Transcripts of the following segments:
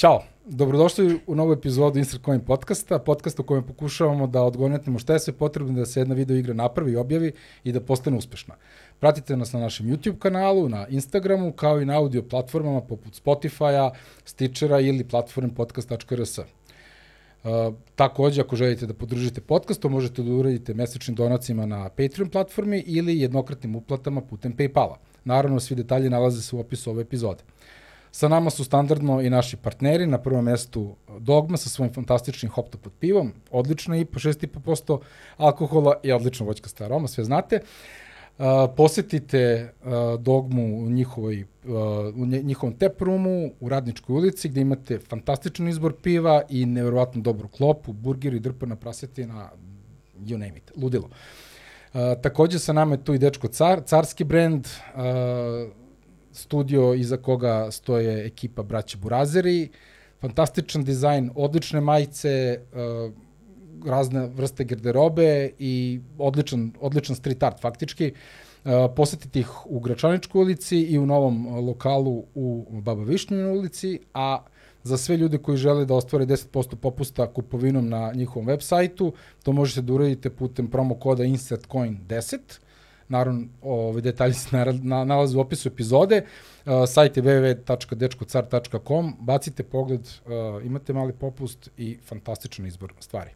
Ćao, dobrodošli u novu epizodu Insert Coin podcasta, podcast u kojem pokušavamo da odgonetimo šta je sve potrebno da se jedna video igra napravi i objavi i da postane uspešna. Pratite nas na našem YouTube kanalu, na Instagramu, kao i na audio platformama poput Spotify-a, Stitchera ili platforme podcast.rs. Uh, takođe, ako želite da podržite podcast, to možete da uradite mesečnim donacima na Patreon platformi ili jednokratnim uplatama putem Paypala. Naravno, svi detalji nalaze se u opisu ove epizode. Sa nama su standardno i naši partneri, na prvom mestu Dogma sa svojim fantastičnim hop pod pivom, odlična IPA, 6,5% alkohola i odlična voćkasta aroma, sve znate. Uh, posetite uh, Dogmu u, njihovoj, uh, u njihovom tap roomu u Radničkoj ulici gde imate fantastičan izbor piva i neverovatno dobru klopu, burgeri, drpana prasetina, you name it, ludilo. Uh, takođe sa nama je tu i Dečko Car, carski brend, uh, studio iza koga stoje ekipa braća Burazeri, fantastičan dizajn, odlične majice, uh, razne vrste garderobe i odličan, odličan street art faktički. Uh, posetite ih u Gračaničkoj ulici i u novom lokalu u Baba Višnjoj ulici, a za sve ljude koji žele da ostvare 10% popusta kupovinom na njihovom web sajtu, to možete da uradite putem promo koda InsertCoin10 Naravno, ovaj, detalji se nalaze u opisu epizode. Uh, sajt je www.dečkocar.com. Bacite pogled, uh, imate mali popust i fantastičan izbor stvari.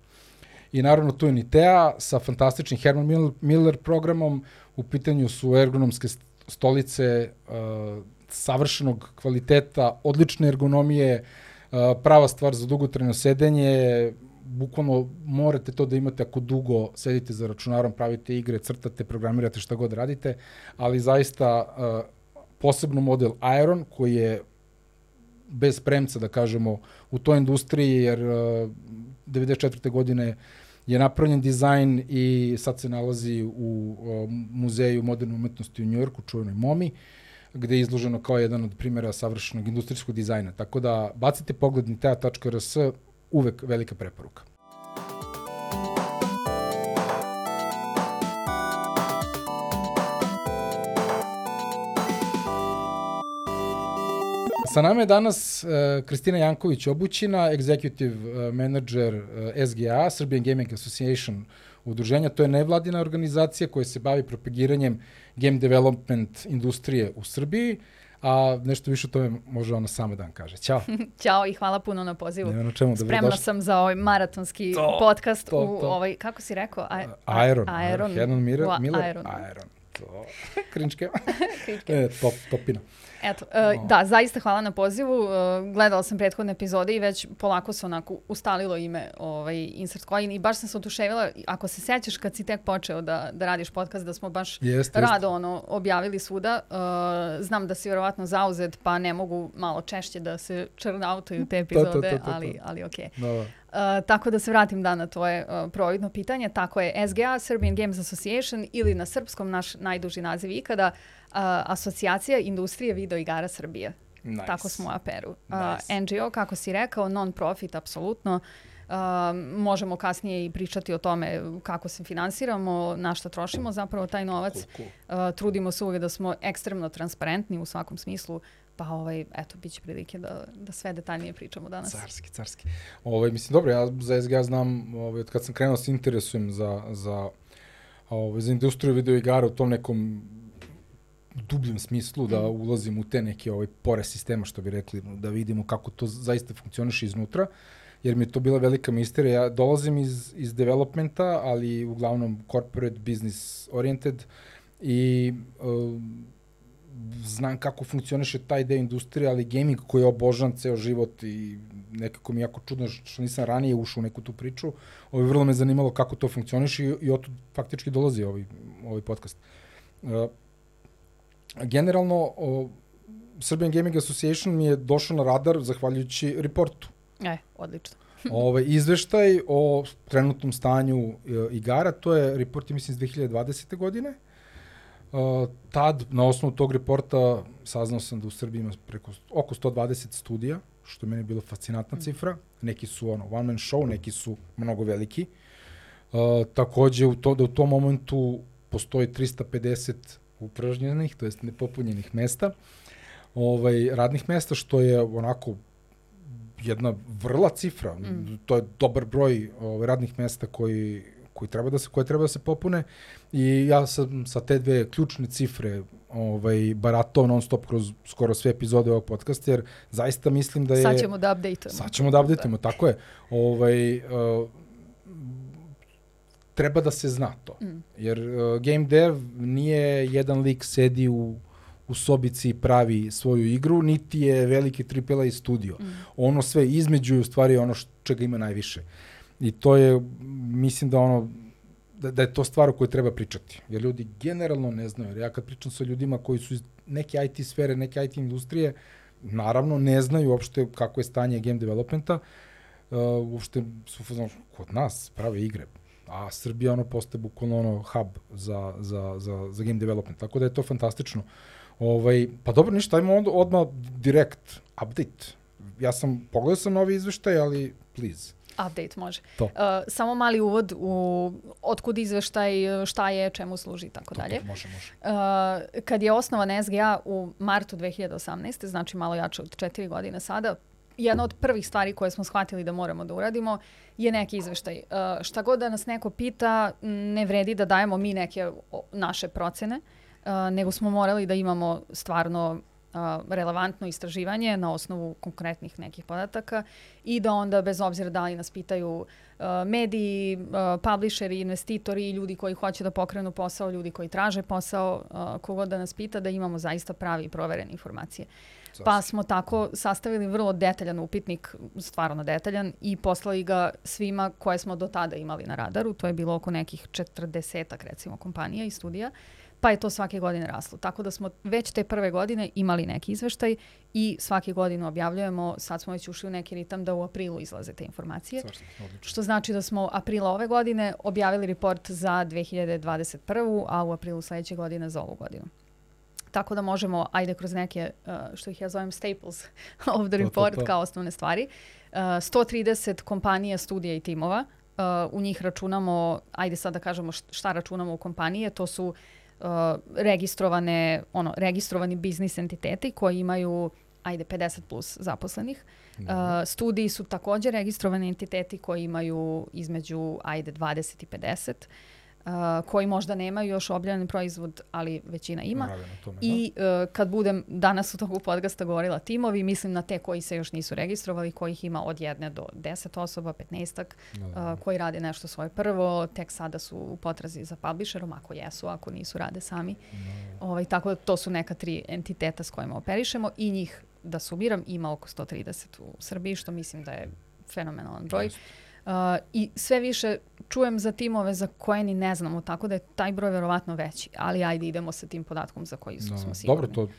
I naravno tu je Nitea sa fantastičnim Herman Miller programom. U pitanju su ergonomske stolice uh, savršenog kvaliteta, odlične ergonomije, uh, prava stvar za dugotrajno sedenje, bukvalno morate to da imate ako dugo sedite za računarom, pravite igre, crtate, programirate šta god radite, ali zaista uh, posebno model Iron koji je bez premca, da kažemo, u toj industriji, jer uh, 94. godine je napravljen dizajn i sad se nalazi u uh, Muzeju moderne umetnosti u Njujorku, čuvenoj MOMI, gde je izloženo kao jedan od primjera savršenog industrijskog dizajna. Tako da bacite pogled na tea.rs, uvek velika preporuka. Sa nama je danas uh, Kristina Janković Obućina, executive uh, manager uh, e, SGA, Serbian Gaming Association udruženja. To je nevladina organizacija koja se bavi propagiranjem game development industrije u Srbiji. Uh, a nešto više o tome može ona sama da vam kaže. Ćao. Ćao i hvala puno na pozivu. Nema na čemu, Spremna došli. sam za ovaj maratonski to, podcast to, to. u ovaj, kako si rekao? A, Aeron. Aeron. Herman Miller, Miller Aeron. Aeron. To. Krinčke. e, top, topina. Eto, uh, da, zaista hvala na pozivu. Uh, gledala sam prethodne epizode i već polako se onako ustalilo ime ovaj, Insert Coin i baš sam se otuševila, ako se sećaš kad si tek počeo da, da radiš podcast, da smo baš jest, rado jest. ono, objavili svuda. Uh, znam da si vjerovatno zauzet, pa ne mogu malo češće da se črnautaju te epizode, to, to, to, to, to. ali, ali okej. Okay. Da, da. Uh, tako da se vratim da na tvoje uh, providno pitanje. Tako je SGA, Serbian Games Association ili na srpskom naš najduži naziv ikada, uh, Asocijacija industrije video igara Srbije. Nice. Tako smo u aperu. Uh, nice. NGO, kako si rekao, non-profit, apsolutno. Uh, možemo kasnije i pričati o tome kako se finansiramo, na šta trošimo zapravo taj novac. Cool, cool. Uh, trudimo se uvijek da smo ekstremno transparentni u svakom smislu Pa ovaj, eto, bit će prilike da, da sve detaljnije pričamo danas. Carski, carski. Ovaj, mislim, dobro, ja za SGA znam, ovaj, od kad sam krenuo da se interesujem za, za, ovaj, za industriju video igara u tom nekom dubljem smislu, da mhm. ulazim u te neke ovaj, pore sistema, što bi rekli, da vidimo kako to zaista funkcioniše iznutra, jer mi je to bila velika misterija. Ja dolazim iz, iz developmenta, ali uglavnom corporate business oriented i uh, znam kako funkcioniše taj deo industrije, ali gaming koji je obožan ceo život i nekako mi je jako čudno što nisam ranije ušao u neku tu priču. Ovo vrlo me zanimalo kako to funkcioniše i, i od faktički dolazi ovaj, ovaj podcast. Uh, generalno, o, Serbian Gaming Association mi je došao na radar zahvaljujući reportu. E, odlično. Ove, izveštaj o trenutnom stanju e, igara, to je report, mislim, iz 2020. godine. Uh, tad, na osnovu tog reporta, saznao sam da u Srbiji ima preko, oko 120 studija, što je meni bilo fascinantna mm. cifra. Neki su ono, one man show, neki su mnogo veliki. Uh, takođe, u to, da u tom momentu postoji 350 upražnjenih, to jest nepopunjenih mesta, ovaj, radnih mesta, što je onako jedna vrla cifra. Mm. To je dobar broj ovaj, radnih mesta koji, koji treba da se, koje treba da se popune i ja sam sa te dve ključne cifre ovaj, baratao non stop kroz skoro sve epizode ovog podcasta, jer zaista mislim da je... Sad ćemo da updateujemo. Sad ćemo da updateujemo, da. tako je. Ovaj, uh, treba da se zna to. Mm. Jer uh, game dev nije jedan lik sedi u u sobici i pravi svoju igru, niti je veliki AAA studio. Mm. Ono sve između je u stvari ono što, čega ima najviše. I to je, mislim da ono, da, da je to stvar o kojoj treba pričati. Jer ljudi generalno ne znaju. Jer ja kad pričam sa ljudima koji su iz neke IT sfere, neke IT industrije, naravno ne znaju uopšte kako je stanje game developmenta, uh, uopšte su znači, kod nas prave igre, a Srbija ono postaje bukvalno ono hub za, za, za, za game development, tako da je to fantastično. Ovaj, pa dobro, ništa, ajmo onda odmah direkt, update. Ja sam, pogledao sam novi izveštaj, ali please. Update može. To. Uh, samo mali uvod u otkud izveštaj, šta je, čemu služi i tako dalje. To, može, može. Uh, kad je osnovan SGA u martu 2018. znači malo jače od četiri godine sada, jedna od prvih stvari koje smo shvatili da moramo da uradimo je neki izveštaj. Uh, šta god da nas neko pita, ne vredi da dajemo mi neke naše procene, uh, nego smo morali da imamo stvarno relevantno istraživanje na osnovu konkretnih nekih podataka i da onda bez obzira da li nas pitaju uh, mediji, uh, publisheri, investitori, ljudi koji hoće da pokrenu posao, ljudi koji traže posao, uh, kogod da nas pita da imamo zaista pravi i proverene informacije. Zašto? Pa smo tako sastavili vrlo detaljan upitnik, stvarno detaljan, i poslali ga svima koje smo do tada imali na radaru. To je bilo oko nekih 40 recimo kompanija i studija. Pa je to svake godine raslo. Tako da smo već te prve godine imali neki izveštaj i svake godine objavljujemo, sad smo već ušli u neki ritam da u aprilu izlaze te informacije. Što znači da smo aprila ove godine objavili report za 2021. a u aprilu sledeće godine za ovu godinu. Tako da možemo, ajde kroz neke, uh, što ih ja zovem staples of the report to, to, to. kao osnovne stvari. Uh, 130 kompanija, studija i timova. Uh, u njih računamo, ajde sad da kažemo šta računamo u kompanije, to su registrovane, ono, registrovani biznis entiteti koji imaju ajde 50 plus zaposlenih. Uh, studiji su takođe registrovani entiteti koji imaju između ajde 20 i 50 uh, koji možda nemaju još objavljen proizvod, ali većina ima. Naravno, tome, I uh, kad budem danas u toku podcasta govorila timovi, mislim na te koji se još nisu registrovali, kojih ima od jedne do deset osoba, 15 uh, koji rade nešto svoje prvo, tek sada su u potrazi za publisherom, ako jesu, ako nisu, rade sami. No. Ovaj, tako da to su neka tri entiteta s kojima operišemo i njih da sumiram ima oko 130 u Srbiji, što mislim da je fenomenalan broj. Uh, I sve više čujem za timove za koje ni ne znamo, tako da je taj broj verovatno veći. Ali ajde, idemo sa tim podatkom za koji no, da, smo sigurni. Dobro, to,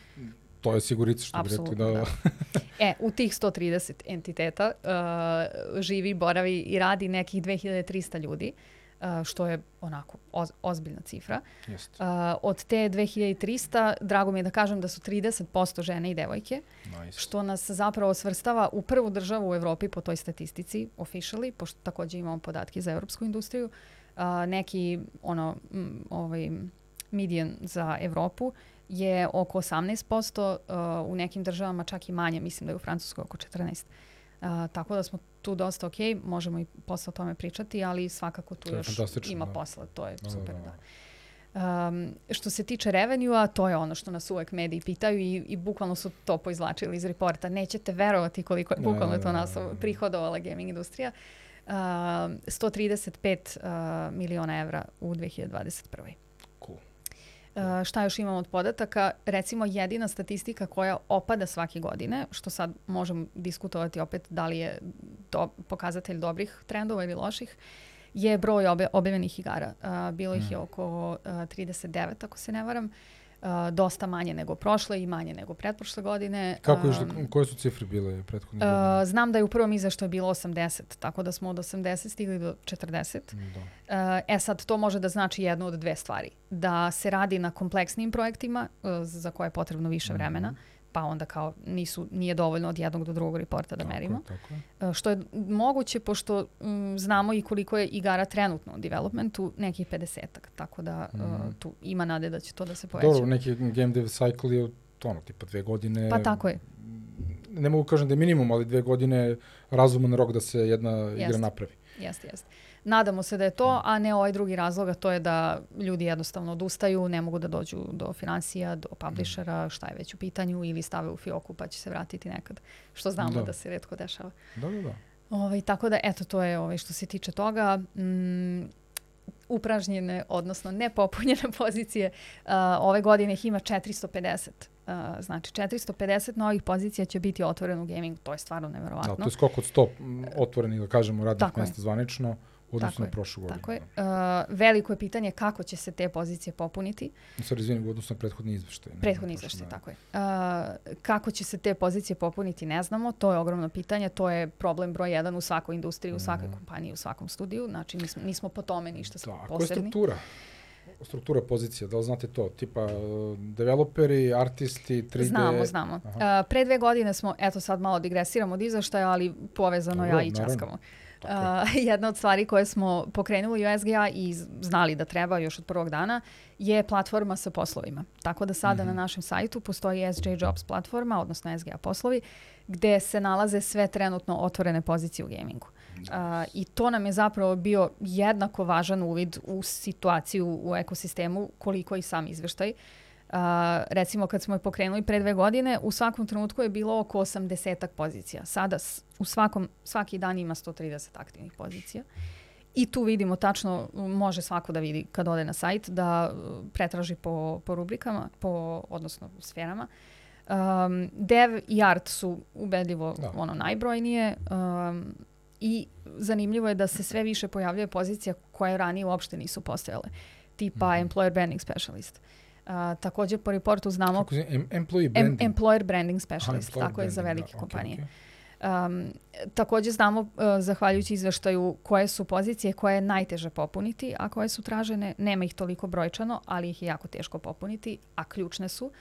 to je sigurica što Absolutno, bi rekli da... da. e, u tih 130 entiteta uh, živi, boravi i radi nekih 2300 ljudi. Uh, što je onako oz, ozbiljna cifra. Jest. Uh, od te 2300, drago mi je da kažem da su 30% žene i devojke, nice. što nas zapravo svrstava u prvu državu u Evropi po toj statistici, officially, pošto takođe imamo podatke za evropsku industriju. Neki, ono, m, ovaj, median za Evropu je oko 18%, uh, u nekim državama čak i manje, mislim da je u Francuskoj oko 14%. Uh, tako da smo tu dosta ok, možemo i posle o tome pričati, ali svakako tu još ima da. posla, to je da, super, da. da. Um, što se tiče revenue-a, to je ono što nas uvek mediji pitaju i, i bukvalno su to poizlačili iz reporta. Nećete verovati koliko je bukvalno to nas prihodovala gaming industrija. Uh, 135 uh, miliona evra u 2021. Uh, šta još imamo od podataka? Recimo jedina statistika koja opada svake godine, što sad možemo diskutovati opet da li je do, pokazatelj dobrih trendova ili loših, je broj obe, objavljenih igara. Uh, bilo ih je mm. oko uh, 39, ako se ne varam. Uh, uh, dosta manje nego prošle i manje nego pretprošle godine. Kako još, um, koje su cifre bile prethodne uh, godine? Znam da je u prvom izveštaju bilo 80, tako da smo od 80 stigli do 40. Da. Uh, e sad, to može da znači jednu od dve stvari. Da se radi na kompleksnim projektima uh, za koje je potrebno više mhm. vremena. Mm -hmm pa onda kao nisu, nije dovoljno od jednog do drugog reporta da tako merimo. Tako je. Što je moguće, pošto m, znamo i koliko je igara trenutno u developmentu, nekih 50-ak, tako da mm. uh, tu ima nade da će to da se poveća. Dobro, neki game dev cycle je ono, tipa dve godine. Pa tako je. ne mogu kažem da je minimum, ali dve godine razuman rok da se jedna Jest. igra napravi. Jeste, jeste. Nadamo se da je to, a ne ovaj drugi razlog, a to je da ljudi jednostavno odustaju, ne mogu da dođu do financija, do publishera, šta je već u pitanju, ili stave u fioku pa će se vratiti nekad, što znamo da, da se redko dešava. Da, da, da. Ovaj, tako da, eto, to je ovaj, što se tiče toga. Mm, upražnjene, odnosno nepopunjene pozicije. Uh, ove godine ih ima 450. Uh, znači, 450 novih pozicija će biti otvoreno u gamingu. To je stvarno neverovatno. Da, to je skok od 100 otvorenih, da kažemo, radnih Tako mesta je. zvanično odnosno na prošlu godinu. Tako je. Uh, veliko je pitanje kako će se te pozicije popuniti. Sorry, izvinim, odnosno na prethodni izveštaj. Prethodni izveštaj, tako je. Uh, kako će se te pozicije popuniti, ne znamo. To je ogromno pitanje. To je problem broj jedan u svakoj industriji, u svakoj mm. kompaniji, u svakom studiju. Znači, nismo, nismo po tome ništa da, posebni. Kako je struktura? struktura pozicija, da li znate to? Tipa developeri, artisti, 3D? Znamo, znamo. Uh, pre dve godine smo, eto sad malo digresiramo od izveštaja, ali povezano Dobro, ja i časkamo. Naravno. Uh, jedna od stvari koje smo pokrenuli u SGA i znali da treba još od prvog dana je platforma sa poslovima. Tako da sada mm -hmm. na našem sajtu postoji SJ Jobs platforma, odnosno SGA poslovi, gde se nalaze sve trenutno otvorene pozicije u gamingu. Uh, I to nam je zapravo bio jednako važan uvid u situaciju u ekosistemu koliko i sam izveštaj. Uh, A, recimo kad smo je pokrenuli pre dve godine, u svakom trenutku je bilo oko 80 pozicija. Sada u svakom, svaki dan ima 130 aktivnih pozicija. I tu vidimo tačno, može svako da vidi kad ode na sajt, da uh, pretraži po, po rubrikama, po, odnosno sferama. Um, dev i art su ubedljivo da. ono najbrojnije um, i zanimljivo je da se sve više pojavljuje pozicija koje ranije uopšte nisu postojale, tipa mm -hmm. employer branding specialist. Uh, Uh, takođe po reportu znamo... Kako se, em, employee branding? Em, employer branding specialist, Aha, tako branding, je za velike da, kompanije. Okay, okay. Um, takođe znamo, uh, zahvaljujući izveštaju, koje su pozicije koje je najteže popuniti, a koje su tražene, nema ih toliko brojčano, ali ih je jako teško popuniti, a ključne su,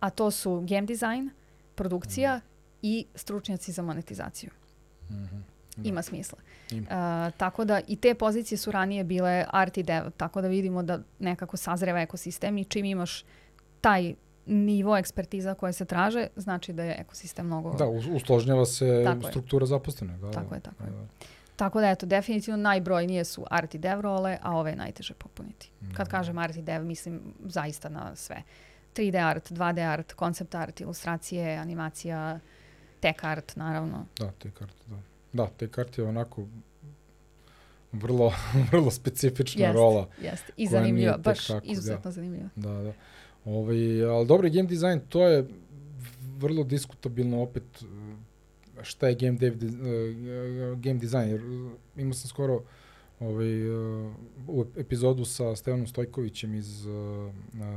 a to su game design, produkcija mm. i stručnjaci za monetizaciju. Mm -hmm. Da. Ima smisla. Ima. Uh, tako da i te pozicije su ranije bile art i dev, tako da vidimo da nekako sazreva ekosistem i čim imaš taj nivo ekspertiza koje se traže, znači da je ekosistem mnogo... Da, usložnjava se tako struktura je. zaposlenih. Da, tako je, tako da, je. Tako da, eto, definitivno najbrojnije su art i dev role, a ove je najteže popuniti. Mm. Kad kažem art i dev, mislim zaista na sve. 3D art, 2D art, koncept art, ilustracije, animacija, tech art, naravno. Da, tech art, da. Da, te karte je onako vrlo, vrlo specifična jest, rola. Jeste, i zanimljiva, baš kako, izuzetno da, zanimljiva. Da, da. Ovaj, ali dobro, game design, to je vrlo diskutabilno opet šta je game, dev, game design. Jer imao sam skoro ovaj, u epizodu sa Stevanom Stojkovićem iz uh,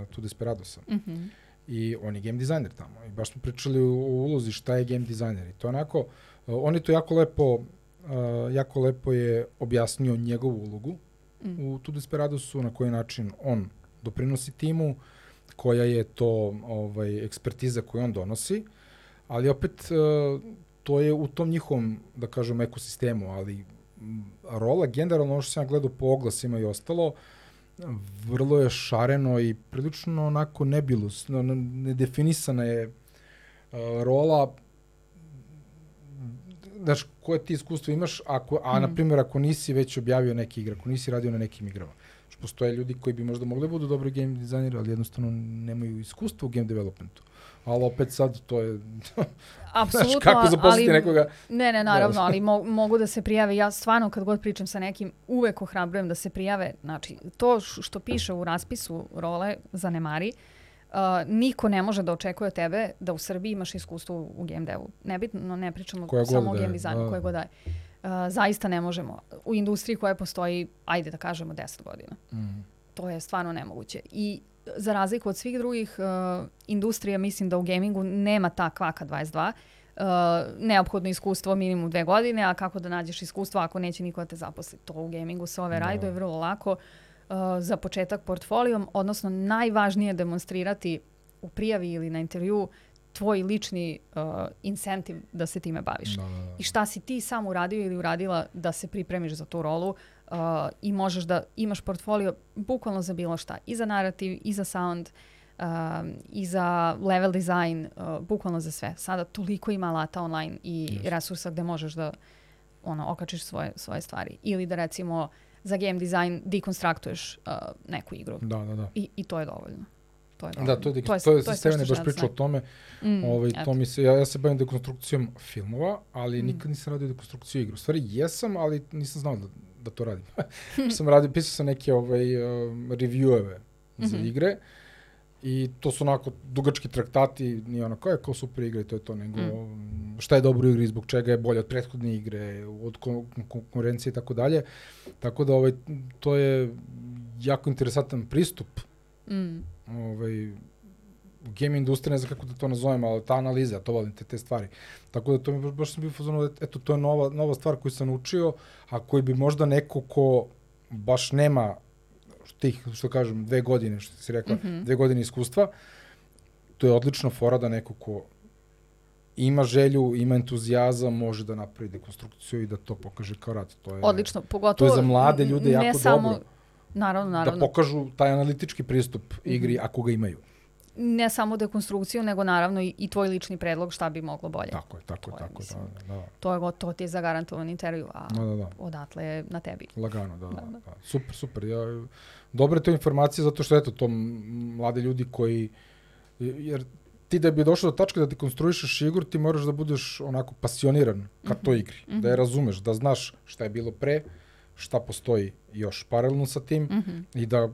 Tu Desperadosa. Mm -hmm. I on je game designer tamo. I baš smo pričali o ulozi šta je game designer. I to onako, uh, On je to jako lepo, uh, jako lepo je objasnio njegovu ulogu mm. u Tu Desperadosu, na koji način on doprinosi timu, koja je to ovaj, ekspertiza koju on donosi, ali opet uh, to je u tom njihovom, da kažem, ekosistemu, ali rola generalno, ono što sam ja gledao po oglasima i ostalo, vrlo je šareno i prilično onako nebilus, nedefinisana je uh, rola znaš, koje ti iskustvo imaš, ako, a mm. na primjer ako nisi već objavio neke igre, ako nisi radio na nekim igrama. Što postoje ljudi koji bi možda mogli da budu dobri game dizajneri, ali jednostavno nemaju iskustva u game developmentu. Ali opet sad to je... Apsolutno, znaš, kako zaposliti ali, nekoga... Ne, ne, naravno, da. ali mo, mogu da se prijave. Ja stvarno kad god pričam sa nekim, uvek ohrabrujem da se prijave. Znači, to što piše u raspisu role zanemari, uh, Uh, niko ne može da očekuje od tebe da u Srbiji imaš iskustvo u, u game devu. Nebitno, ne pričamo koja samo o game dizajnu, da. koje god daje. Uh, zaista ne možemo. U industriji koja postoji, ajde da kažemo, 10 godina. Mm. To je stvarno nemoguće. I za razliku od svih drugih uh, industrija, mislim da u gamingu nema ta kvaka 22. Uh, neophodno iskustvo minimum dve godine, a kako da nađeš iskustvo ako neće niko da te zaposli. To u gamingu se ove da. rajduje vrlo lako. Uh, za početak portfolijom, odnosno najvažnije demonstrirati u prijavi ili na intervju tvoj lični uh, incentiv da se time baviš. Da, da, da. I šta si ti sam uradio ili uradila da se pripremiš za tu rolu uh, i možeš da imaš portfolio bukvalno za bilo šta. I za narativ, i za sound, uh, i za level design, uh, bukvalno za sve. Sada toliko ima alata online i yes. resursa gde možeš da ono, okačiš svoje, svoje stvari. Ili da recimo za game design dekonstruktuješ uh, neku igru. Da, da, da. I, I to je dovoljno. To je da, to je, to je, to je, to je baš pričao o tome. Mm, ovaj, to mi se, ja, ja se bavim dekonstrukcijom filmova, ali mm. nikad nisam radio dekonstrukciju igru. Stvari jesam, ali nisam znao da, da to radim. sam radio, pisao sam neke ovaj, uh, revieweve za mm -hmm. igre i to su onako dugački traktati, nije ono kao je kao super igra i to je to, nego mm. šta je dobro u igri, zbog čega je bolje od prethodne igre, od konkurencije i tako dalje. Tako da ovaj, to je jako interesantan pristup mm ovaj, game industrija, ne znam kako da to nazovem, ali ta analiza, to volim, te, te stvari. Tako da to mi baš sam bio fazonu, eto, to je nova, nova stvar koju sam učio, a koji bi možda neko ko baš nema tih, što kažem, dve godine, što si rekla, mm -hmm. dve godine iskustva, to je odlična fora da neko ko ima želju, ima entuzijazam, može da napravi dekonstrukciju i da to pokaže kao rad. To je, Odlično, pogotovo to je za mlade ljude jako samo, dobro. Naravno, da naravno. Da pokažu taj analitički pristup igri mm -hmm. ako ga imaju. Ne samo dekonstrukciju, nego naravno i, i tvoj lični predlog šta bi moglo bolje. Tako je, tako je, tako je. Da, da. To je to ti je zagarantovan intervju, a da, da, da. odatle je na tebi. Lagano, da, da, da. da. Super, super. Ja, dobre to informacije zato što eto, to mlade ljudi koji, jer ti da bi došao do tačke da ti konstruišeš igru, ti moraš da budeš onako pasioniran ka mm toj igri, mm -hmm. da je mhm. razumeš, da znaš šta je bilo pre, šta postoji još paralelno sa tim mm -hmm. i da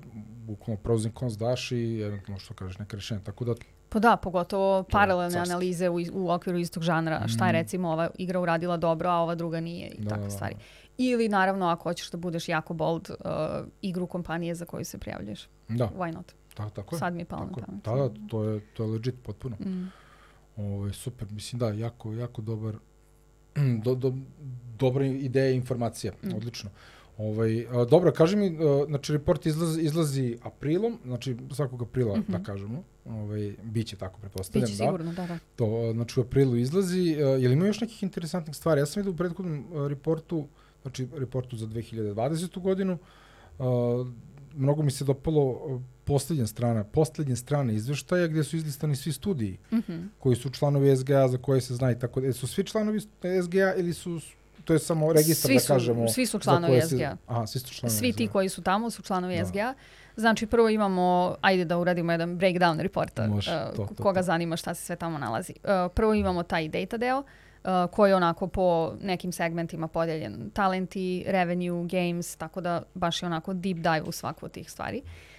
bukvalno pros and cons daš i eventualno što kažeš neke rešenja. Tako da Pa da, pogotovo paralelne analize u, u okviru istog žanra. Mm. Šta je recimo ova igra uradila dobro, a ova druga nije i da, takve da, stvari. Ili naravno ako hoćeš da budeš jako bold, uh, igru kompanije za koju se prijavljuješ. Da. Why not? Ta, tako je. Sad mi je palo na pamet. Da, da, to je, to je legit potpuno. Mm. Ovo, ovaj, super, mislim da, jako, jako dobar, do, do, dobra ideja i informacija, mm. odlično. Ovaj, a, dobro, kaži mi, a, znači report izlazi, izlazi aprilom, znači svakog aprila, mm -hmm. da kažemo, ovaj, biće tako, pretpostavljam, biće da. sigurno, da, da. To, znači u aprilu izlazi. A, je li ima još nekih interesantnih stvari? Ja sam vidio u prethodnom reportu, znači reportu za 2020. godinu, a, mnogo mi se dopalo poslednja strana, poslednja strana izveštaja gde su izlistani svi studiji mm -hmm. koji su članovi SGA za koje se zna i tako da. Su svi članovi SGA ili su to je samo registar svi da su, da kažemo. Svi su članovi SGA. Si, aha, svi su članovi Svi SGA. ti koji su tamo su članovi da. SGA. Znači prvo imamo, ajde da uradimo jedan breakdown reporta Može, uh, to, to, koga to. zanima šta se sve tamo nalazi. Uh, prvo imamo taj data deo uh, koji je onako po nekim segmentima podeljen. Talenti, revenue, games, tako da baš je onako deep dive u svaku od tih stvari. Uh,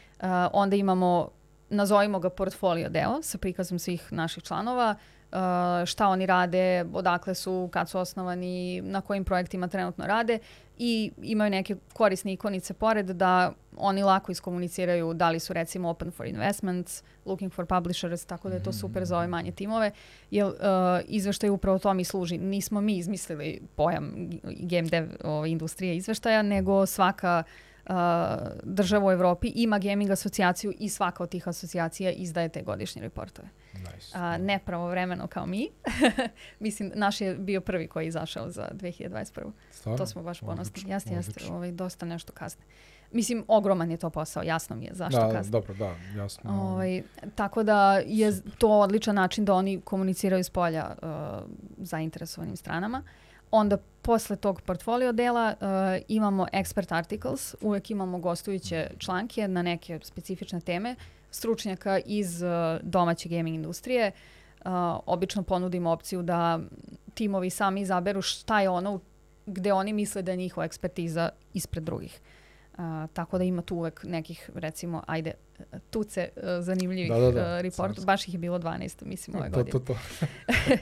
onda imamo nazovimo ga portfolio deo sa prikazom svih naših članova. Uh, Uh, šta oni rade, odakle su, kad su osnovani, na kojim projektima trenutno rade i imaju neke korisne ikonice pored da oni lako iskomuniciraju da li su recimo open for investments, looking for publishers, tako da je to super za ove manje timove, jer uh, izveštaj upravo to mi služi. Nismo mi izmislili pojam game dev o, industrije izveštaja, nego svaka uh, država u Evropi ima gaming asocijaciju i svaka od tih asocijacija izdaje te godišnje reportove. Nice. A, ne pravovremeno kao mi. Mislim, naš je bio prvi koji je izašao za 2021. Stvarno? To smo baš ponosni. Jeste, jeste. Ovaj, dosta nešto kasne. Mislim, ogroman je to posao, jasno mi je zašto da, kasne. Dobro, da, jasno. Ovaj, tako da je to odličan način da oni komuniciraju s polja uh, zainteresovanim stranama. Onda posle tog portfolio dela uh, imamo expert articles, uvek imamo gostujuće članke na neke specifične teme stručnjaka iz uh, domaće gaming industrije. Uh, obično ponudimo opciju da timovi sami izaberu šta je ono gde oni misle da je njihova ekspertiza ispred drugih. Uh, tako da ima tu uvek nekih, recimo, ajde, tuce uh, zanimljivih da, da, da. Uh, reporta. Baš ih je bilo 12, mislim, ove godine. To, to, to.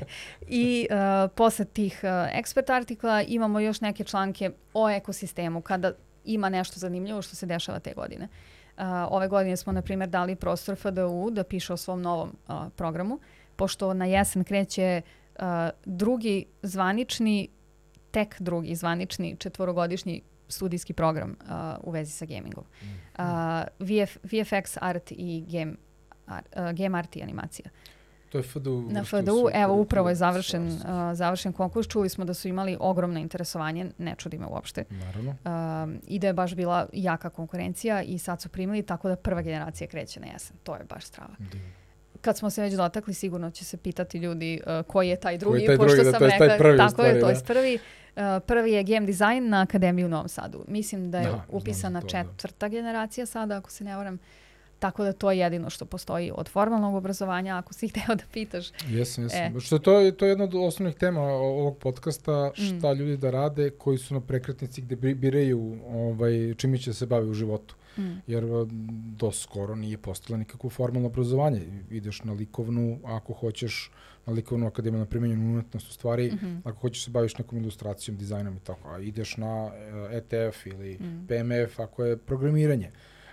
I uh, posle tih uh, ekspert artikla imamo još neke članke o ekosistemu, kada ima nešto zanimljivo što se dešava te godine. Uh, ove godine smo, na primjer, dali prostor FDU da piše o svom novom uh, programu, pošto na jesen kreće uh, drugi zvanični, tek drugi zvanični četvorogodišnji studijski program uh, u vezi sa gamingom. Mm. Uh, VF, VFX art i game, art, uh, game art i animacija. To je FDU. Na FDU, evo upravo je završen, uh, završen konkurs. Čuli smo da su imali ogromno interesovanje, ne čudi me uopšte. Naravno. Uh, I da je baš bila jaka konkurencija i sad su primili, tako da prva generacija kreće na jesen. To je baš strava. Da. Kad smo se već dotakli, sigurno će se pitati ljudi uh, koji je taj drugi, je taj pošto drugi, da, sam to je taj rekla, prvi tako stvari, je, to da. je prvi. Uh, prvi je game design na Akademiji u Novom Sadu. Mislim da je Da, znam upisana to, da. četvrta generacija sada, ako se ne varam. Tako da to je jedino što postoji od formalnog obrazovanja, ako si hteo da pitaš. Jesam, jesam. E. Što to je, to je jedna od osnovnih tema ovog podcasta, Mm. šta ljudi da rade koji su na prekretnici gde bi- biraju ovaj, čime će se bavi u životu. Mm. Jer a, do skoro nije postala nikakvo formalno obrazovanje. Ideš na likovnu, ako hoćeš na likovnu akademiju na primenjenu umetnost u stvari, Mhm. ako hoćeš se baviš nekom ilustracijom, dizajnom i tako, a ideš na e, ETF ili Mm. PMF ako je programiranje.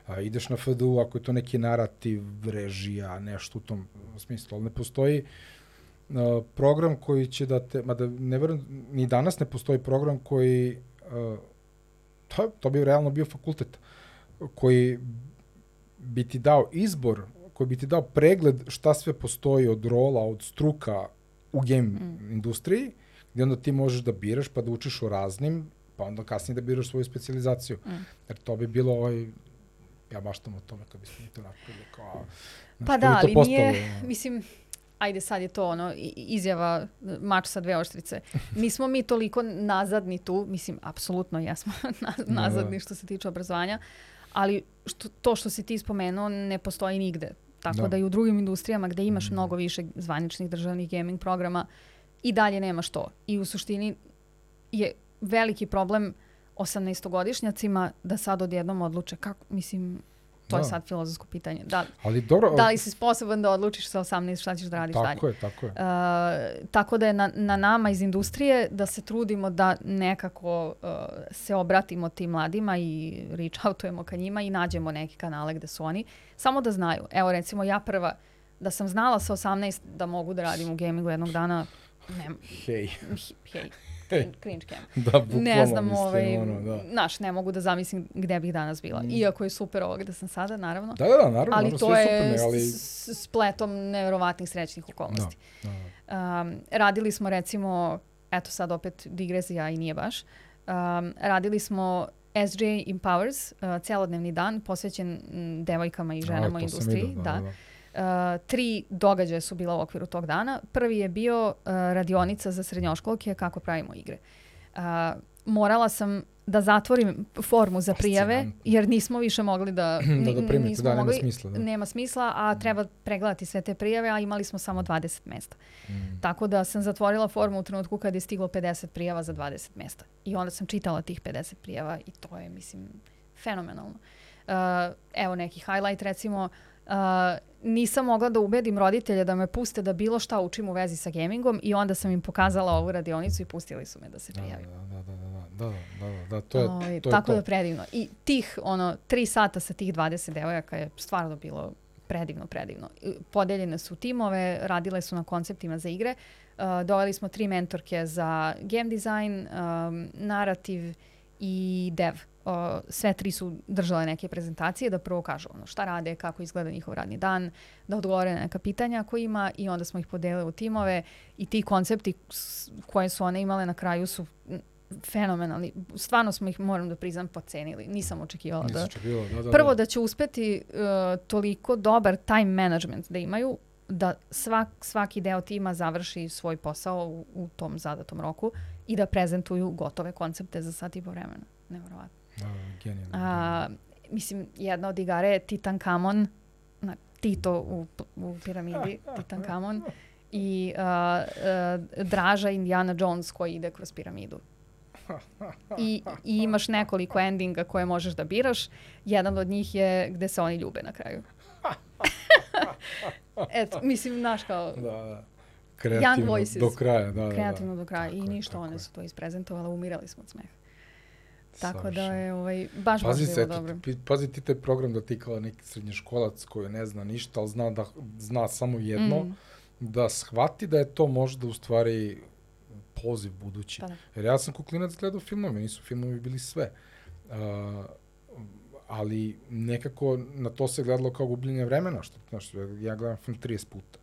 A, ideš na FDU ako je to neki narativ, režija, nešto u tom smislu, ali ne postoji a, program koji će da te, mada ne verujem, ni danas ne postoji program koji, a, to, to bi realno bio fakultet, koji bi ti dao izbor, koji bi ti dao pregled šta sve postoji od rola, od struka u game Mm. industriji, gde onda ti možeš da biraš pa da učiš o raznim, pa onda kasnije da biraš svoju specializaciju. Mm. Jer to bi bilo ovaj, ja baštam o tome kad bismo to napravili kao... Pa da, ali postalo, nije, mislim, ajde sad je to ono, izjava mač sa dve oštrice. Nismo mi toliko nazadni tu, mislim, apsolutno jesmo na- Da, da. nazadni što se tiče obrazovanja, ali što, to što si ti spomenuo ne postoji nigde. Tako da, Da. i u drugim industrijama gde imaš Mm. mnogo više zvaničnih državnih gaming programa i dalje nemaš to. I u suštini je veliki problem 18-godišnjacima da sad odjednom odluče kako, mislim, to je Da. sad filozofsko pitanje. Da, Ali dobro, da li si sposoban da odlučiš sa 18 šta ćeš da radiš dalje. tako je, tako je. Uh, tako da je na, na nama iz industrije da se trudimo da nekako uh, se obratimo tim mladima i reach outujemo ka njima i nađemo neke kanale gde su oni. Samo da znaju. Evo recimo ja prva da sam znala sa 18 da mogu da radim u gamingu jednog dana, ne, hej, Hej. Cringe cam. Da, bukvalno Ne znam, mislim, ovaj, ono, da. znaš, ne mogu da zamislim gde bih danas bila. Mm. Iako je super ovo gde sam sada, naravno. Da, da, da, naravno, ali naravno, to je super, ne, ali... spletom neverovatnih srećnih Da, okolnosti. da, da. Um, radili smo recimo, eto sad opet digresija i nije baš, um, radili smo SJ Empowers, uh, celodnevni dan posvećen m, devojkama i ženama u A, to sam industriji. vidio, da. Uh, tri događaja su bila u okviru tog dana. Prvi je bio uh, radionica za srednjoškolke kako pravimo igre. Uh, morala sam da zatvorim formu za prijave, jer nismo više mogli da... Da, da primite, nismo da, nema mogli- smisla, da. Nema smisla, a treba pregledati sve te prijave, a imali smo samo 20 mesta. Mm. Tako da sam zatvorila formu u trenutku kad je stiglo 50 prijava za 20 mesta. I onda sam čitala tih 50 prijava i to je, mislim, fenomenalno. Uh, evo neki highlight, recimo, uh, uh, nisam mogla da ubedim roditelje da me puste da bilo šta učim u vezi sa gamingom i onda sam im pokazala ovu radionicu i pustili su me da se da, prijavim. Da, da, da, da, da, da, da, da, da, to je, Oj, to je Tako to. da predivno. I tih, ono, tri sata sa tih 20 devojaka je stvarno bilo predivno, predivno. Podeljene su timove, radile su na konceptima za igre. Uh, doveli smo tri mentorke za game design, um, narativ i dev. Uh, sve tri su držale neke prezentacije da prvo kažu ono šta rade, kako izgleda njihov radni dan, da odgovore na neka pitanja koje ima i onda smo ih podelili u timove i ti koncepti koje su one imale na kraju su fenomenalni. Stvarno smo ih, moram da priznam, pocenili. Nisam očekivala da... Nisam očekivao, da, da, Prvo da. da će uspeti uh, toliko dobar time management da imaju da svak, svaki deo tima završi svoj posao u, u tom zadatom roku i da prezentuju gotove koncepte za sat i po vremena. Neverovatno. Genijalno. A, mislim, jedna od igara je Titankamon, na Tito u, u piramidi, Titankamon, i uh, uh, Draža Indiana Jones koji ide kroz piramidu. I, I imaš nekoliko endinga koje možeš da biraš. Jedan od njih je gde se oni ljube na kraju. Eto, mislim, znaš kao, Da, da. Kreativno voices. do kraja, da, da, da. kreativno do kraja. I Tako je, ništa, tako one je. su to isprezentovale, umirali smo od smeha. Tako da je ovaj, baš, Pazi baš bilo dobro. pazi ti taj program da ti kao neki srednjoškolac koji ne zna ništa, ali zna da zna samo jedno, Mm. da shvati da je to možda u stvari poziv budući. Pa da. Jer ja sam kuklinac gledao filmove, nisu filmovi bili sve. Uh, ali nekako na to se gledalo kao gubljenje vremena, što, znaš, ja gledam film 30 puta.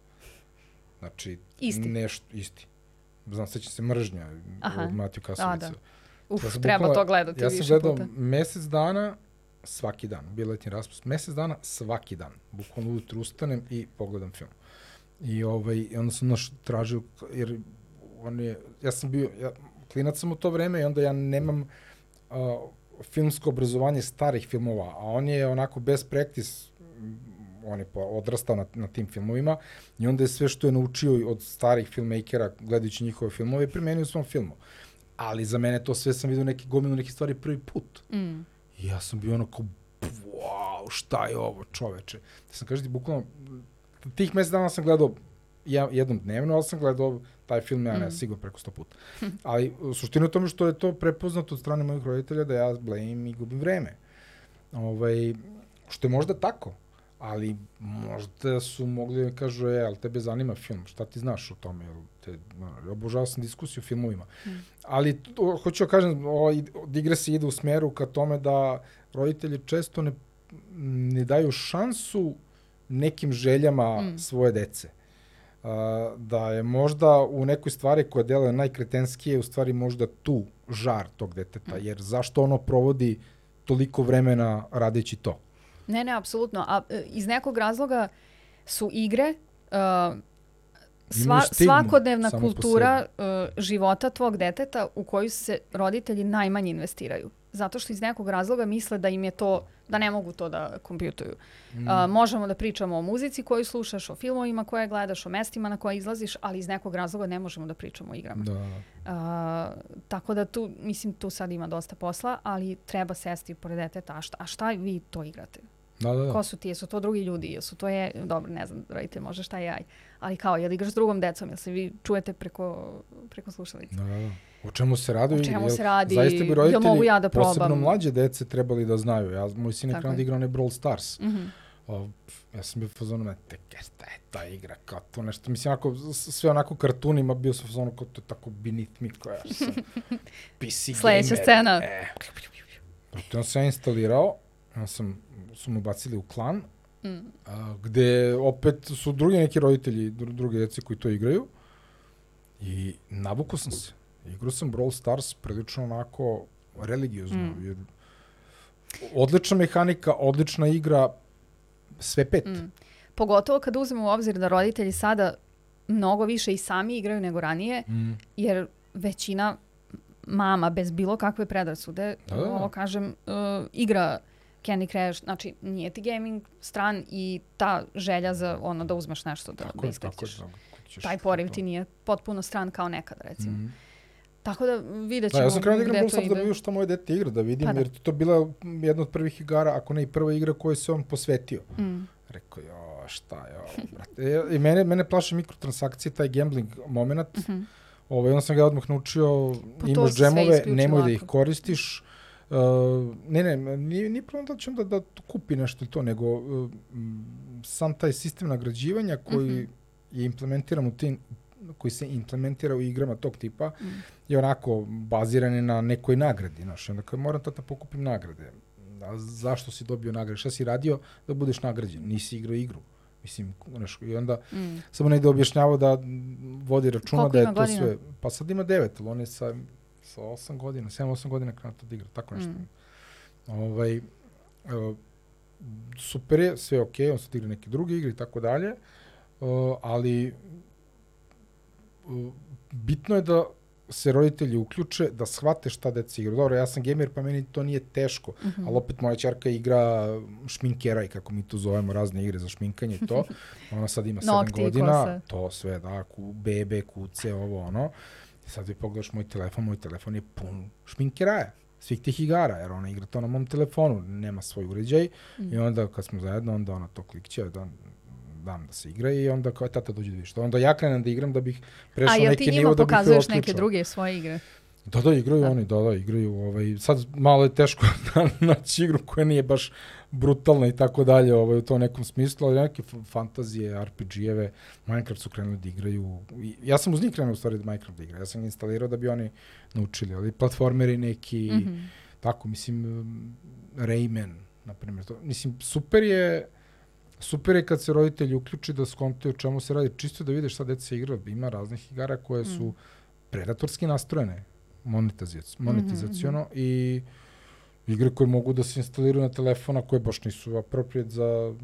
Znači, Isti. nešto, isti. Znam, sećam se mržnja Aha. od Matiju Kasovica. A, da. Uf, Ja treba bukvalno- to gledati Ja više sam gledao puta. mesec dana, svaki dan, bio letnji raspust, mesec dana, svaki dan. Bukvalno ujutru ustanem i pogledam film. I ovaj, onda sam naš tražio, jer on je, ja sam bio, ja, klinac sam u to vreme i onda ja nemam uh, filmsko obrazovanje starih filmova, a on je onako bez practice, m, on je odrastao na, na tim filmovima i onda je sve što je naučio od starih filmmakera gledajući njihove filmove primenio u svom filmu. Ali za mene to sve sam vidio neki gomilu nekih stvari prvi put. Mm. I ja sam bio onako, wow, šta je ovo čoveče. Da sam kažete, bukvalno, tih mesec dana sam gledao ja, jednom dnevno, ali sam gledao taj film, ja ne, Mm. sigurno preko sto puta. Ali u suštini u tome što je to prepoznato od strane mojih roditelja da ja blejim i gubim vreme. Ovaj, što je možda tako, ali možda su mogli da kažu, e, ali tebe zanima film, šta ti znaš o tome? Jel te, obožavao sam diskusiju o filmovima. Mm. Ali to, hoću da kažem, ovaj, digresija ide u smeru ka tome da roditelji često ne, ne daju šansu nekim željama Mm. svoje dece. A, da je možda u nekoj stvari koja deluje najkretenskije, u stvari možda tu žar tog deteta, jer zašto ono provodi toliko vremena radeći to? Ne, ne, apsolutno. A e, iz nekog razloga su igre uh, sva, stigmu svakodnevna kultura uh, života tvog deteta u koju se roditelji najmanje investiraju. Zato što iz nekog razloga misle da im je to, da ne mogu to da kompjutuju. Mm. Uh, možemo da pričamo o muzici koju slušaš, o filmovima koje gledaš, o mestima na koje izlaziš, ali iz nekog razloga ne možemo da pričamo o igrama. Da. Uh, tako da tu, mislim, tu sad ima dosta posla, ali treba sesti pored deteta, a šta, a šta vi to igrate? Da, da, da. Ko su ti? Jesu to drugi ljudi? Jesu to je, dobro, ne znam, rodite možda šta je jaj. Ali kao, jel igraš s drugom decom? Jel se vi čujete preko, preko slušalice? Da, da, da. O čemu se radi? O čemu Jel- se radi? Zaista bi Jel roditelji, mogu ja da posebno probam? mlađe dece, trebali da znaju. Ja, moj sin je krenuo da igra onaj Brawl Stars. Mhm. O, pf, ja sam bio fazonu, ne, te, šta je ta igra, kao to nešto. Mislim, onako, sve onako kartunima, bio sam fazonu, kao to je tako beneath me, koja sam PC Sledeća gamer. scena. E. On se ja instalirao, ja sam, su mu bacili u klan, Mm. a, gde opet su drugi neki roditelji, dru, druge djece koji to igraju. I navukao sam se. Igrao sam Brawl Stars prilično onako religiozno. Mm. Jer odlična mehanika, odlična igra, sve pet. Mm. Pogotovo kad uzmemo u obzir da roditelji sada mnogo više i sami igraju nego ranije, Mm. jer većina mama bez bilo kakve predrasude, Da, da, da. ovo kažem, uh, igra Candy Crush, znači nije ti gaming stran i ta želja za ono da uzmeš nešto da, Tako da je, tako tako Taj poriv ti nije potpuno stran kao nekad, recimo. Mm. Tako da vidjet ćemo Da, ja sam krenuo da igram Stars da bi šta moje dete igra, da vidim, Pa da. jer to je bila jedna od prvih igara, ako ne i prva igra koju se on posvetio. Mm. Rekao, jo, šta ovo, brate. E, I mene, mene plaše mikrotransakcije, taj gambling moment. Mhm. Ovaj, onda sam ga odmah naučio, Pa imaš džemove, nemoj da ih koristiš. Uh, ne, ne, nije, nije problem da će onda da kupi nešto ili to, nego uh, sam taj sistem nagrađivanja koji Mhm. je implementiran u tim koji se implementira u igrama tog tipa Mm. je onako baziran je na nekoj nagradi, znaš, onda kao moram tata pokupim nagrade. A zašto si dobio nagrade? Šta si radio da budeš nagrađen? Nisi igrao igru. Mislim, znaš, i onda Mm. samo negde objašnjavao da mm, vodi računa Koliko da je to godina? sve. Pa sad ima devet, ali on je sa, sa osam godina, 7-8 godina krenuo to da igra, tako nešto. Mm. Ovaj, evo, super je, sve je okej, on sad igra neke druge igre i tako dalje, uh, ali uh, bitno je da se roditelji uključe, da shvate šta deca igraju. Dobro, ja sam gamer, pa meni to nije teško, Mhm. ali opet moja čarka igra šminkeraj, kako mi to zovemo, razne igre za šminkanje i to. Ona sad ima 7 Nokti i godina, kose. to sve, da, ku, bebe, kuce, ovo, ono. I sad vi pogledaš moj telefon, moj telefon je pun šminkeraja, svih tih igara, jer ona igra to na mom telefonu, nema svoj uređaj. Mm. I onda kad smo zajedno, onda ona to klikće, da, dam da se igra i onda kao tata dođe da vidiš. Onda ja krenem da igram da bih A prešao jel neki ti njima nivo da bih pokazuješ je neke otključao. druge svoje igre? Da, da, igraju Da. oni, da, da, igraju. Ovaj, sad malo je teško da naći igru koja nije baš brutalna i tako dalje ovaj, u tom nekom smislu, ali neke fantazije, RPG-eve, Minecraft su krenuli da igraju. I, ja sam uz njih krenuo u stvari da Minecraft da igra. Ja sam ga instalirao da bi oni naučili, ali platformeri neki, mm Mhm. tako, mislim, Rayman, na primjer. To, mislim, super je super je kad se roditelji uključi da skontaju o čemu se radi, čisto da vide šta deca igra. Ima raznih igara koje su mm. predatorski nastrojene monetizacijono mm -hmm. i igre koje mogu da se instaliraju na telefona koje baš nisu apropriate za,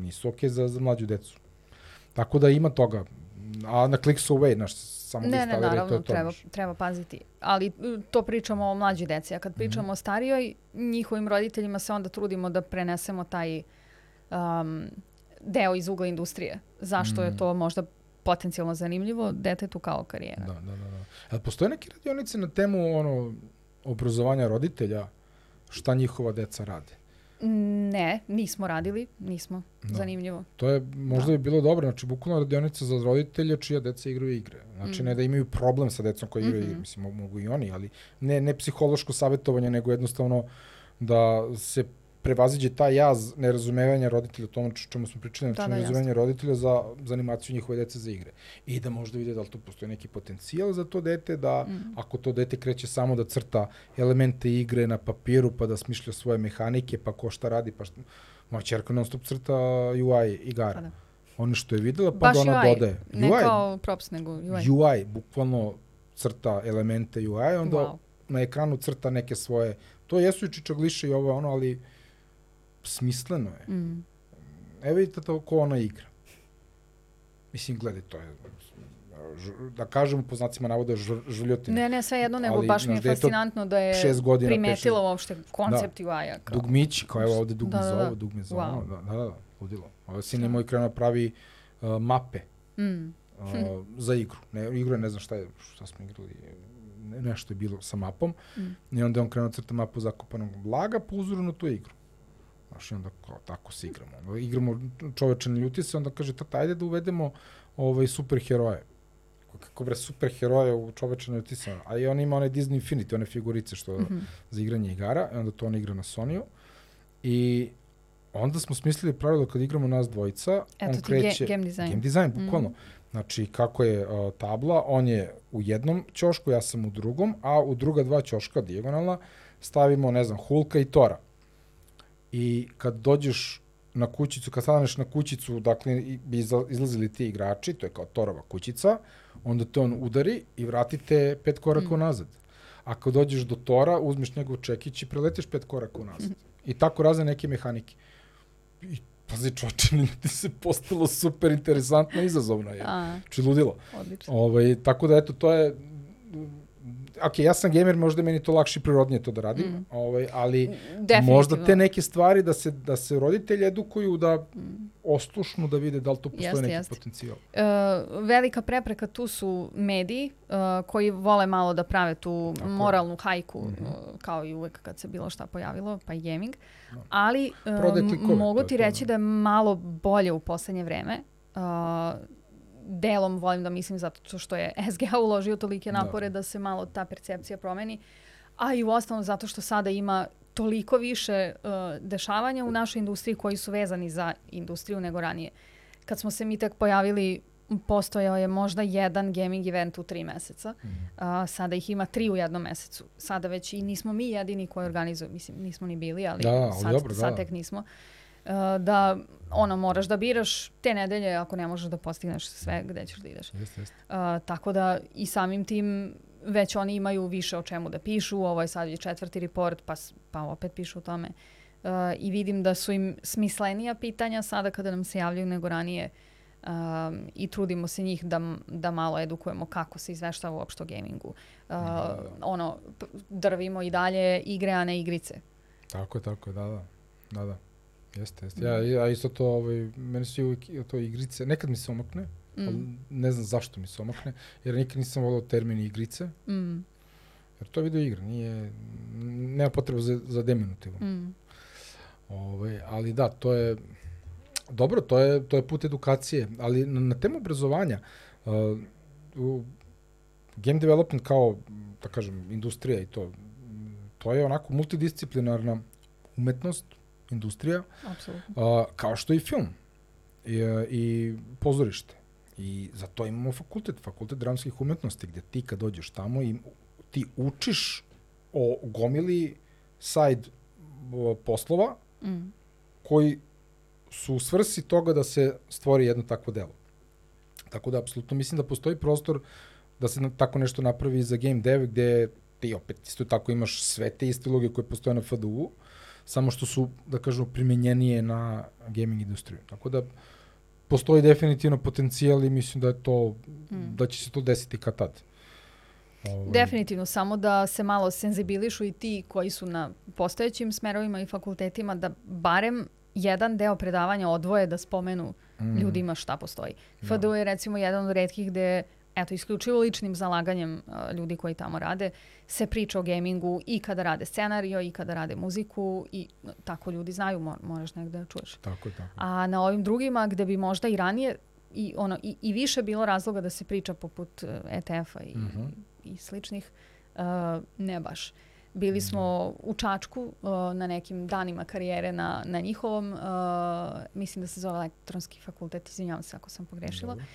nisu okej okay za, za mlađu decu. Tako da ima toga. A na click so away, znaš, samo ne, da ne, naravno, to, to treba, treba paziti. Ali to pričamo o mlađi deci, a kad pričamo mm -hmm. o starijoj, njihovim roditeljima se onda trudimo da prenesemo taj um, deo iz ugla industrije. Zašto mm. je to možda potencijalno zanimljivo detetu kao karijera. Da, da, da. da. A postoje neke radionice na temu ono, obrazovanja roditelja, šta njihova deca rade? Ne, nismo radili, nismo. Da. Zanimljivo. To je, možda da. bi bilo dobro, znači bukvalno radionica za roditelje čija deca igraju igre. Znači mm. ne da imaju problem sa decom koji igraju mm -hmm. igre, mislim mogu i oni, ali ne, ne psihološko savjetovanje, nego jednostavno da se prevaziđe taj jaz nerazumevanja roditelja, to ono čemu smo pričali, znači da, da, nerazumevanja roditelja za, za animaciju njihove dece za igre. I da možda vide da li tu postoji neki potencijal za to dete, da mm. ako to dete kreće samo da crta elemente igre na papiru, pa da smišlja svoje mehanike, pa ko šta radi, pa šta... Moja čerka non stop crta UI igara. Pa da. Ono što je videla, pa Baš da ona UI. dodaje. Ne UI, kao props, nego UI. UI, bukvalno crta elemente UI, onda wow. na ekranu crta neke svoje, to jesu i čičagliše i ovo ono, ali smisleno je. Mm. Evo vidite to ko ona igra. Mislim, gledaj, to je da kažemo po znacima navoda žuljotina. Ne, ne, sve jedno, nego ali, baš mi je fascinantno da je šest godina, primetila peš, uopšte koncept da. UI-a. Kao. Dugmić, kao evo ovde Dugme da, da, da. Dugme zove, wow. da, da, da, ludilo. Ovo sin je moj krenuo da pravi uh, mape mm. uh, za igru. Ne, igru ne znam šta je, šta smo igrali, ne, nešto je bilo sa mapom. Mm. I onda je on krenuo da crta mapu zakopanog blaga po uzoru na tu igru. Znaš, i onda kao, tako se igramo. Onda igramo čoveče ne ljuti se, onda kaže, tata, ajde da uvedemo ovaj, superheroje. Kako bre, superheroje u čoveče ne ljuti se. A i on ima one Disney Infinity, one figurice što mm -hmm. za igranje igara, i onda to on igra na Sonyu. I onda smo smislili pravilo kad igramo nas dvojica, Eto on kreće... game design. Game design, bukvalno. Mm. Znači, kako je uh, tabla, on je u jednom ćošku, ja sam u drugom, a u druga dva ćoška, dijagonalna, stavimo, ne znam, Hulka i Tora i kad dođeš na kućicu, kad staneš na kućicu, dakle, bi izlazili ti igrači, to je kao Torova kućica, onda te on udari i vratite pet koraka mm. nazad. A kad dođeš do Tora, uzmeš njegov čekić i preletiš pet koraka unazad. Mm. I tako razne neke mehanike. I pazi čoče, ti se postalo super interesantno i izazovno je. Či ludilo. Odlično. Ovaj, tako da, eto, to je ok, ja sam gamer, možda meni to lakše prirodnije to da radim, mm. ovaj, ali možda te neke stvari da se, da se roditelji edukuju da mm. oslušnu da vide da li to postoje jeste, neki jeste. potencijal. Uh, velika prepreka tu su mediji uh, koji vole malo da prave tu Tako. moralnu hajku mm -hmm. uh, kao i uvek kad se bilo šta pojavilo, pa i gaming. No. Da. Ali uh, mogu ti reći da je malo bolje u poslednje vreme. Uh, delom volim da mislim zato što je SGA uložio tolike da. napore da. da se malo ta percepcija promeni, a i u ostalom zato što sada ima toliko više uh, dešavanja u našoj industriji koji su vezani za industriju nego ranije. Kad smo se mi tek pojavili, postojao je možda jedan gaming event u tri meseca. Mm. Uh, sada ih ima tri u jednom mesecu. Sada već i nismo mi jedini koji organizuju. Mislim, nismo ni bili, ali da, sad, dobro, sad da. tek nismo. Uh, Uh, da ono moraš da biraš te nedelje ako ne možeš da postigneš sve gde ćeš da ideš. Jeste, jeste. Uh, tako da i samim tim već oni imaju više o čemu da pišu, ovo je sad je četvrti report pa, pa opet pišu o tome. Uh, I vidim da su im smislenija pitanja sada kada nam se javljaju nego ranije um, i trudimo se njih da, da malo edukujemo kako se izveštava uopšte o gamingu. Uh, da, da. Ono, drvimo i dalje igre, a ne igrice. Tako je, tako je, da, da. da, da. Jeste, jeste. Ja, ja isto to, ovaj, meni su uvijek to igrice, nekad mi se omakne, mm. ali ne znam zašto mi se omakne, jer nikad nisam volao termin igrice, mm. jer to je video igra, nije, nema potreba za, za deminutivom. Mm. Ovaj, ali da, to je, dobro, to je, to je put edukacije, ali na, na temu obrazovanja, uh, u game development kao, da kažem, industrija i to, to je onako multidisciplinarna umetnost, industrija, Apsolutno. kao što i film i, i pozorište. I za to imamo fakultet, fakultet dramskih umetnosti, gde ti kad dođeš tamo i ti učiš o gomili side poslova mm. koji su u svrsi toga da se stvori jedno takvo delo. Tako da, apsolutno mislim da postoji prostor da se tako nešto napravi za game dev, gde ti opet isto tako imaš sve te iste uloge koje postoje na FDU, samo što su, da kažemo, primenjenije na gaming industriju. Tako da, postoji definitivno potencijal i mislim da je to, mm. da će se to desiti kad tad. Ovaj. Definitivno, samo da se malo senzibilišu i ti koji su na postojećim smerovima i fakultetima, da barem jedan deo predavanja odvoje da spomenu mm. ljudima šta postoji. Da. FDU je recimo jedan od redkih gde eto, isključivo ličnim zalaganjem uh, ljudi koji tamo rade, se priča o gamingu i kada rade scenario i kada rade muziku i tako ljudi znaju, mo moraš negde da čuješ. Tako, tako. A na ovim drugima gde bi možda i ranije i, ono, i, i više bilo razloga da se priča poput uh, ETF-a i, mm -hmm. i sličnih, uh, ne baš. Bili mhm. smo u Čačku uh, na nekim danima karijere na, na njihovom, uh, mislim da se zove elektronski fakultet, izvinjavam se ako sam pogrešila. Dobro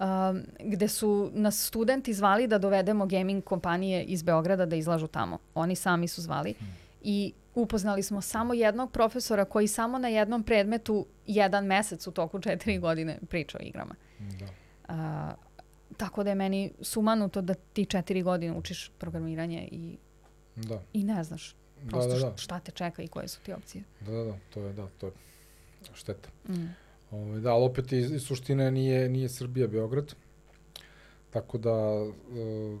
um, gde su nas studenti zvali da dovedemo gaming kompanije iz Beograda da izlažu tamo. Oni sami su zvali. Hmm. I upoznali smo samo jednog profesora koji samo na jednom predmetu jedan mesec u toku četiri godine priča o igrama. Da. Uh, tako da je meni sumanuto da ti četiri godine učiš programiranje i, da. i ne znaš prosto da, da, da. šta te čeka i koje su ti opcije. Da, da, da, to je, da, to je šteta. Mm. Ove, ovaj, da, ali opet iz, iz suštine nije, nije Srbija Beograd, tako da e,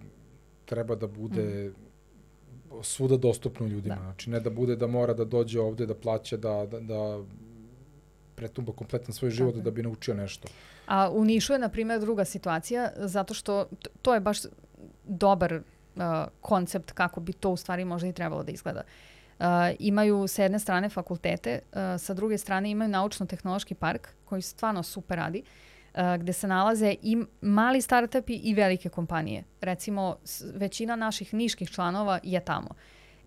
treba da bude mm. svuda dostupno ljudima. Da. Znači ne da bude da mora da dođe ovde, da plaća, da, da, da pretumba kompletan svoj život Tako. da bi naučio nešto. A u Nišu je, na primjer, druga situacija, zato što to je baš dobar uh, koncept kako bi to u stvari možda i trebalo da izgleda. Uh, Uh, imaju s jedne strane fakultete, uh, sa druge strane imaju naučno-tehnološki park koji stvarno super radi, uh, gde se nalaze i mali startupi i velike kompanije. Recimo, većina naših niških članova je tamo.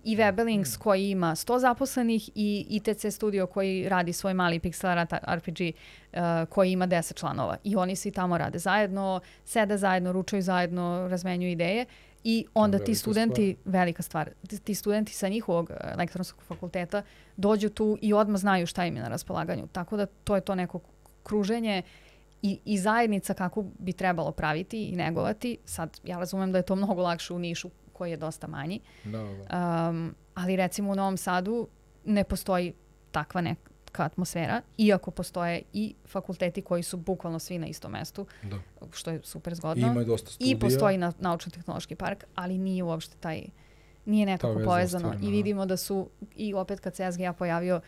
I Webelings mm. koji ima 100 zaposlenih i ITC studio koji radi svoj mali pixel art RPG uh, koji ima 10 članova. I oni svi tamo rade zajedno, sede zajedno, ručaju zajedno, razmenjuju ideje I onda ti studenti, stvar. velika stvar, ti studenti sa njihovog e, elektronskog fakulteta dođu tu i odmah znaju šta im je na raspolaganju. Tako da to je to neko kruženje i, i zajednica kako bi trebalo praviti i negovati. Sad, ja razumem da je to mnogo lakše u Nišu koji je dosta manji. Da, da. Um, ali recimo u Novom Sadu ne postoji takva nek, neka atmosfera, iako postoje i fakulteti koji su bukvalno svi na istom mestu, da. što je super zgodno. I ima dosta studija. I postoji na, naučno-tehnološki park, ali nije uopšte taj, nije nekako povezano. Stvarno, I da. vidimo da su, i opet kad se SGA pojavio,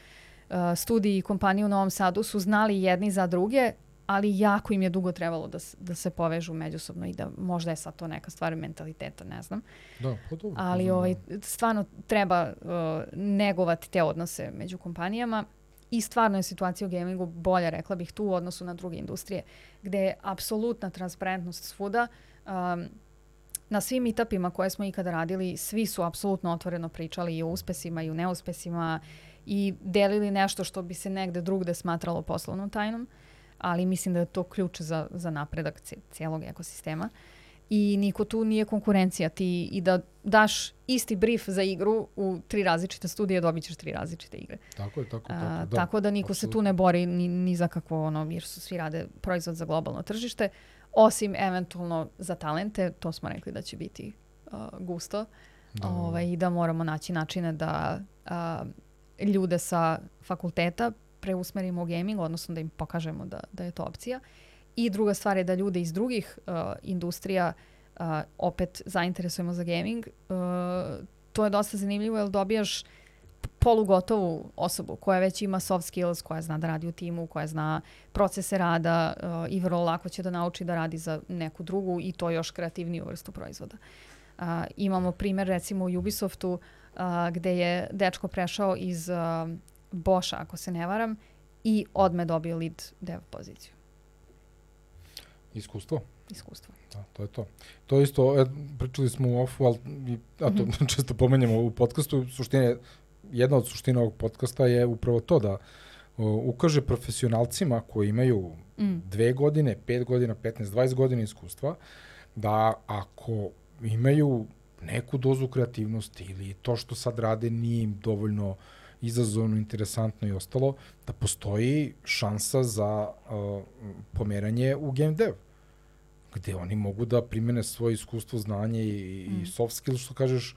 uh, studiji i kompanije u Novom Sadu su znali jedni za druge, ali jako im je dugo trebalo da, da se povežu međusobno i da možda je sad to neka stvar mentaliteta, ne znam. Da, pa dobro. Ali pa ovaj, stvarno treba uh, negovati te odnose među kompanijama I stvarno je situacija u gamingu bolja, rekla bih, tu u odnosu na druge industrije, gde je apsolutna transparentnost svuda. Um, na svim meetupima koje smo ikada radili, svi su apsolutno otvoreno pričali i o uspesima i o neuspesima i delili nešto što bi se negde drugde smatralo poslovnom tajnom, ali mislim da je to ključ za, za napredak cijelog ekosistema. Uh, i niko tu nije konkurencija ti i da daš isti brief za igru u tri različite studije dobit ćeš tri različite igre. Tako je, tako, tako. A, da, tako da niko absolutno. se tu ne bori ni, ni za kakvo ono, jer su svi rade proizvod za globalno tržište, osim eventualno za talente, to smo rekli da će biti uh, gusto da. ovaj, i da moramo naći načine da uh, ljude sa fakulteta preusmerimo u gaming, odnosno da im pokažemo da, da je to opcija. I druga stvar je da ljude iz drugih uh, industrija uh, opet zainteresujemo za gaming. Uh, to je dosta zanimljivo jer dobijaš polugotovu osobu koja već ima soft skills, koja zna da radi u timu, koja zna procese rada uh, i vrlo lako će da nauči da radi za neku drugu i to još kreativniju vrstu proizvoda. Uh, imamo primer recimo u Ubisoftu uh, gde je dečko prešao iz uh, Boscha, ako se ne varam, i odme dobio lead dev poziciju. Iskustvo? Iskustvo. Da, to je to. To isto, e, pričali smo u ofu, ali, a to mm -hmm. često pomenjamo u podcastu, suštine, jedna od suština ovog podcasta je upravo to da o, ukaže profesionalcima koji imaju mm. dve godine, pet godina, 15, 20 godina iskustva, da ako imaju neku dozu kreativnosti ili to što sad rade nije im dovoljno izazovno, interesantno i ostalo, da postoji šansa za uh, pomeranje u game dev gde oni mogu da primene svoje iskustvo, znanje i, mm. i soft skills, što kažeš,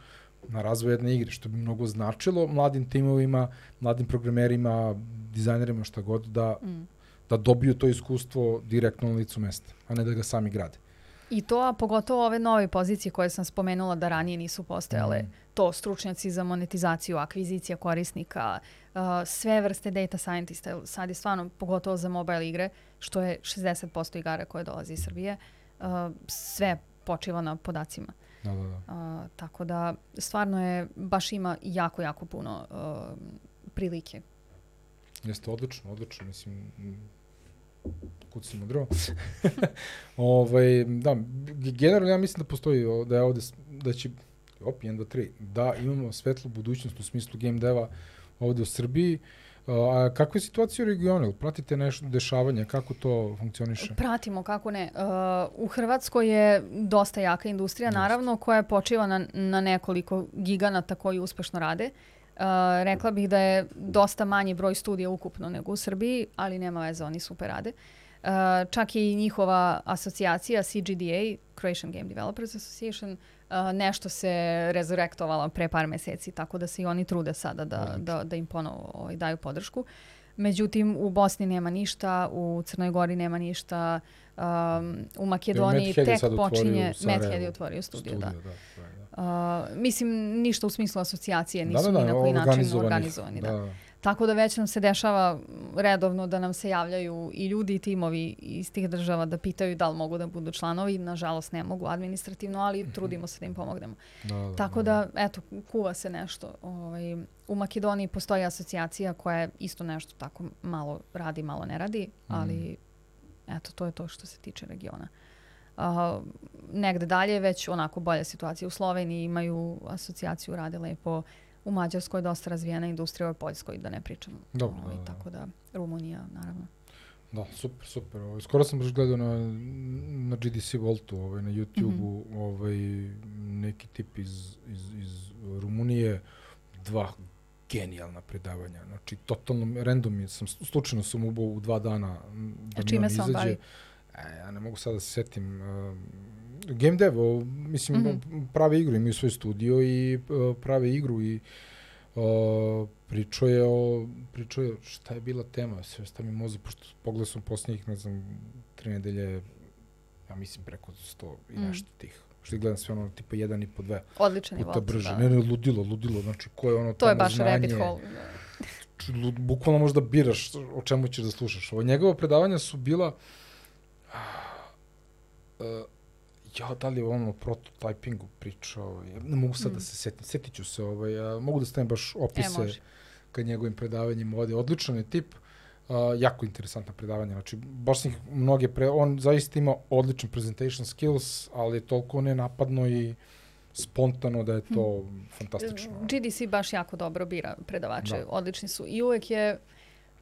na razvoj jedne igre, što bi mnogo značilo mladim timovima, mladim programerima, dizajnerima, šta god, da, mm. da dobiju to iskustvo direktno na licu mesta, a ne da ga sami grade. I to, a pogotovo ove nove pozicije koje sam spomenula da ranije nisu postojale, mm. to stručnjaci za monetizaciju, akvizicija korisnika, uh, sve vrste data scientista, sad je stvarno, pogotovo za mobile igre, što je 60% igara koje dolazi iz Srbije, uh, sve počiva na podacima. Da, da, da. Uh, tako da stvarno je, baš ima jako, jako puno uh, prilike. Jeste odlično, odlično. Mislim, kucimo drvo. ovaj, da, generalno ja mislim da postoji, da je ovde, da će, op, 1, 2, 3, da imamo svetlu budućnost u smislu game deva ovde u Srbiji. Uh, A kakva je situacija u regionu? Pratite nešto dešavanja? Kako to funkcioniše? Pratimo, kako ne. Uh, u Hrvatskoj je dosta jaka industrija, naravno, koja počiva na, na nekoliko giganata koji uspešno rade. Uh, rekla bih da je dosta manji broj studija ukupno nego u Srbiji, ali nema veze, oni super rade. Uh, čak i njihova asocijacija CGDA, Croatian Game Developers Association, uh, nešto se rezurektovala pre par meseci, tako da se i oni trude sada da, da, da im ponovo ovaj, daju podršku. Međutim, u Bosni nema ništa, u Crnoj Gori nema ništa, um, u Makedoniji tek počinje... Je otvorio studiju, studio, da. da, da, da. Uh, mislim, ništa u smislu asocijacije nisu da, da, da, ni na koji način organizovani. Da. da. Tako da već nam se dešava redovno da nam se javljaju i ljudi i timovi iz tih država da pitaju da li mogu da budu članovi. Nažalost ne mogu administrativno, ali -hmm. trudimo se da im pomognemo. Da, da, Tako da, da, eto, kuva se nešto. Ovaj, u Makedoniji postoji asocijacija koja je isto nešto tako malo radi, malo ne radi, ali mm. eto, to je to što se tiče regiona. Uh, negde dalje već onako bolja situacija. U Sloveniji imaju asocijaciju, rade lepo. Uh, u Mađarskoj dosta razvijena industrija, u Poljskoj da ne pričam. Dobro. Ovaj, da, da. Tako da, Rumunija, naravno. Da, super, super. Ovaj, skoro sam baš gledao na, na GDC Voltu, ovaj, na YouTube-u, mm -hmm. ovaj, neki tip iz, iz, iz Rumunije, dva genijalna predavanja. Znači, totalno random sam, slučajno sam ubao u dva dana da čime se on bavi? E, ja ne mogu sad da se setim. Uh, game dev, o, mislim, mm -hmm. prave igru, imaju svoj studio i uh, prave igru i uh, pričao je o, pričao je, šta je bila tema, sve šta mi moze, pošto pogledao sam posljednjih, ne znam, tri nedelje, ja mislim preko 100 i mm. nešto tih što gledam sve ono tipa 1 i po 2 Odličan je puta brže. Da. Ne, ne, ludilo, ludilo, znači ko je ono To je baš znanje, rabbit hole. Da. Bukvalno možda biraš o čemu ćeš da slušaš. Ovo njegova predavanja su bila uh, ja, da li je ono prototypingu pričao, ja ne mogu sad da mm. da se setim, setit ću se, ovaj, ja, mogu da stavim baš opise e, ka njegovim predavanjima ovde. Odličan je tip, uh, jako interesantna predavanja, znači baš sam ih mnoge, pre, on zaista ima odličan presentation skills, ali je toliko nenapadno i spontano da je to hmm. fantastično. GDC baš jako dobro bira predavače, da. odlični su i uvek je,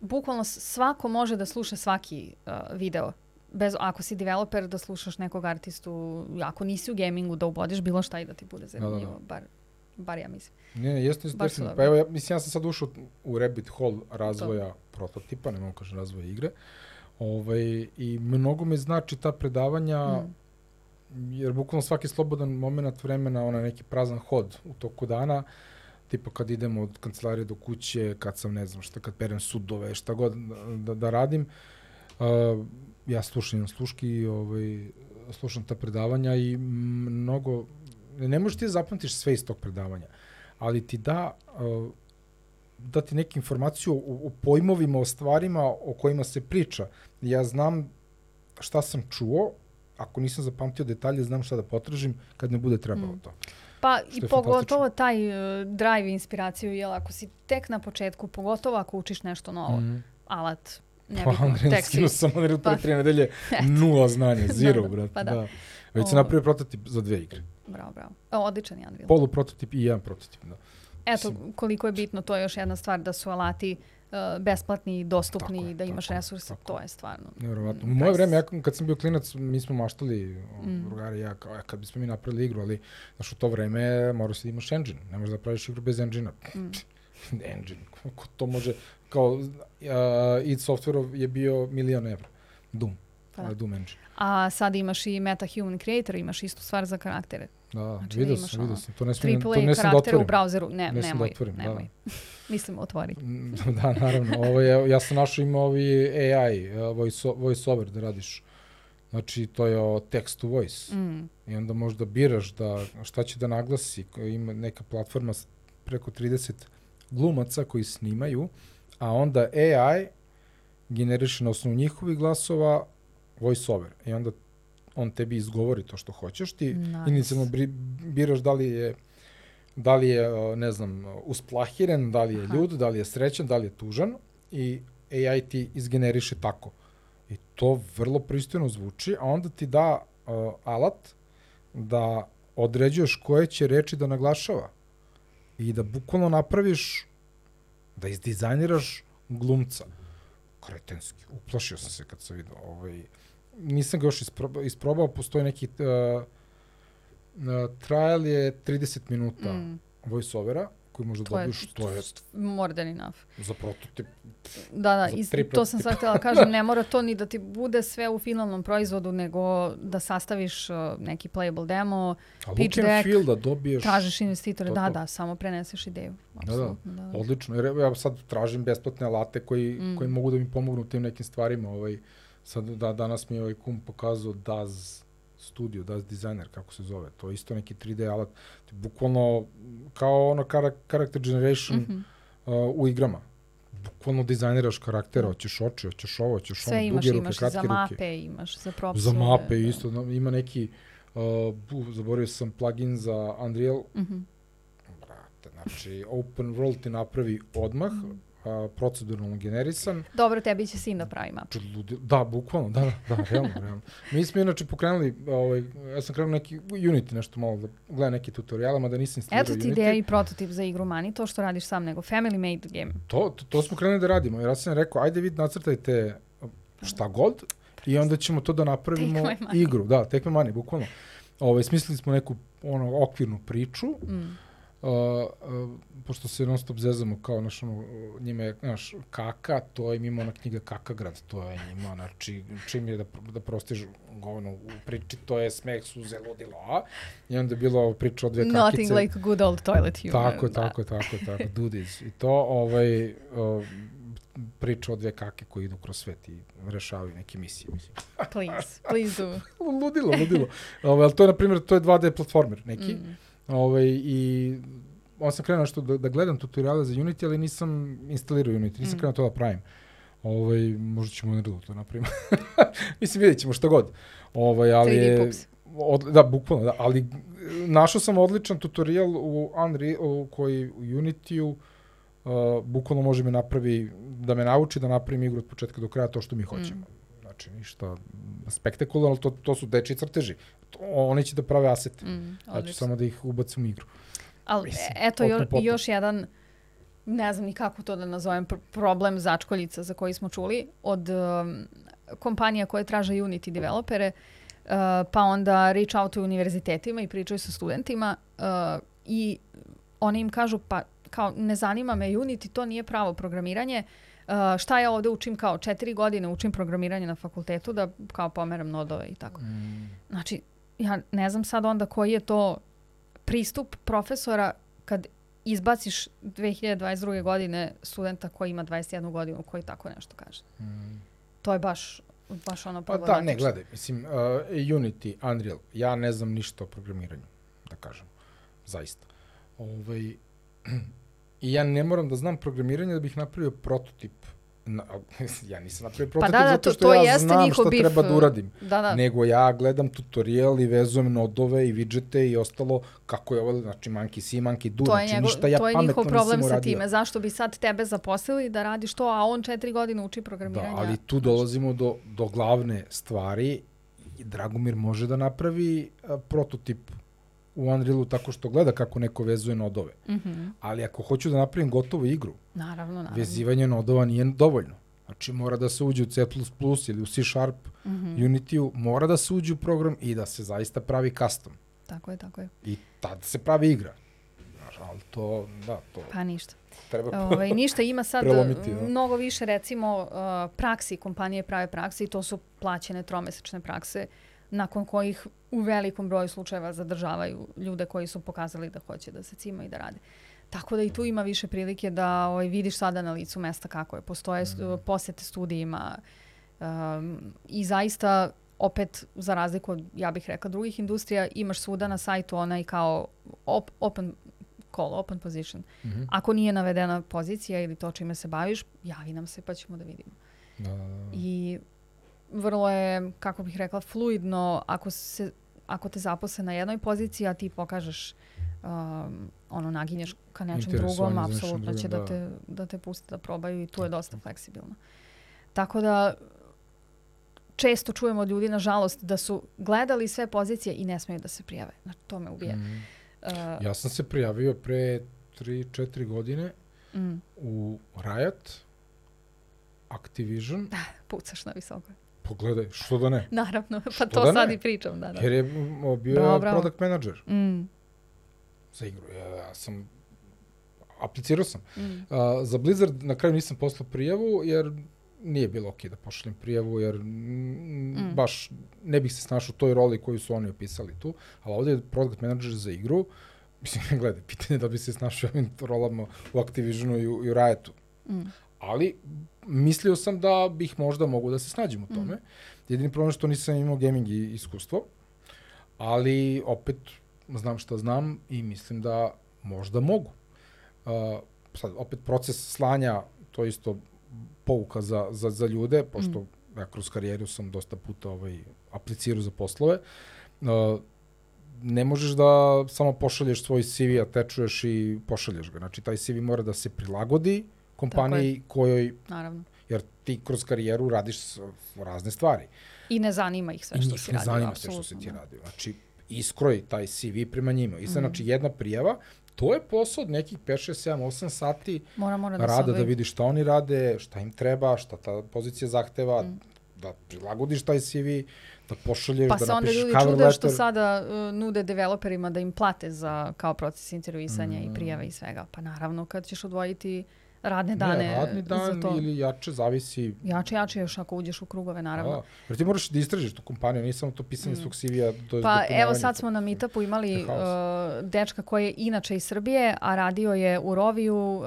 bukvalno svako može da sluša svaki uh, video bez, ako si developer da slušaš nekog artistu, ako nisi u gamingu da ubodiš bilo šta i da ti bude zanimljivo, da, da, da. bar, bar ja mislim. Ne, ne, jeste definitivno. Pa evo, ja, mislim, ja sam sad ušao u rabbit hole razvoja to. prototipa, ne mogu kažem razvoja igre, ovaj, i mnogo mi znači ta predavanja, mm. jer bukvalno svaki slobodan moment vremena, ona neki prazan hod u toku dana, tipa kad idemo od kancelarije do kuće, kad sam, ne znam šta, kad perem sudove, šta god da, da radim, uh, ja slušam sluški i ovaj, slušam ta predavanja i mnogo, ne možeš ti da zapamtiš sve iz tog predavanja, ali ti da, da ti neke informaciju o, o pojmovima, o stvarima o kojima se priča. Ja znam šta sam čuo, ako nisam zapamtio detalje, znam šta da potražim kad ne bude trebalo mm. to. Pa i pogotovo taj uh, drive inspiraciju, jel, ako si tek na početku, pogotovo ako učiš nešto novo, mm. alat, nebitno, pa, Unreal, skinuo sam Unreal pre tri nedelje, nula znanja, zero, da, brate, pa da. da. Već sam napravio prototip za dve igre. Bravo, bravo. O, odličan je Unreal. Polu prototip i jedan prototip, da. Eto, koliko je bitno, to je još jedna stvar, da su alati uh, besplatni, dostupni, tako, da imaš tako, resurse, tako. to je stvarno. Nevjerovatno. U moje vreme, ja, kad sam bio klinac, mi smo maštali, mm. drugari ja, kao, kad bismo mi napravili igru, ali znaš, u to vreme moraš da imaš engine, ne možeš da praviš igru bez engine-a. Mm. engine, kako to može, kao uh, id Software je bio milion evra. Doom, Pa pa. da. Doom engine. A sad imaš i Meta Human Creator, imaš istu stvar za karaktere. Da, Znači, vidio sam, vidio sam. To ne smijem, to ne sam da karaktere u otvorim. brauzeru. Ne, Ne da nemoj, otvorim, da. nemoj. Mislim, otvori. Da, naravno. Ovo je, ja sam našao ima ovi AI, uh, voice, voice over da radiš. Znači, to je o text to voice. Mm. I onda možda biraš da, šta će da naglasi. Ima neka platforma preko 30 glumaca koji snimaju, a onda AI generiše na osnovu njihovih glasova voice over. I onda on tebi izgovori to što hoćeš. Ti Nice. inicijalno biraš da li je da li je, ne znam, usplahiren, da li je Aha. ljud, da li je srećan, da li je tužan i AI ti izgeneriše tako. I to vrlo pristojno zvuči, a onda ti da uh, alat da određuješ koje će reči da naglašava i da bukvalno napraviš, da izdizajniraš glumca. Kretenski. Uplašio sam se kad sam vidio. Ovaj, nisam ga još isprobao, isprobao postoji neki uh, uh, trial je 30 minuta mm. Voice-overa koji možda To je- dobiješ, to je More than enough. za prototip. Da, da, tri to sam sad htjela kažem, ne mora to ni da ti bude sve u finalnom proizvodu, nego da sastaviš uh, neki playable demo, A Pitch deck, feel da dobiješ tražiš investitore, to, da, to. da, samo preneseš ideju. Da, da. Da, da. odlično. Jer ja sad tražim besplatne alate koji, mm. koji mogu da mi pomognu u tim nekim stvarima. Ovaj, sad da, danas mi je ovaj kum pokazao DAZ studio, DAZ designer, kako se zove. To je isto neki 3D alat. Bukvalno kao ono kara, character generation Mhm. uh, u igrama. Bukvalno dizajniraš karaktera, hoćeš oči, hoćeš ovo, hoćeš ono, Sve imaš, duge ruke, imaš kratke za ruke. mape, imaš za propsove. Za mape da. isto, ima neki, uh, bu, zaboravio sam plugin za Unreal, Mhm. brate, znači open world ti napravi odmah, Mhm. A, proceduralno generisan, Dobro, tebi će sin da pravi mapu. Da, bukvalno, da, da, realno, realno. Mi smo inače pokrenuli, ovaj, ja sam krenuo neki Unity nešto malo da gledam neke tutoriale, mada nisam instalirao Eto ti Unity. ideja i prototip za igru Mani, to što radiš sam, nego family made game. To, to, to smo krenuli da radimo, jer ja sam rekao, ajde vi nacrtajte šta god i onda ćemo to da napravimo igru. Da, my money, bukvalno. Ovaj, smislili smo neku ono, okvirnu priču, Mm. Uh, uh, pošto se non stop zezamo kao naš ono, njima je, znaš, kaka, to je ima ona knjiga Kakagrad, to je njima, znači, čim je da, da prostiž govno u priči, to je smeh, suze, ludilo, a? I onda je bilo priča o dve kakice. Nothing like good old toilet humor. Tako, da. tako, tako, tako, dudies. I to, ovaj, uh, priča o dve kake koji idu kroz svet i rešavaju neke misije, mislim. Please, please do. ludilo, ludilo. Ovaj, ali to je, na primjer, to je 2D platformer neki. Mm. Ovaj, I on sam krenuo što da, da gledam tutoriale za Unity, ali nisam instalirao Unity, nisam Mm. mm. krenuo to da pravim. Ovaj, možda ćemo na to napravimo. Mislim, vidjet ćemo što god. Ovaj, ali 3D je, pups. od, da, bukvalno, da, ali e, našao sam odličan tutorial u Unreal, koji u Unity-u uh, bukvalno može me napravi, da me nauči da napravim igru od početka do kraja to što mi hoćemo. Znači, ništa spektakularno, to, to su dečji crteži. Oni će da prave asete. Mm, Ja ću samo da ih ubacim u igru. Ali Mislim, eto jo, još jedan, ne znam ni kako to da nazovem, pr problem začkoljica za koji smo čuli od um, kompanija koje traže Unity developere, uh, pa onda reach out to univerzitetima i pričaju sa studentima uh, i oni im kažu pa kao ne zanima me Unity, to nije pravo programiranje, Uh, šta ja ovde učim kao četiri godine učim programiranje na fakultetu da kao pomeram nodove i tako. Mm. Znači, ja ne znam sad onda koji je to pristup profesora kad izbaciš 2022. godine studenta koji ima 21 godinu koji tako nešto kaže. Mm. To je baš, baš ono Pa da, problematično. ne, gledaj, mislim, uh, Unity, Unreal, ja ne znam ništa o programiranju, da kažem, zaista. Ovaj, I ja ne moram da znam programiranje da bih napravio prototip. Na, ja nisam napravio Pa prototip da, da, zato to, što to ja jeste znam šta bif. treba da uradim. Da, da. Nego ja gledam tutorial i vezujem nodove i widgete i ostalo kako je ovo, znači monkey see, monkey do, to znači njegov, ništa ja to je pametno njihov problem nisam sa uradio. time. Zašto bi sad tebe zaposlili da radiš to, a on četiri godine uči Da, programiranje? ali tu dolazimo do, do glavne stvari. I Dragomir može da napravi a, prototip u Unrealu tako što gleda kako neko vezuje nodove. Mhm. Ali ako hoću da napravim gotovu igru, Naravno, naravno. vezivanje nodova nije dovoljno. Znači mora da se uđe u C++ ili u C Sharp, Mhm. Unity-u, mora da se uđe u program i da se zaista pravi custom. Tako je, tako je. I tad se pravi igra. Znaš, ali to, da, to Pa ništa. treba Ovaj, ništa, ima sad prelomiti, da. mnogo više recimo uh, praksi, kompanije prave prakse i to su plaćene tromesečne prakse nakon kojih u velikom broju slučajeva zadržavaju ljude koji su pokazali da hoće da se cima i da rade. Tako da i tu ima više prilike da ovaj, vidiš sada na licu mesta kako je. Postoje mm. posete studijima um, i zaista opet za razliku od, ja bih rekla, drugih industrija, imaš svuda na sajtu onaj kao op, open call, open position. Mm -hmm. Ako nije navedena pozicija ili to čime se baviš, javi nam se pa ćemo da vidimo. Da, da, da. I vrlo je, kako bih rekla, fluidno ako, se, ako te zaposle na jednoj poziciji, a ti pokažeš um, ono, naginješ ka nečem drugom, apsolutno će da. da, te, da te puste da probaju i tu je dosta fleksibilno. Tako da često čujemo od ljudi, nažalost, da su gledali sve pozicije i ne smeju da se prijave. Znači, to me ubije. Mm. Uh, ja sam se prijavio pre 3-4 godine mm. u Riot, Activision. Da, pucaš na visoko. Pogledaj, što da ne? Naravno, pa što to da sad ne? i pričam. Da, da. Jer je bio bravo, bravo. product manager mm. za igru. Ja, ja sam aplicirao sam. Mm. Uh, za Blizzard na kraju nisam poslao prijavu, jer nije bilo okej da pošaljem prijavu, jer mm. baš ne bih se snašao u toj roli koju su oni opisali tu, ali ovde je product manager za igru, mislim, gledaj, pitanje da bi se snašao ovim rolama u Activisionu i u, i u Riotu. Mm. Ali, mislio sam da bih možda mogu da se snađem u tome. Mm. Jedini problem što nisam imao gaming iskustvo, ali opet znam šta znam i mislim da možda mogu. Uh, sad, opet proces slanja, to isto pouka za, za, za ljude, pošto mm. ja kroz karijeru sam dosta puta ovaj, aplicirao za poslove. Uh, ne možeš da samo pošalješ svoj CV, atečuješ i pošalješ ga. Znači, taj CV mora da se prilagodi kompaniji kojoj... Naravno. Jer ti kroz karijeru radiš razne stvari. I ne zanima ih sve što si radio. I ne zanima sve što si ti da. radio. Znači, iskroj taj CV prema njima. I sad, mm. znači, jedna prijava, to je posao od nekih 5, 6, 7, 8 sati mora, mora da rada da vidi šta oni rade, šta im treba, šta ta pozicija zahteva, mm. da prilagodiš taj CV, da pošalješ, pa da napišeš cover letter. Pa se onda ljudi čude što sada uh, nude developerima da im plate za kao proces intervjuisanja mm. i prijave i svega. Pa naravno kad ćeš odvojiti radne dane ne, radni dan za to. ili jače, zavisi. Jače, jače još ako uđeš u krugove, naravno. Da, jer ti moraš da istražiš tu kompaniju, nije samo to pisanje mm. svog CV-a. Pa evo sad smo na meetupu imali uh, dečka koji je inače iz Srbije, a radio je u Roviju uh,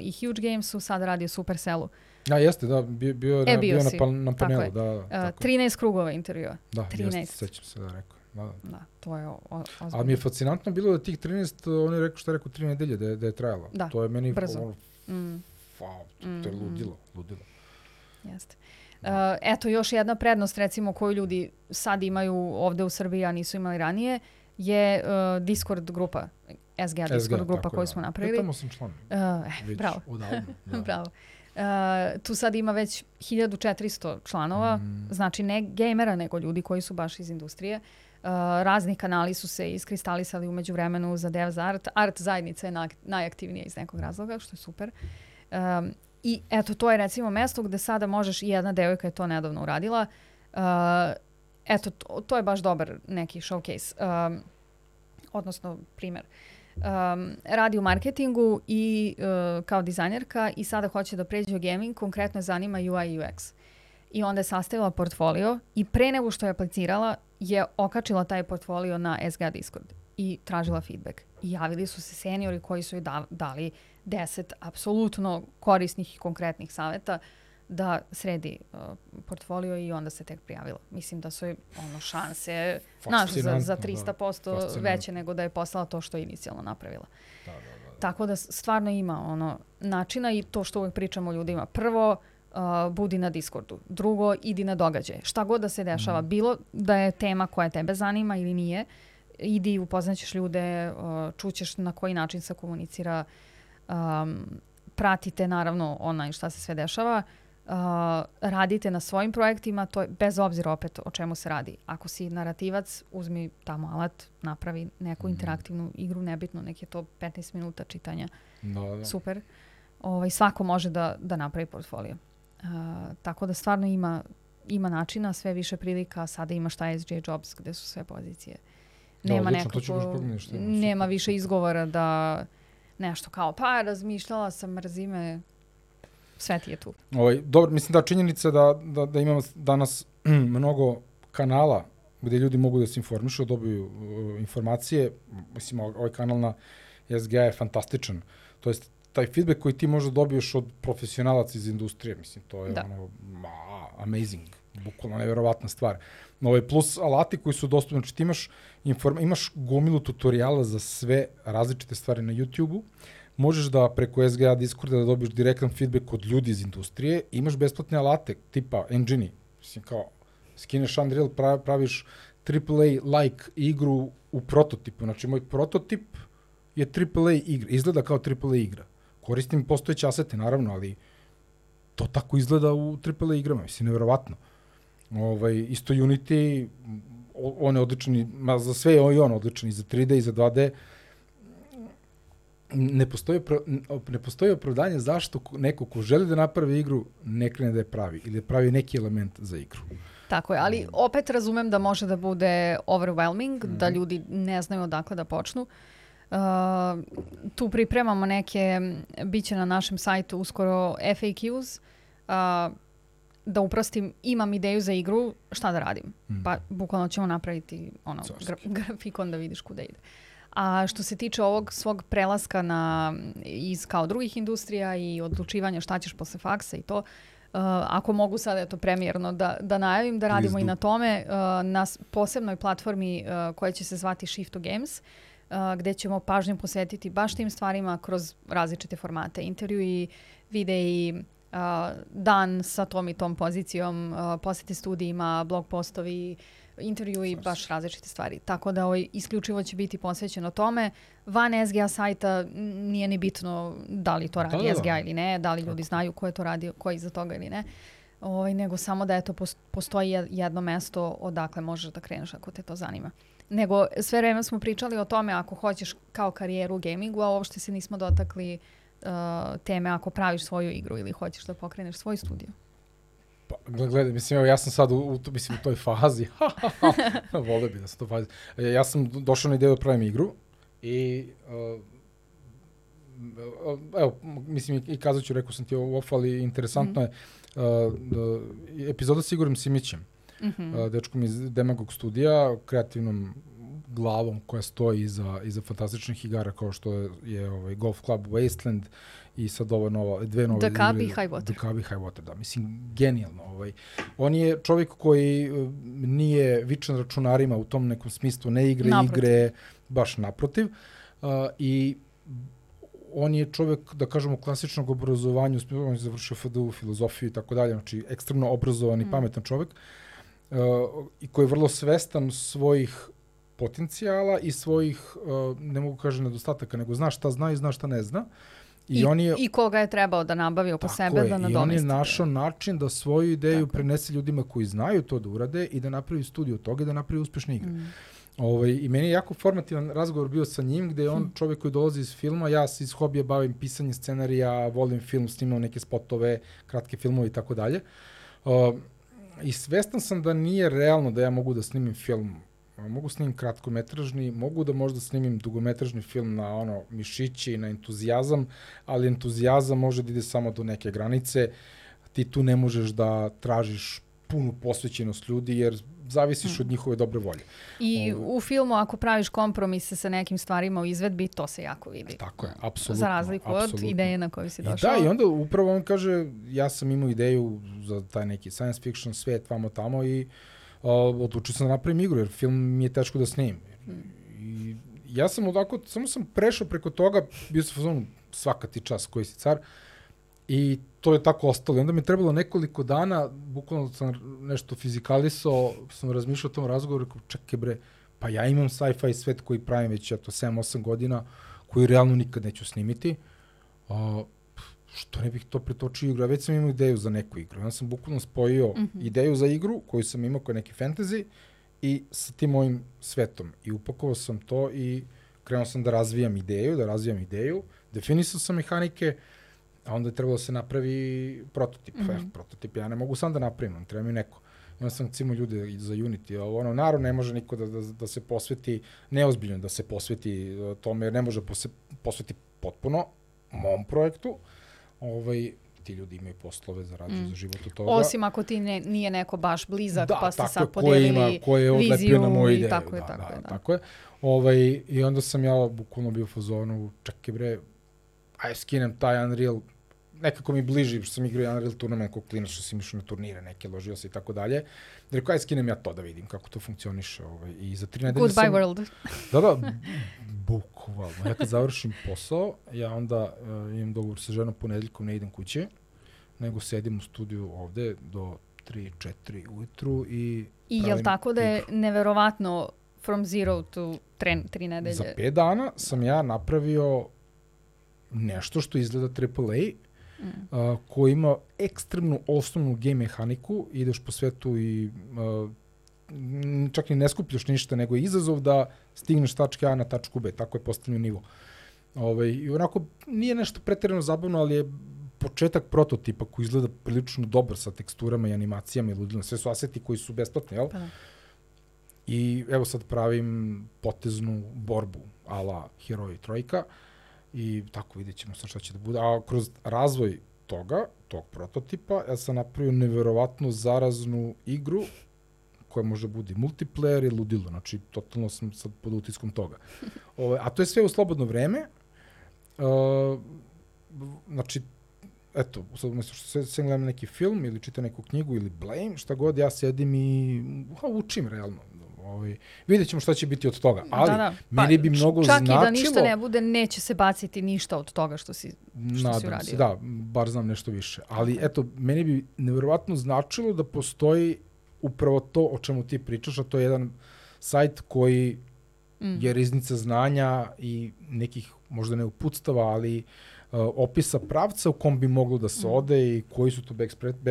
i Huge Gamesu, sad radi u Supercellu. Ja, jeste, da, bio, bio, e, bio, bio na, pa, na panelu, da, da. Uh, tako 13 krugova intervjua. Da, 13. jeste, sećam se da rekao. Da, da. da, to je ozbiljno. Ali mi je fascinantno bilo da tih 13, on je rekao što je rekao 3 nedelje da je, da je trajalo. Da, to je meni brzo. Ono, mm wow, to, to je ludilo, ludilo. Jeste. Uh, eto, još jedna prednost recimo koju ljudi sad imaju ovde u Srbiji, a nisu imali ranije, je uh, Discord grupa, SGA Discord SGA, grupa koju smo napravili. Ja, tamo sam član. Uh, eh, bravo. Odavno, da. bravo. Uh, tu sad ima već 1400 članova, mm. znači ne gamera, nego ljudi koji su baš iz industrije. Uh, razni kanali su se iskristalisali umeđu vremenu za Dev za Art. Art zajednica je na, najaktivnija iz nekog razloga, što je super. Um, I eto, to je recimo mesto gde sada možeš, i jedna devojka je to nedavno uradila, uh, eto, to, to je baš dobar neki showcase, um, odnosno primer. Um, radi u marketingu i uh, kao dizajnerka i sada hoće da pređe u gaming, konkretno zanima UI UX. I onda je sastavila portfolio i pre nego što je aplicirala je okačila taj portfolio na SGA Discord i tražila feedback. I javili su se seniori koji su joj da, dali deset apsolutno korisnih i konkretnih saveta da sredi uh, portfolio i onda se tek prijavila. Mislim da su ono šanse naš, za, za 300% da, veće nego da je poslala to što je inicijalno napravila. Da, da, da, da. Tako da stvarno ima ono načina i to što uvek pričamo ljudima. Prvo, uh, budi na Discordu. Drugo, idi na događaje. Šta god da se dešava, mm. bilo da je tema koja tebe zanima ili nije, idi, upoznaćeš ljude, uh, čućeš na koji način se komunicira um, pratite naravno onaj šta se sve dešava, uh, radite na svojim projektima, to je bez obzira opet o čemu se radi. Ako si narativac, uzmi tamo alat, napravi neku mm. interaktivnu igru, nebitno, nek je to 15 minuta čitanja. Da, da. Super. Ovaj, svako može da, da napravi portfolio. Uh, tako da stvarno ima, ima načina, sve više prilika, sada ima šta SJ Jobs gde su sve pozicije. Da, nema odlično, nekako, nema više izgovora da nešto kao, pa razmišljala sam, mrzime, sve ti je tu. Ovaj, dobro, mislim da činjenica da, da, da imamo danas mnogo kanala gde ljudi mogu da se informišu, da dobiju uh, informacije. Mislim, ovaj kanal na SGA je fantastičan. To jest, taj feedback koji ti možda dobiješ od profesionalaca iz industrije, mislim, to je da. ono, ma, amazing, bukvalno neverovatna stvar. Ovaj, plus alati koji su dostupni, znači ti imaš, informa, imaš gomilu tutoriala za sve različite stvari na YouTube-u, možeš da preko SGA Discorda da dobiješ direktan feedback od ljudi iz industrije, imaš besplatne alate tipa engine mislim kao skineš Unreal, praviš AAA like igru u prototipu, znači moj prototip je AAA igra, izgleda kao AAA igra. Koristim postojeće asete, naravno, ali to tako izgleda u AAA igrama, mislim, nevjerovatno. Ovaj, isto Unity, on je odličan, ma za sve je on odličan, i za 3D i za 2D, ne postoji, ne postoji opravdanje zašto neko ko želi da napravi igru ne krene da je pravi ili da pravi neki element za igru. Tako je, ali opet razumem da može da bude overwhelming, mm -hmm. da ljudi ne znaju odakle da počnu. Uh, tu pripremamo neke, bit će na našem sajtu uskoro FAQs, uh, da uprostim, imam ideju za igru, šta da radim? Mm. Pa bukvalno ćemo napraviti ono, gra, grafikon da vidiš kuda ide. A što se tiče ovog svog prelaska na, iz kao drugih industrija i odlučivanja šta ćeš posle faksa i to, uh, ako mogu sada eto premijerno da, da najavim da radimo Izdu. i na tome uh, na posebnoj platformi uh, koja će se zvati Shift to Games uh, gde ćemo pažnju posvetiti baš tim stvarima kroz različite formate, intervjui, videi, uh, dan sa tom i tom pozicijom, uh, posete studijima, blog postovi, intervju i baš različite stvari. Tako da ovaj, isključivo će biti posvećeno tome. Van SGA sajta nije ni bitno da li to radi da, da, da. SGA ili ne, da li ljudi znaju ko je to radio, ko je iza toga ili ne. Ovaj, nego samo da eto postoji jedno mesto odakle možeš da kreneš ako te to zanima. Nego sve vreme smo pričali o tome ako hoćeš kao karijeru u gamingu, a uopšte se nismo dotakli uh, teme ako praviš svoju igru ili hoćeš da pokreneš svoj studio. Pa, gledaj, mislim, evo, ja sam sad u, u, mislim, u toj fazi. Vole bi da sam to fazi. E, ja sam došao na ideju da pravim igru i uh, evo, mislim, i kazat ću, rekao sam ti ovo, ali interesantno mm je, uh, da, epizoda s Igorom Simićem, mm -hmm. dečkom iz Demagog studija, kreativnom glavom koja stoji iza, iza fantastičnih igara kao što je, je ovaj Golf Club Wasteland i sad ova nova, dve nove... The Cub i High Water. The Cub i High Water, da. Mislim, genijalno. Ovaj. On je čovjek koji eh, nije vičan računarima u tom nekom smislu, ne igre naprotiv. igre, baš naprotiv. Uh, I on je čovjek, da kažemo, klasičnog obrazovanja, on je završio FDU, filozofiju i tako dalje, znači ekstremno obrazovan i mm. pametan čovjek uh, i koji je vrlo svestan svojih potencijala i svojih, uh, ne mogu kažem nedostataka, nego zna šta zna i zna šta ne zna. I, I, on je, I koga je trebao da nabavi oko sebe je, da nadomesti. I on je našao način da svoju ideju tako. prenese ljudima koji znaju to da urade i da napravi studiju od toga i da napravi uspešne igre. Mm. Ovaj, I meni je jako formativan razgovor bio sa njim, gde je on hm. čovjek koji dolazi iz filma, ja se iz hobija bavim pisanjem scenarija, volim film, snimam neke spotove, kratke filmove i tako dalje. I svestan sam da nije realno da ja mogu da snimim film mogu snimim kratkometražni, mogu da možda snimim dugometražni film na ono mišići i na entuzijazam, ali entuzijazam može da ide samo do neke granice. Ti tu ne možeš da tražiš punu posvećenost ljudi jer zavisiš mm. od njihove dobre volje. I o, u filmu ako praviš kompromise sa nekim stvarima u izvedbi, to se jako vidi. Tako je, apsolutno. Za razliku apsolutno. od ideje na koju si došao. I da, i onda upravo on kaže, ja sam imao ideju za taj neki science fiction svet vamo tamo i uh, uh, odlučio sam da napravim igru, jer film mi je teško da snimim. I ja sam ovako, samo sam prešao preko toga, bio sam fazonu svaka ti čas koji si car, i to je tako ostalo. Onda mi je trebalo nekoliko dana, bukvalno sam nešto fizikalisao, sam razmišljao o tom razgovoru, čekaj bre, pa ja imam sci-fi svet koji pravim već eto 7-8 godina, koji realno nikad neću snimiti. Uh, što ne bih to pretočio igru, već sam imao ideju za neku igru. Ja sam bukvalno spojio mm -hmm. ideju za igru koju sam imao kao neki fantasy i sa tim mojim svetom. I upakovao sam to i krenuo sam da razvijam ideju, da razvijam ideju, definisao sam mehanike, a onda je trebalo da se napravi prototip. Mm -hmm. eh, prototip ja ne mogu sam da napravim, treba mi neko. Imam sam cimo ljude za Unity, ali ono, naravno ne može niko da, da, da se posveti, neozbiljno da se posveti tome, jer ne može posveti potpuno mom projektu. Ovaj, ti ljudi imaju poslove, zarađuju mm. za život od toga. Osim ako ti ne, nije neko baš blizak, da, pa ste sad podelili ima, ko je viziju na moju ideju. tako da, je, tako da, je. Da. Tako je. Ovaj, I onda sam ja bukvalno bio u fazonu, čekaj bre, aj skinem taj Unreal, nekako mi bliži, što sam igrao Unreal tournament kog klinac što sam išao na turnire neke, ložio se i tako dalje. Rekao, aj skinem ja to da vidim kako to funkcioniše. Ovaj. I za tri nedelje Goodbye sam... world. Da, da, bukvalno. Ja kad završim posao, ja onda uh, imam dogovor sa ženom ponedeljkom, ne idem kuće, nego sedim u studiju ovde do 3, 4 ujutru i I je li tako da je neverovatno from zero to tre, tri nedelje? Za pet dana sam ja napravio nešto što izgleda AAA, mm. uh, koji ima ekstremnu osnovnu game mehaniku, ideš po svetu i uh, čak ni ne skupljaš ništa, nego je izazov da stigneš tačke A na tačku B, tako je postavljen nivo. Ove, ovaj, I onako nije nešto pretjerano zabavno, ali je početak prototipa koji izgleda prilično dobro sa teksturama i animacijama i ludilom. Sve su aseti koji su besplatni, jel? Pa da. I evo sad pravim poteznu borbu ala Heroji Trojka i tako vidjet ćemo sa šta će da bude. A kroz razvoj toga, tog prototipa, ja sam napravio neverovatno zaraznu igru koja može budi multiplayer i ludilo. Znači, totalno sam sad pod utiskom toga. Ove, a to je sve u slobodno vreme. Uh, znači, eto, sad umesto što se, se gledam neki film ili čitam neku knjigu ili blame, šta god, ja sedim i ha, učim realno. Ovaj, vidjet ćemo šta će biti od toga. Ali, da, da. Pa, meni bi mnogo čak značilo... Čak i da ništa ne bude, neće se baciti ništa od toga što si, što Nadam si uradio. Se, da, bar znam nešto više. Ali, eto, meni bi nevjerovatno značilo da postoji upravo to o čemu ti pričaš, a to je jedan sajt koji mm. je riznica znanja i nekih, možda ne uputstava, ali uh, opisa pravca u kom bi moglo da se mm. ode i koji su to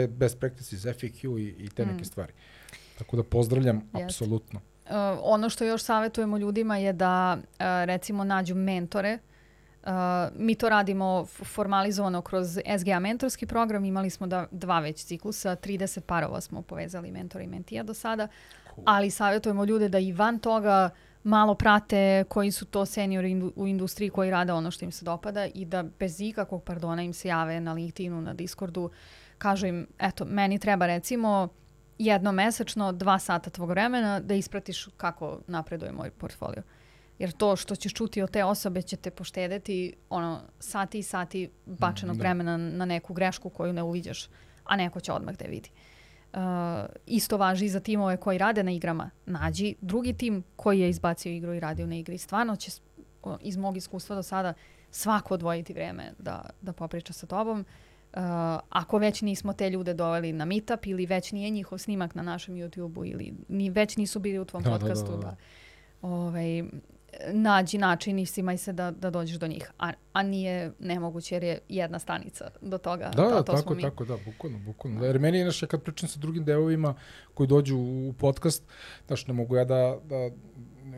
best practices, FAQ i, i te mm. neke stvari. Tako da pozdravljam, Jeste. apsolutno. Uh, ono što još savjetujemo ljudima je da uh, recimo nađu mentore uh, mi to radimo formalizovano kroz SGA mentorski program, imali smo da, dva već ciklusa, 30 parova smo povezali mentora i mentija do sada, cool. ali savjetujemo ljude da i van toga malo prate koji su to seniori indu, u industriji koji rade ono što im se dopada i da bez ikakvog pardona im se jave na LinkedInu, na Discordu, kažu im, eto, meni treba recimo jednomesečno dva sata tvog vremena da ispratiš kako napreduje moj portfolio. Jer to što ćeš čuti od te osobe će te poštedeti ono, sati i sati bačenog mm, da. vremena na neku grešku koju ne uviđaš, a neko će odmah da je vidi. Uh, isto važi i za timove koji rade na igrama. Nađi drugi tim koji je izbacio igru i radio na igri. Stvarno će iz mog iskustva do sada svako odvojiti vreme da, da popriča sa tobom. Uh, ako već nismo te ljude doveli na meetup ili već nije njihov snimak na našem YouTube-u ili ni, već nisu bili u tvom da, podcastu, da, da, da. da ovaj, nađi način i simaj se da, da dođeš do njih. A, a nije nemoguće jer je jedna stanica do toga. Da, to, to tako, tako, da, bukvalno, bukvalno. Da. Jer meni je, znaš, kad pričam sa drugim devovima koji dođu u podcast, znaš, ne mogu ja da, da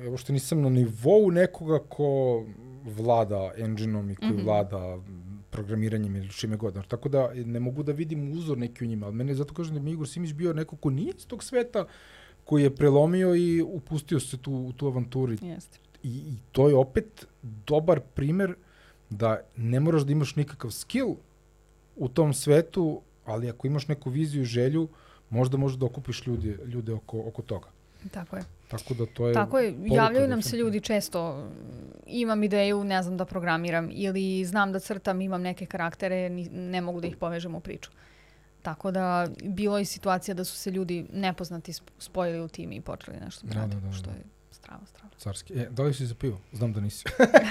evo što nisam na nivou nekoga ko vlada engine-om i koji mm -hmm. vlada programiranjem ili čime god. Tako da ne mogu da vidim uzor neki u njima, ali meni zato kažem da mi Igor Simić bio neko ko nije iz tog sveta, koji je prelomio i upustio se tu, u tu avanturu. Jeste I, I to je opet dobar primer da ne moraš da imaš nikakav skill u tom svetu, ali ako imaš neku viziju i želju, možda možeš da okupiš ljude, ljude oko, oko toga. Tako je. Tako da to je... Tako je, javljaju nam se ljudi često, imam ideju, ne znam da programiram, ili znam da crtam, imam neke karaktere, ne mogu da ih povežem u priču. Tako da bilo je situacija da su se ljudi nepoznati spojili u tim i počeli nešto da, da, da, da. što je strava, strava. Carski. E, da li si za pivo? Znam da nisi.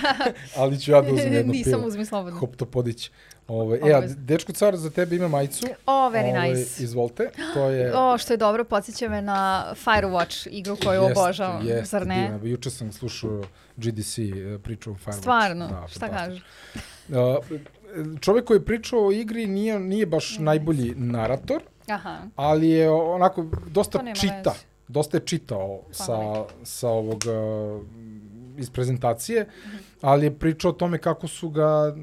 Ali ću ja da uzmem jedno Nisam, pivo. Nisam, uzmi slobodno. Hop to podići. Ove, e, a dečko car za tebe ima majicu. O, oh, very Ove, nice. Izvolite. To je... O, što je dobro, podsjeća me na Firewatch, igru koju jest, obožavam, jest, zar ne? Divna. Juče sam slušao GDC e, priču o Firewatch. Stvarno, da, šta kažeš? Uh, čovek koji je pričao o igri nije, nije baš najbolji narator, Aha. ali je onako dosta čita. Veze dosta je čitao sa, sa ovog uh, iz prezentacije, mm -hmm. ali je pričao o tome kako su ga uh,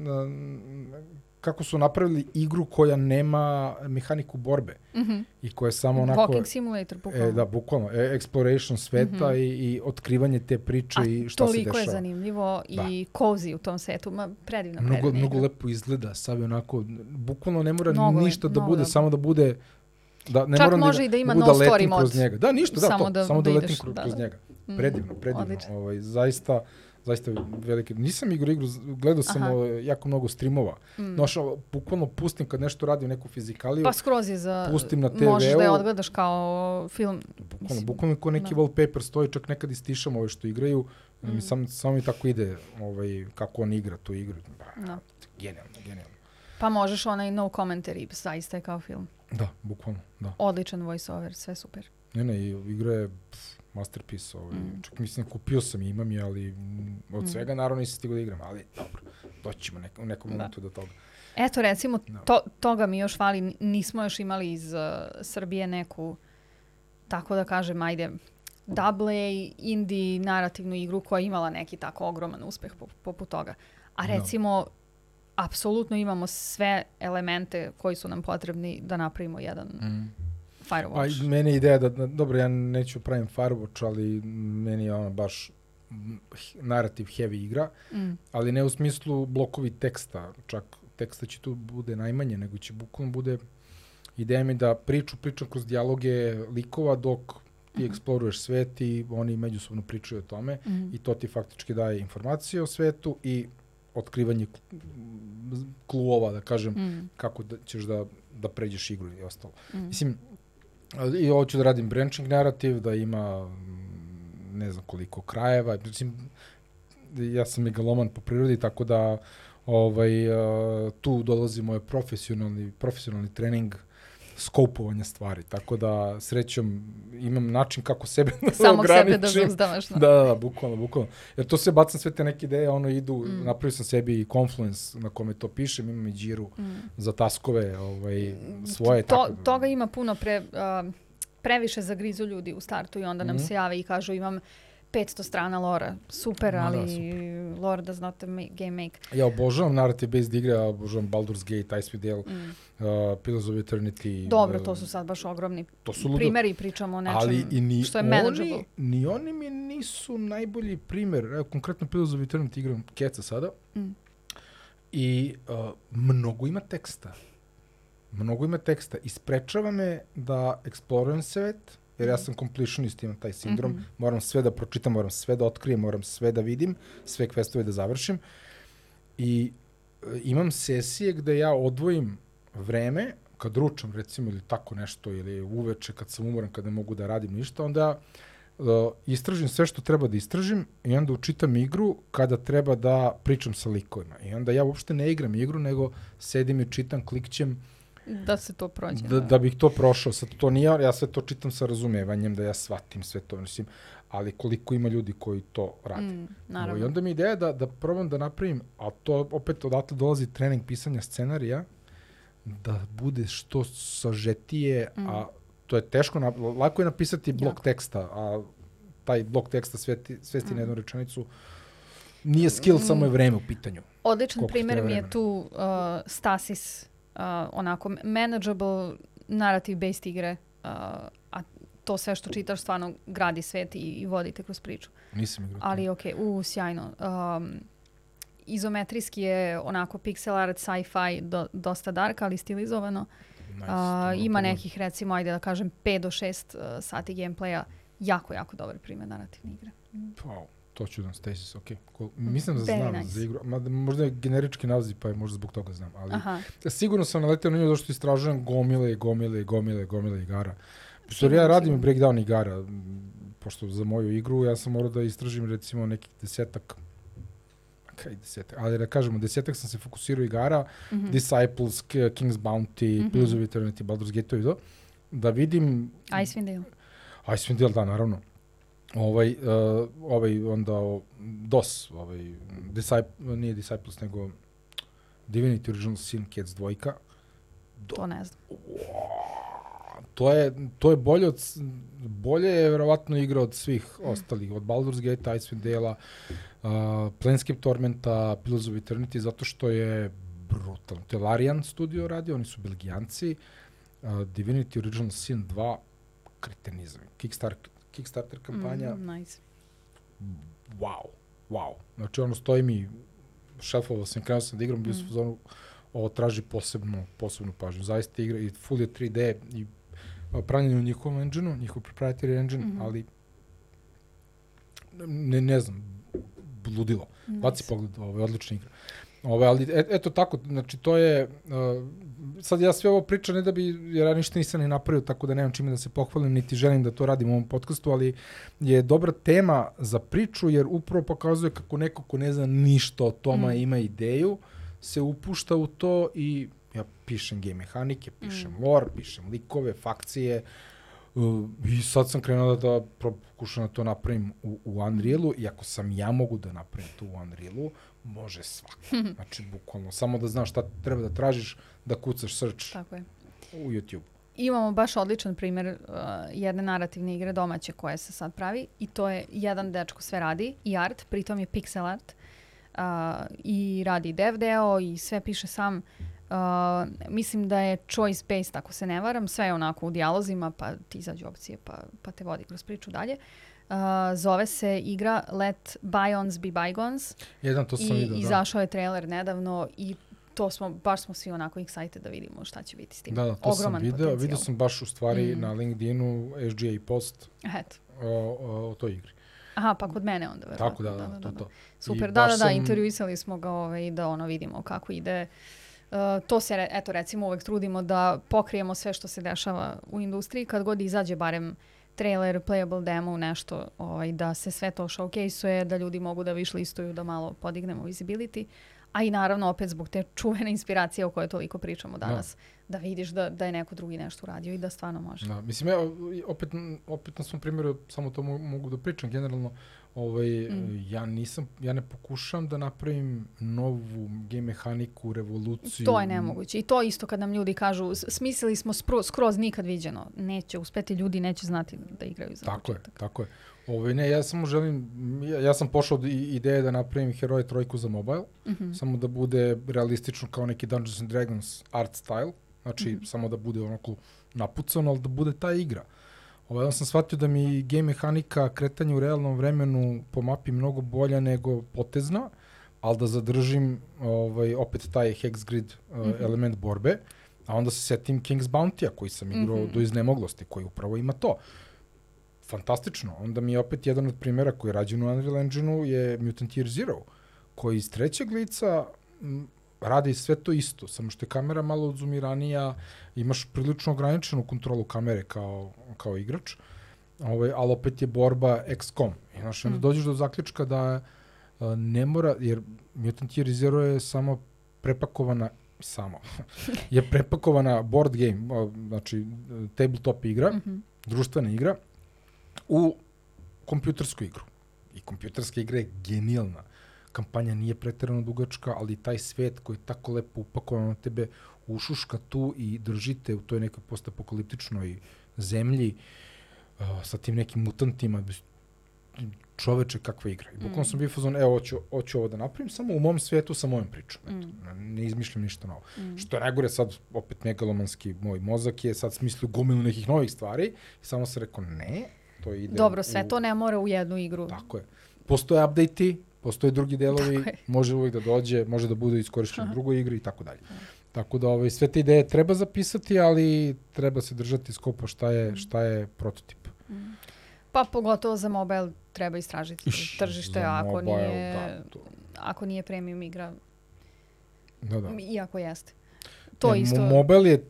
kako su napravili igru koja nema mehaniku borbe Mm -hmm. i koja je samo onako... Walking simulator, bukvalno. E, da, bukvalno. E, exploration sveta mm -hmm. i, i otkrivanje te priče A i šta se dešava. toliko je zanimljivo Da. i cozy u tom svetu. Ma, predivna, Mnogo, predivna mnogo lepo izgleda, sad onako, bukvalno ne mora Mnogo ništa da mnogo bude, samo da bude da ne Čak moram može da, i da ima mogu no da story mod. kroz njega. Da, ništa, da, Samo to, da- samo da, da letim ideš, kroz, da, kroz da. njega. Mm, Predivno, predivno. odlično. Ovaj, zaista, zaista velike. Nisam igrao igru, gledao sam Aha. ovaj, jako mnogo streamova. Mm. Znaš, bukvalno pustim kad nešto radim neku fizikaliju, Pa skroz je za... Pustim na Možeš da je TV-u. odgledaš kao film. bukvalno, mislim, bukvalno ko neki da. wallpaper stoji, čak nekad istišam ove što igraju, Mm. mi sam, samo tako ide ovaj, kako on igra tu igru. Ba, Da. Genijalno, genijalno. Pa možeš onaj no commentary, zaista je kao film. Da, bukvalno, da. Odličan voice over, sve super. Ne, ne, igra je pff, masterpiece. Ovaj. Mm. Čak mislim, kupio sam i imam je, ali od Mm. svega naravno nisam stigao da igram, ali dobro, doći ćemo nek, u nekom Da. momentu do toga. Eto, recimo, Da. to, toga mi još fali. Nismo još imali iz uh, Srbije neku, tako da kažem, ajde, double A, indie, narativnu igru koja je imala neki tako ogroman uspeh po- poput toga. A Da. Apsolutno imamo sve elemente koji su nam potrebni da napravimo jedan Mm. Pa Firewatch. i meni je ideja da, da, dobro, ja neću pravim Firewatch, ali meni je ono baš mm, narativ heavy igra, Mm. ali ne u smislu blokovi teksta, čak teksta će tu bude najmanje, nego će bukvalno bude ideja mi da priču pričam kroz dijaloge likova dok ti Mhm. eksploruješ svet i oni međusobno pričaju o tome Mm. i to ti faktički daje informacije o svetu i otkrivanje kl- kluova, da kažem, Mm. kako da ćeš da, da pređeš igru i ostalo. Mm. Mislim, i hoću da radim branching narativ, da ima mm, ne znam koliko krajeva. Mislim, ja sam megaloman po prirodi, tako da ovaj, uh, tu dolazi moj profesionalni, profesionalni trening skopovanja stvari. Tako da srećom imam način kako sebe da Samog sebe da ograničim. zauzdavaš. Da, da, da, bukvalno, bukvalno. Jer to sve bacam sve te neke ideje, ono idu, Mm. mm. napravio sam sebi i Confluence na kome to pišem, imam i Jira Mm. za taskove ovaj, svoje. to, tako da- toga ima puno pre, uh, previše zagrizu ljudi u startu i onda nam Mhm. se jave i kažu imam 500 strana lora. Super, da, ali lore does not game make. Ja obožavam narrative based igre, ja obožavam Baldur's Gate, Icewind Dale, Mm. uh, Pillars of Eternity. Dobro, uh, to su sad baš ogromni to su ludo. primeri, pričamo o nečem Ali i ni što je oni, manageable. ni oni mi nisu najbolji primer. Evo, konkretno Pillars of Eternity igram Keca sada. Mm. I uh, mnogo ima teksta. Mnogo ima teksta. Isprečava me da eksplorujem svet, jer ja sam completionist, imam taj sindrom. Mhm. Moram sve da pročitam, moram sve da otkrijem, moram sve da vidim, sve questove da završim. I e, imam sesije gde ja odvojim vreme, kad ručam recimo ili tako nešto, ili uveče kad sam umoran, kad ne mogu da radim ništa, onda uh, istražim sve što treba da istražim i onda učitam igru kada treba da pričam sa likovima. I onda ja uopšte ne igram igru, nego sedim i čitam, klikćem Da se to prođe. da, da bih to prošao. Sad to nije, ja sve to čitam sa razumevanjem, da ja shvatim sve to, mislim, ali koliko ima ljudi koji to rade. Mm, Ovaj, I naravno. onda mi je ideja da, da probam da napravim, a to opet odatle dolazi trening pisanja scenarija, da bude što sažetije, Mm. a to je teško, na, lako je napisati blok Jako. teksta, a taj blok teksta sveti, svesti Mm. na jednu rečenicu, nije skill, samo je vreme u pitanju. Odličan primer mi je tu uh, Stasis, uh, onako manageable narrative based igre, uh, a to sve što čitaš stvarno gradi svet i, i vodi te kroz priču. Nisam igrao. Ali ok, u, sjajno. Um, izometrijski je onako pixel art, sci-fi, do, dosta dark, ali stilizovano. Nice, Uh, ima nekih, recimo, ajde da kažem, 5 do 6 uh, sati gameplaya. Jako, jako dobar primer narativne igre. Wow, to ću da Stasis, ok. Cool. Mislim da Very znam nice. za igru, mada možda je generički naziv, pa je možda zbog toga znam, ali Aha. sigurno sam naletio na nju zato što istražujem gomile, gomile, gomile, gomile igara. Što ja radim breakdown igara, pošto za moju igru ja sam morao da istražim recimo nekih desetak kaj desetak, ali da kažemo, desetak sam se fokusirao igara, Mhm. Disciples, K- King's Bounty, Mhm. Pillars of Eternity, Baldur's Gate i to, da vidim Icewind Dale. Icewind Dale, da, naravno. Ovaj, uh, ovaj onda o, DOS, ovaj, Disciple, nije Disciples, nego Divinity Original Sin Cats dvojka. Do, To ne znam. to je, to je bolje od, bolje je verovatno igra od svih ostalih, od Baldur's Gate, Icewind Dale-a, uh, Planescape Tormenta, Pillars of Eternity, zato što je brutalno. To je Larian studio radio, oni su belgijanci. Uh, Divinity Original Sin 2, kretenizam. Kickstarter, Kickstarter kampanja, Mm, nice. wow, wow. Znači ono stoji mi, šelfovao sam, krenuo sam da igram, bio sam Mm. u zonu, ovo traži posebnu, posebnu pažnju. Zaista igra i full je 3D i pravljeno u njihovom engine-u, njihov proprietary engine, Mhm. ali ne, ne znam, ludilo. Nice. Baci pogled, ovo je odlična igra. Ove, ali et, eto tako, znači to je, uh, sad ja sve ovo pričam ne da bi, jer ja ništa nisam ni napravio, tako da nemam čime da se pohvalim, niti želim da to radim u ovom podcastu, ali je dobra tema za priču, jer upravo pokazuje kako neko ko ne zna ništa o tome, Mm. ima ideju, se upušta u to i ja pišem game mehanike, pišem Mm. lore, pišem likove, fakcije, Uh, I sad sam krenuo da, da pokušam da to napravim u, u Unrealu i ako sam ja mogu da napravim to u Unrealu, može svako. Znači, bukvalno, samo da znaš šta treba da tražiš, da kucaš search Tako je. u YouTube. Imamo baš odličan primjer uh, jedne narativne igre domaće koje se sad pravi i to je jedan dečko sve radi i art, pritom je pixel art uh, i radi dev deo i sve piše sam. Uh, mislim da je choice based ako se ne varam, sve je onako u dijalozima pa ti izađu opcije pa, pa te vodi kroz priču dalje. Uh, zove se igra Let Bygones Be Bygones Jedan, to sam i vidio, da. izašao je trailer nedavno i to smo, baš smo svi onako excited da vidimo šta će biti s tim. Da, da, to Ogroman sam video. Vidio sam baš u stvari Mm. na LinkedInu SGA post Eto. o, o, o toj igri. Aha, pa kod mene onda verovatno. Tako da, da, to, to. Super, I da, da, da, sam- intervjuisali smo ga ovaj, da ono vidimo kako ide. Uh, to se, eto recimo uvek trudimo da pokrijemo sve što se dešava u industriji, kad god izađe barem trailer, playable demo, nešto, ovaj, da se sve to showcase-uje, da ljudi mogu da viš listuju, da malo podignemo visibility. A i naravno opet zbog te čuvene inspiracije o kojoj toliko pričamo danas, da, vidiš da, da je neko drugi nešto uradio i da stvarno može. Da, mislim, ja opet, opet na svom primjeru samo to mo- mogu da pričam generalno, ovaj, Mm. ja nisam, ja ne pokušam da napravim novu game mehaniku, revoluciju. To je nemoguće. I to isto kad nam ljudi kažu, "S- smislili smo spro, skroz nikad viđeno. Neće uspeti, ljudi neće znati da igraju za Tako je, početak. tako je. Ovaj, ne, ja samo želim, ja, ja sam pošao od ideje da napravim Heroje trojku za mobile, Mhm. samo da bude realistično kao neki Dungeons and Dragons art style, znači Mhm. samo da bude onako napucano, ali da bude ta igra. Ovaj, sam shvatio da mi game mehanika kretanje u realnom vremenu po mapi mnogo bolja nego potezna, ali da zadržim ovaj, opet taj hex grid uh, Mhm. element borbe, a onda se setim King's Bounty-a koji sam igrao Mhm. do iznemoglosti, koji upravo ima to. Fantastično. Onda mi je opet jedan od primjera koji je rađen u Unreal Engine-u je Mutant Year Zero, koji iz trećeg lica radi sve to isto, samo što je kamera malo odzumiranija, imaš prilično ograničenu kontrolu kamere kao, kao igrač, ovaj, ali opet je borba XCOM. I znaš, onda Mm. dođeš do zaključka da a, ne mora, jer Mutant Year Zero je samo prepakovana samo, je prepakovana board game, a, znači tabletop igra, Mhm. društvena igra, u kompjutersku igru. I kompjuterska igra je genijalna. Kampanja nije preterano dugačka, ali taj svet koji je tako lepo upakovan na tebe ušuška tu i držite u toj nekoj postapokaliptičnoj zemlji uh, sa tim nekim mutantima. Čoveče, kakva igra. I bukvalno Mm. sam bio fazon, evo, hoću, hoću ovo da napravim, samo u mom svetu sa mojom pričom. Eto, Mm. ne izmišljam ništa novo. Mm. Što je najgore sad, opet megalomanski moj mozak je sad smislio gomilu nekih novih stvari i samo se rekao ne, to ide Dobro, sve u, to ne mora u jednu igru. Tako je. Postoje update-i, postoje drugi delovi, može uvijek da dođe, može da bude iskorišćen u drugoj igri i tako dalje. Tako da ovaj, sve te ideje treba zapisati, ali treba se držati skopa šta je, šta je prototip. Pa pogotovo za mobile treba istražiti Iš, tržište, ako mobile, nije, Da, to, ako nije premium igra, da, da. iako jeste. To Ne, isto... mo- Mobile je,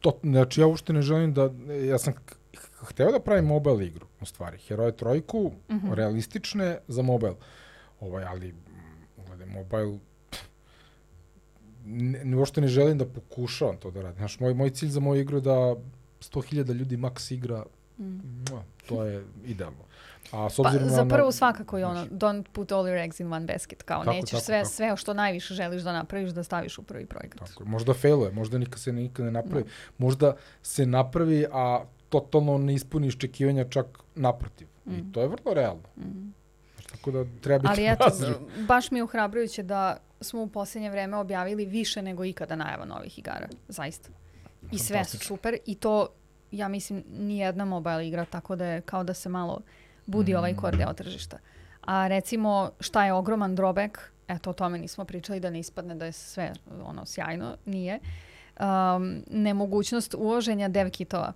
to, znači ja uopšte ne želim da, ja sam hteo da pravim mobile igru, u stvari. Heroje trojku, Mhm. realistične za mobile. Ovaj, ali, gledaj, mobile, ne, uopšte ne želim da pokušavam to da radim. Znaš, moj, moj cilj za moju igru je da 100.000 ljudi maks igra, Mm. to je idealno. A s Pa, obzirom za na... prvu svakako je ono, znaš, don't put all your eggs in one basket, kao Tako, nećeš tako, sve, tako. sve što najviše želiš da napraviš, da staviš u prvi projekat. Tako, možda failuje, možda nikad se nikad ne napravi. Da. Možda se napravi, a totalno ne ispuni iščekivanja čak naprotiv. I Mm. to je vrlo realno. Mm. Tako da treba biti Ali eto, baš mi je uhrabrujuće da smo u posljednje vreme objavili više nego ikada najava novih igara, zaista. I sve su super i to, ja mislim, nijedna mobile igra, tako da je kao da se malo budi mm. ovaj kor deo tržišta. A recimo, šta je ogroman drawback, eto o tome nismo pričali da ne ispadne da je sve ono sjajno, nije. Um, nemogućnost uloženja dev kitova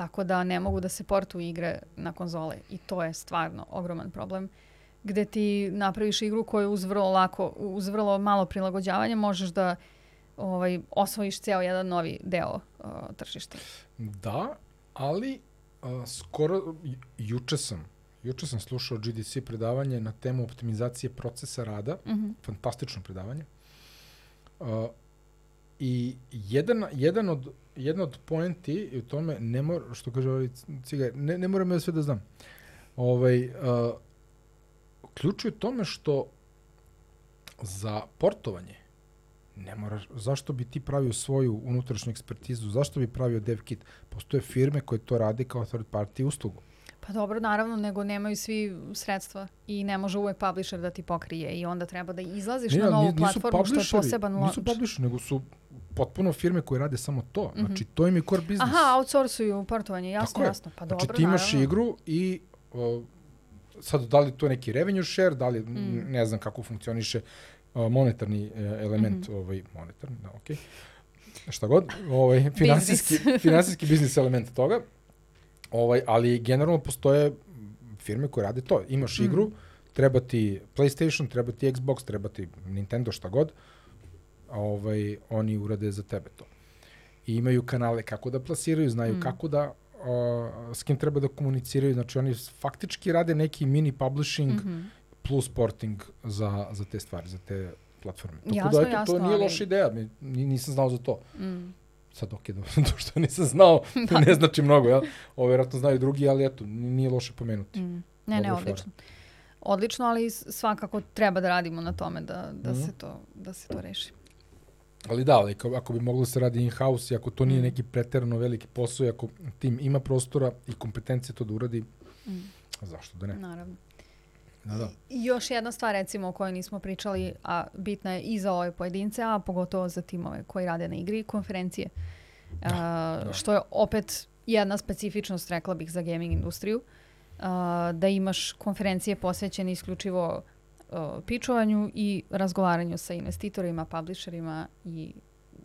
tako da ne mogu da se portu igre na konzole i to je stvarno ogroman problem gde ti napraviš igru koju uz vrlo lako, uz vrlo malo prilagođavanja možeš da ovaj, osvojiš ceo jedan novi deo uh, tržišta. Da, ali uh, skoro juče sam Juče sam slušao GDC predavanje na temu optimizacije procesa rada. Mm -hmm. Fantastično predavanje. Uh, I jedan, jedan od, jedan od poenti u tome, ne mora, što kaže ovaj cigar, ne, ne moram ja sve da znam. Ovaj, uh, ključ je u tome što za portovanje ne moraš, zašto bi ti pravio svoju unutrašnju ekspertizu, zašto bi pravio dev kit? Postoje firme koje to rade kao third party uslugu. Pa dobro, naravno, nego nemaju svi sredstva i ne može uvek publisher da ti pokrije i onda treba da izlaziš ne, na novu platformu što je poseban launch. Nisu publisher, nego su potpuno firme koje rade samo to. Mm -hmm. Znači, to im je core business. Aha, outsourcuju portovanje, jasno, Tako jasno. Pa znači, dobro, ti imaš naravno. igru i uh, sad da li to neki revenue share, da li, mm. ne znam kako funkcioniše uh, monetarni uh, element, mm -hmm. ovaj, monetarni, da, okej. Okay. Šta god, ovaj, finansijski, finansijski biznis element toga. Ovaj, ali generalno postoje firme koje rade to. Imaš mm. igru, treba ti PlayStation, treba ti Xbox, treba ti Nintendo, šta god, ovaj, oni urade za tebe to. I imaju kanale kako da plasiraju, znaju mm. kako da uh, s kim treba da komuniciraju, znači oni faktički rade neki mini publishing mm -hmm. plus porting za, za te stvari, za te platforme. Tako jasno, da, eto, jasno, to nije ali... loša ideja, nisam znao za to. Mm sad ok, do, to što nisam znao, da. ne znači mnogo, ja? Ovo vjerojatno znaju drugi, ali eto, nije loše pomenuti. Mm. Ne, ne, odlično. Odlično, ali svakako treba da radimo na tome da, da, mm. se, to, da se to reši. Ali da, ali ako, ako bi moglo da se radi in-house i ako to nije mm. neki preterano veliki posao i ako tim ima prostora i kompetencije to da uradi, mm. zašto da ne? Naravno. Da, da. Još jedna stvar recimo o kojoj nismo pričali, a bitna je i za ove pojedince, a pogotovo za timove koji rade na igri, konferencije. Da, uh, da. Što je opet jedna specifičnost, rekla bih, za gaming industriju. Uh, da imaš konferencije posvećene isključivo pičovanju i razgovaranju sa investitorima, publisherima i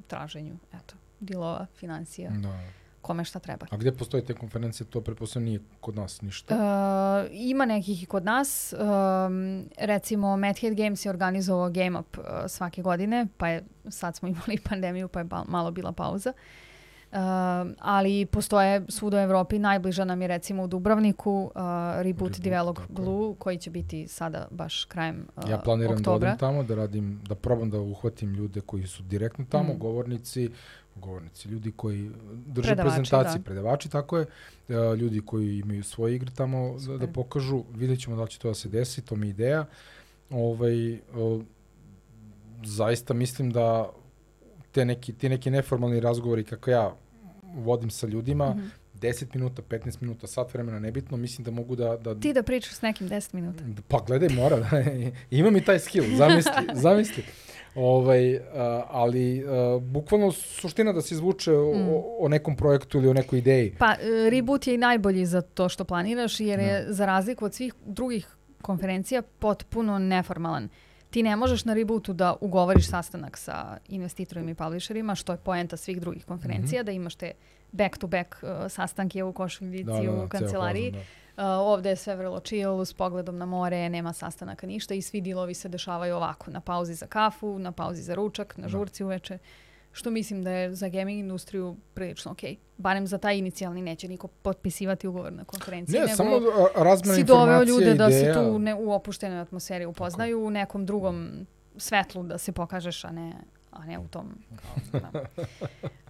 traženju eto, dilova, financija. Da kome šta treba. A gde postoje te konferencije? To pretpostavljam nije kod nas ništa? Uh, ima nekih i kod nas. Um, recimo Madhead Games je organizovao Game Up uh, svake godine, pa je, sad smo imali pandemiju, pa je malo bila pauza. Uh, ali postoje svud u Evropi, najbliža nam je recimo u Dubrovniku uh, Reboot, Reboot Develop Blue, koji će biti sada baš krajem uh, Ja planiram oktobra. da odem tamo, da radim, da probam da uhvatim ljude koji su direktno tamo, mm. govornici, govornici, ljudi koji drže predavači, prezentacije, da. predavači, tako je, e, ljudi koji imaju svoje igre tamo da, da pokažu, vidjet ćemo da će to da se desi, to mi je ideja. Ovaj, o, zaista mislim da te neki, ti neki neformalni razgovori kako ja vodim sa ljudima, mm -hmm. 10 minuta, 15 minuta, sat vremena, nebitno, mislim da mogu da... da Ti da pričaš s nekim 10 minuta. Pa gledaj, mora, da, imam i taj skill, zamisli, zamisli. Ovaj, uh, ali uh, bukvalno suština da se izvuče mm. o, o nekom projektu ili o nekoj ideji. Pa, uh, reboot je i najbolji za to što planiraš, jer je no. Da. za razliku od svih drugih konferencija potpuno neformalan. Ti ne možeš na rebootu da ugovoriš sastanak sa investitorima i publisherima, što je poenta svih drugih konferencija, mm -hmm. da imaš te back-to-back -back, uh, sastanke u košuljici, da, da, u kancelariji. Fazom, da Uh, ovde je sve vrlo chill, s pogledom na more, nema sastanaka ništa i svi dilovi se dešavaju ovako, na pauzi za kafu, na pauzi za ručak, na da. žurci uveče, što mislim da je za gaming industriju prilično okej. Okay. Barem za taj inicijalni neće niko potpisivati ugovor na konferenciji. Ne, nego samo razmena si doveo ljude ideja. da se tu ne, u opuštenoj atmosferi upoznaju, Tako. u nekom drugom svetlu da se pokažeš, a ne, a ne u tom. Kao, da.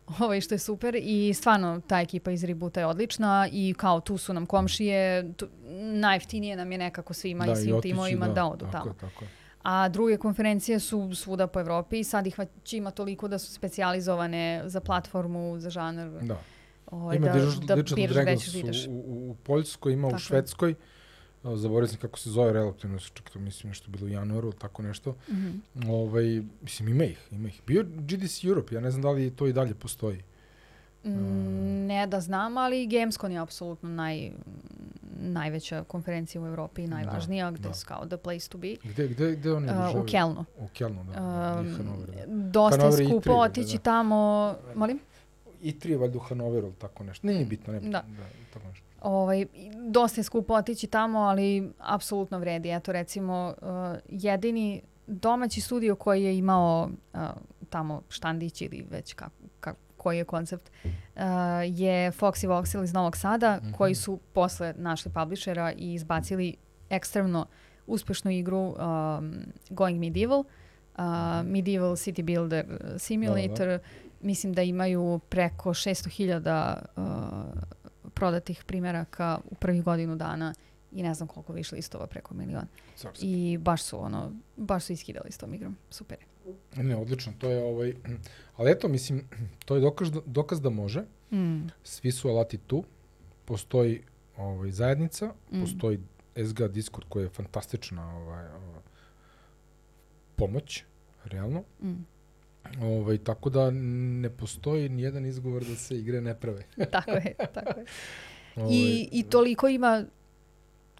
ovaj, što je super i stvarno ta ekipa iz Rebuta je odlična i kao tu su nam komšije, tu, najjeftinije nam je nekako svima da, i svim timovima da, da odu tako, tamo. Tako. A druge konferencije su svuda po Evropi i sad ih već ima toliko da su specializovane za platformu, za žanar. Da. Ovaj, ima da, da, da Dragons u, u, u Poljskoj, ima tako. u Švedskoj. zaboravio sam kako se zove relativno, čak to mislim nešto bilo u januaru, tako nešto. Mm -hmm. ovaj, mislim, ima ih, ima ih. Bio GDC Europe, ja ne znam da li to i dalje postoji. Mm, ne da znam, ali Gamescon je apsolutno naj, najveća konferencija u Evropi i najvažnija, da, gde da. su kao the place to be. Gde, gde, gde oni uh, U Kelnu. U Kelnu, da. Da, Hanover, da. Dosta Hanover je skupo otići da, da. tamo, molim? I tri je valjda u Hanoveru, tako nešto. Nije bitno, ne bitno. Da. da tako nešto. Ovaj, dosta je skupo otići tamo, ali apsolutno vredi. Eto recimo, uh, jedini domaći studio koji je imao uh, tamo štandić ili već kako, kako, koji je koncept, uh, je Foxy Voxel iz Novog Sada, mm -hmm. koji su posle našli publishera i izbacili ekstremno uspešnu igru um, Going Medieval, uh, Medieval City Builder Simulator. Da, da. Mislim da imaju preko 600.000 uh, prodatih primjeraka u prvih godinu dana i ne znam koliko više listova preko milion. I baš su ono, baš su iskidali s tom igrom. Super. Ne, odlično, to je ovaj, ali eto, mislim, to je dokaz, da, dokaz da može. Mm. Svi su alati tu, postoji ovaj, zajednica, mm. postoji SG Discord koji je fantastična ovaj, ovaj, pomoć, realno. Mm. Ovaj, tako da ne postoji ni jedan izgovor da se igre ne prave. tako je, tako je. Ovaj, I, I toliko ima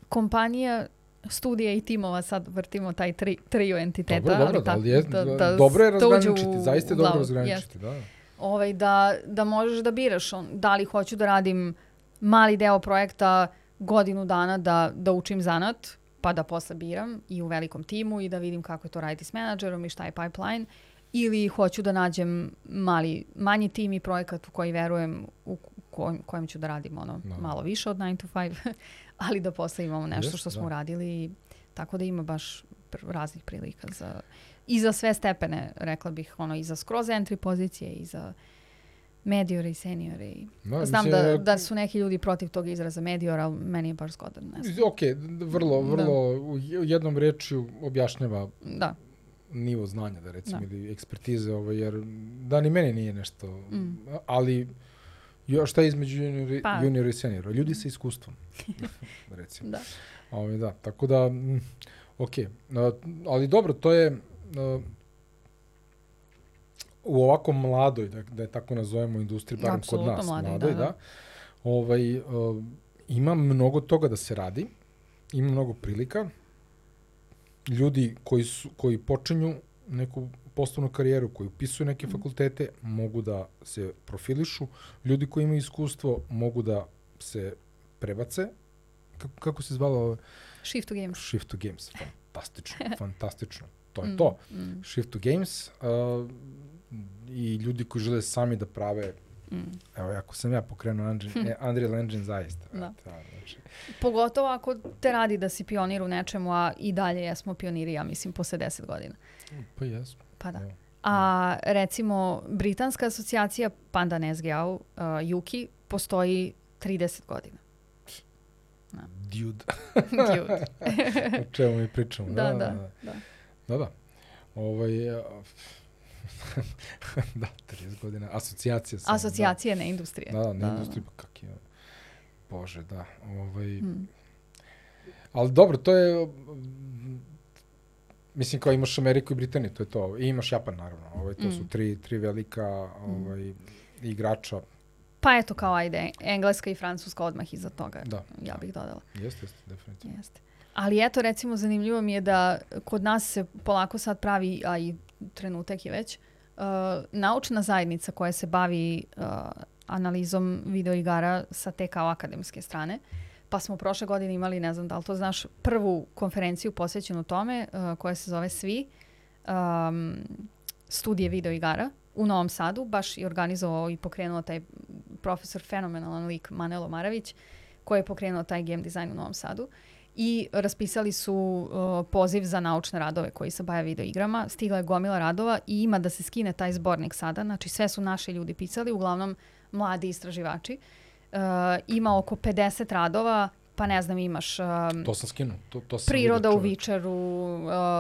kompanija studija i timova, sad vrtimo taj tri, trio entiteta. Dobro, dobro, ali, ali je, da, da dobro je razgraničiti, zaista je dobro razgraničiti, da. Ovaj, da, da možeš da biraš on, da li hoću da radim mali deo projekta godinu dana da, da učim zanat, pa da posle biram i u velikom timu i da vidim kako je to raditi s menadžerom i šta je pipeline ili hoću da nađem mali, manji tim i projekat u koji verujem u kojem, kojem ću da radim ono no. Da. malo više od 9 to 5, ali da posle imamo nešto što smo da. uradili. Tako da ima baš raznih prilika za, i za sve stepene, rekla bih, ono, i za skroz entry pozicije, i za mediore i seniore. I no, Znam mislim, da, da su neki ljudi protiv tog izraza medior, ali meni je baš zgodan. Ne ok, vrlo, da. vrlo da. u jednom rečju objašnjava da nivo znanja, da recimo, da. ili ekspertize, ovo, jer da ni meni nije nešto, mm. ali jo, šta je između junior, pa. junior i senior? Ljudi sa iskustvom, recimo. da. Ovo, da, tako da, mm, ok, ali dobro, to je, u ovako mladoj, da, da je tako nazovemo industriji, barem kod nas, mladi, mladoj, da, da, da ovaj, ima mnogo toga da se radi, ima mnogo prilika, ljudi koji, su, koji počinju neku poslovnu karijeru, koji upisuju neke fakultete, mogu da se profilišu. Ljudi koji imaju iskustvo mogu da se prebace. Kako, kako se zvalo? Shift to Games. Shift to Games. Fantastično, fantastično. To je mm, to. Mm. Shift to Games. Uh, I ljudi koji žele sami da prave Mm. Evo, ako sam ja pokrenuo Unreal, e, Unreal Engine zaista. Da. da znači. Pogotovo ako te radi da si pionir u nečemu, a i dalje jesmo pioniri, ja mislim, posle 10 godina. Pa jesmo. Pa da. A recimo, Britanska asocijacija Panda Nesgeau, uh, Yuki, postoji 30 godina. Da. Dude. Dude. o čemu mi pričamo. Da, da. Da, da. da. da, da. Ovaj, uh, da, 30 godina. Asocijacija sam. Asocijacija, da. ne industrije. Da, da, ne da. industrije, pa kak je. Bože, da. Ovaj, hmm. Ali dobro, to je... Mislim, kao imaš Ameriku i Britaniju, to je to. I imaš Japan, naravno. Ovaj, to hmm. su tri, tri velika ovaj, hmm. igrača. Pa eto, kao ajde, Engleska i Francuska odmah iza toga, da, ja bih dodala. Jeste, jeste, definitivno. Jeste. Ali eto, recimo, zanimljivo mi je da kod nas se polako sad pravi, a i trenutak je već, uh, naučna zajednica koja se bavi uh, analizom videoigara sa te kao akademske strane. Pa smo prošle godine imali, ne znam da li to znaš, prvu konferenciju posvećenu tome uh, koja se zove Svi, um, studije videoigara u Novom Sadu, baš i organizovao i pokrenuo taj profesor, fenomenalan lik Manelo Maravić, koji je pokrenuo taj game design u Novom Sadu i raspisali su uh, poziv za naučne radove koji se baja video igrama. Stigla je gomila radova i ima da se skine taj zbornik sada. Znači sve su naši ljudi pisali, uglavnom mladi istraživači. Uh, ima oko 50 radova pa ne znam, imaš um, To sam skinuo. To, to sam priroda u. Witcheru,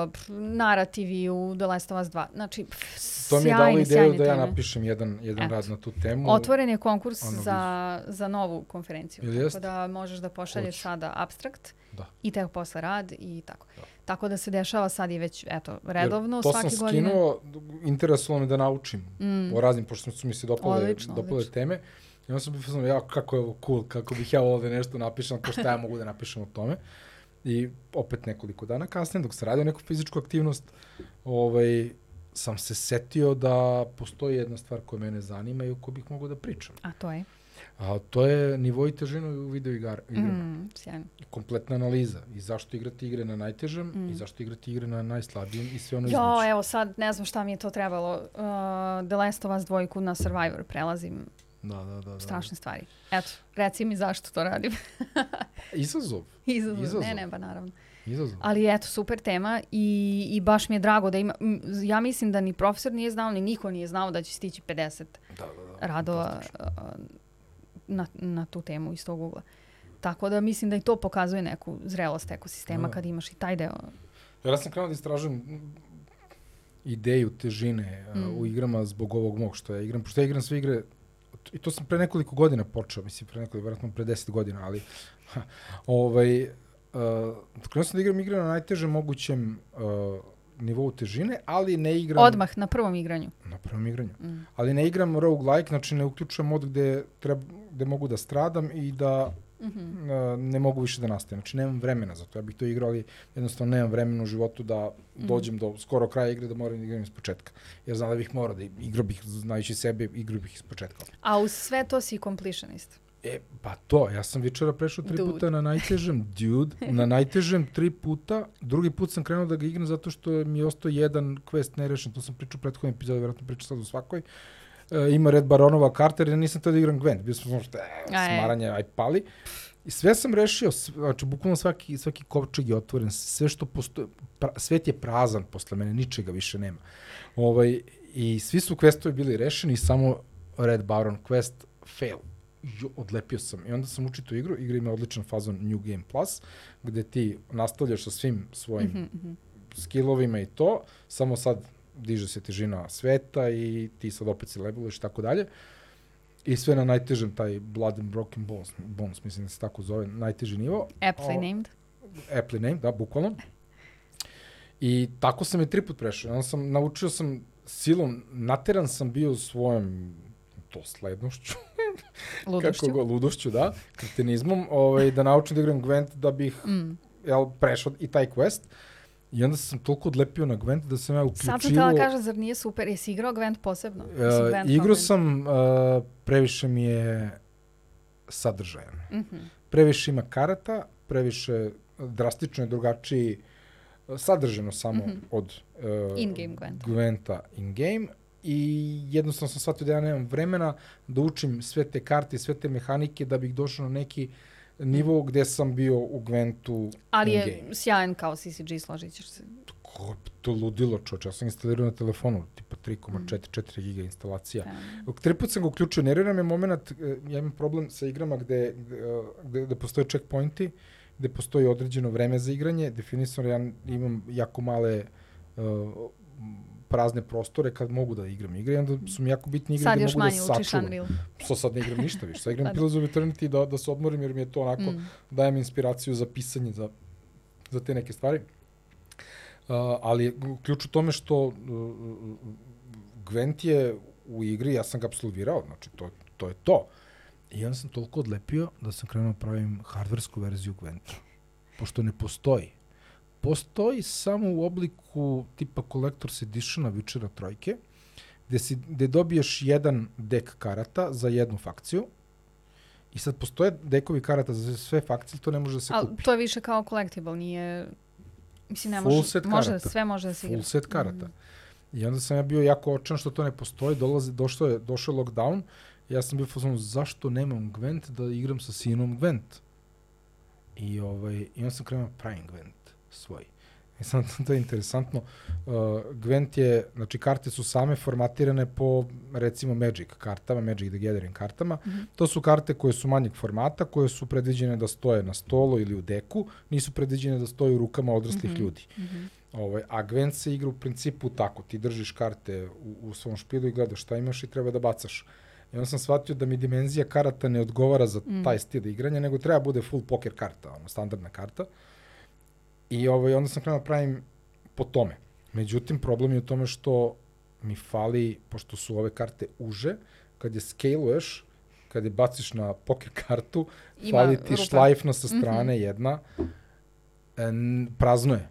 uh, pf, narativi u The Last of Us 2. Znači, pf, To mi je dalo ideju da ja napišem jedan, jedan Eto. rad na tu temu. Otvoren je konkurs Ono za, za novu konferenciju. Ili tako da možeš da pošalješ Hoću. sada abstrakt Da. i tek posle rad i tako. Da. Tako da se dešava sad i već, eto, redovno to svake sam godine. skinuo, interesovalo me da naučim Mm. o raznim, pošto su mi se dopale, Odlično, dopale odlično. teme. I onda sam bio fazon, ja, kako je ovo cool, kako bih ja ovde nešto napišem, ko šta ja mogu da napišem o tome. I opet nekoliko dana kasnije, dok sam radio neku fizičku aktivnost, ovaj, sam se setio da postoji jedna stvar koja mene zanima i o kojoj bih mogao da pričam. A to je? A to je nivo i težina u video igar, igrama. Mm, sjajno. Kompletna analiza i zašto igrati igre na najtežem Mm. i zašto igrati igre na najslabijem i sve ono Jo, između. evo sad, ne znam šta mi je to trebalo. Uh, The Last of Us dvojku na Survivor prelazim. Da, da, da. da. Strašne stvari. Eto, reci mi zašto to radim. Izazov. Izazov. Izazov. Ne, ne, pa naravno. Izazov. Ali eto, super tema i, i baš mi je drago da ima... Ja mislim da ni profesor nije znao, ni niko nije znao da će stići 50 Da, da, da. radova fantastično. a, na, na tu temu iz tog ugla. Tako da mislim da i to pokazuje neku zrelost ekosistema Da. kad imaš i taj deo. Ja sam krenuo da istražujem ideju težine mm. Mm. u igrama zbog ovog mog što ja igram. Pošto ja igram sve igre, i to sam pre nekoliko godina počeo, mislim pre nekoliko, vjerojatno pre 10 godina, ali ha, ovaj, uh, krenuo sam da igram igre na najtežem mogućem uh, nivou težine, ali ne igram... Odmah na prvom igranju. Na prvom igranju. Mm. Ali ne igram roguelike, znači ne uključujem mod gde, treba, gde mogu da stradam i da Uh, ne mogu više da nastavim. Znači nemam vremena za to. Ja bih to igrao, ali jednostavno nemam vremena u životu da Mhm. dođem do skoro kraja igre da moram da igram iz početka. Jer znam da bih morao da igrao bih, znajući sebe, igrao bih iz početka. A uz sve to si completionist. E, pa to, ja sam večera prešao tri Dude. puta na najtežem, dude, na najtežem tri puta, drugi put sam krenuo da ga igram zato što mi je ostao jedan quest nerešen, to sam pričao u prethodnom epizodi, vjerojatno pričao sad u svakoj. E, ima Red Baronova karter, ja nisam teo da igram Gwent, bio sam što, e, e. smaranje, aj pali. I sve sam rešio, znači bukvalno svaki, svaki kovčeg je otvoren, sve što postoje, pra, svet je prazan posle mene, ničega više nema. Ovaj, I svi su questovi bili rešeni samo Red Baron quest fail. Jo, odlepio sam. I onda sam učio tu igru. Igra ima odličan fazon New Game Plus, gde ti nastavljaš sa svim svojim Mhm, mhm. skillovima i to, samo sad diže se težina sveta i ti sad opet se leveluješ i tako dalje. I sve na najtežem, taj Blood and Broken Bones, bones mislim da se tako zove, najteži nivo. Aptly O, named. Aptly name, da, bukvalno. I tako sam je tri put prešao. Onda sam, naučio sam silom, nateran sam bio svojom doslednošću, Ludošću. kako go, ludošću, da, kretenizmom, ovaj, da naučim da igram Gwent da bih Mm. jel, prešao i taj quest. I onda sam toliko odlepio na Gwent da sam ja uključivo... Sad sam htjela da kažem, zar nije super? Jesi igrao Gwent posebno? Uh, Gwent igru kao sam, uh, previše mi je sadržajan. Gwent. Mhm. Previše ima karata, previše drastično je drugačiji uh, sadržano samo Mhm. od uh, In-game Gwent. Gwenta in-game i jednostavno sam shvatio da ja nemam vremena da učim sve te karte i sve te mehanike da bih došao na neki nivo gde sam bio u Gwentu Ali je sjajan kao CCG, složit ćeš se. Ko, to ludilo čoče, ja sam instalirao na telefonu, tipa Mm. 3,4 giga instalacija. Fenomenalno. Tri put sam ga uključio, nervira me moment, e, ja imam problem sa igrama gde, gde, gde postoje checkpointi, gde postoji određeno vreme za igranje, definisano ja imam jako male uh, prazne prostore kad mogu da igram igre, onda su mi jako bitne igre Sad gde još mogu manje da učiš sačuvam. Unreal. Što sad ne igram ništa više, sad igram. Pillars of Eternity da, da se odmorim jer mi je to onako, Mm. daje mi inspiraciju za pisanje, za, za te neke stvari. Uh, ali ključ u tome što uh, Gwent je u igri, ja sam ga absolvirao, znači to, to je to. I onda sam toliko odlepio da sam krenuo da pravim hardversku verziju Gwenta. Pošto ne postoji. Postoji samo u obliku tipa Collector's Editiona Witchera trojke, gde, si, gde dobiješ jedan dek karata za jednu fakciju i sad postoje dekovi karata za sve fakcije, to ne može da se Ali kupi. to je više kao collectible, nije... Mislim, ne Full može, set može, karata. sve može da se igra. full set karata. Mm. I onda sam ja bio jako očan što to ne postoji, dolazi, došao je, došao je lockdown, ja sam bio fazon, zašto nemam Gwent da igram sa sinom Gwent? I, ovaj, I onda sam krenuo da pravim Gwent svoj. I sad to je interesantno. Uh, Gwent je, znači karte su same formatirane po recimo Magic kartama, Magic the Gathering kartama. Mm -hmm. To su karte koje su manjeg formata, koje su predviđene da stoje na stolu ili u deku, nisu predviđene da stoje u rukama odraslih mm -hmm. ljudi. Mm -hmm. Ovaj, a Gwent se igra u principu tako, ti držiš karte u, u svom špilu i gledaš šta imaš i treba da bacaš. I onda sam shvatio da mi dimenzija karata ne odgovara za mm. taj stil igranja, nego treba bude full poker karta, ono, standardna karta. I ovaj, onda sam krenuo da pravim po tome. Međutim, problem je u tome što mi fali, pošto su ove karte uže, kad je scaluješ, kad je baciš na poker kartu, Ima fali ti rupa. šlajfna sa mhm. strane mm -hmm. jedna, en, prazno je.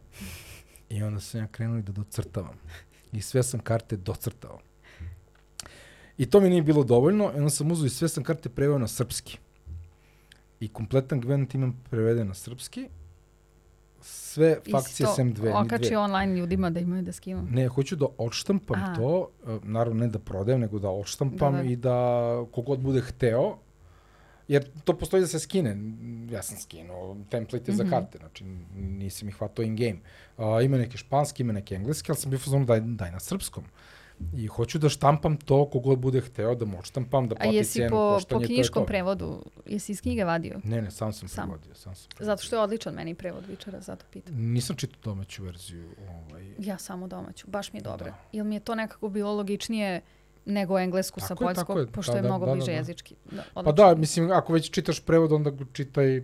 I onda sam ja krenuo da docrtavam. I sve sam karte docrtao. I to mi nije bilo dovoljno, i onda sam uzao i sve sam karte preveo na srpski. I kompletan Gwent imam preveden na srpski, sve fakcije sem dve. Okači online ljudima da imaju da skimam. Ne, hoću da odštampam Aha. to, e, naravno ne da prodajem, nego da odštampam da, da. i da kogod bude hteo, jer to postoji da se skine. Ja sam skinuo template mm -hmm. za mhm. karte, znači nisam ih hvatao in game. Uh, ima neke španske, ima neke engleske, ali sam bio fazonu daj, daj na srpskom. I hoću da štampam to kogod bude hteo da mu odštampam, da plati po, koštanje. A jesi po knjiškom prevodu, jesi iz knjige vadio? Ne, ne, sam sam sam. prevodio. Sam sam prevodio. Zato što je odličan meni prevod Vičara, zato pitam. Nisam čitao domaću verziju. Ovaj. Ja samo domaću, baš mi je dobra. Da. Ili mi je to nekako bilo logičnije nego englesku tako sa poljskog, pošto da, je mnogo da, bliže da, da. jezički. Da, pa da, mislim, ako već čitaš prevod, onda čitaj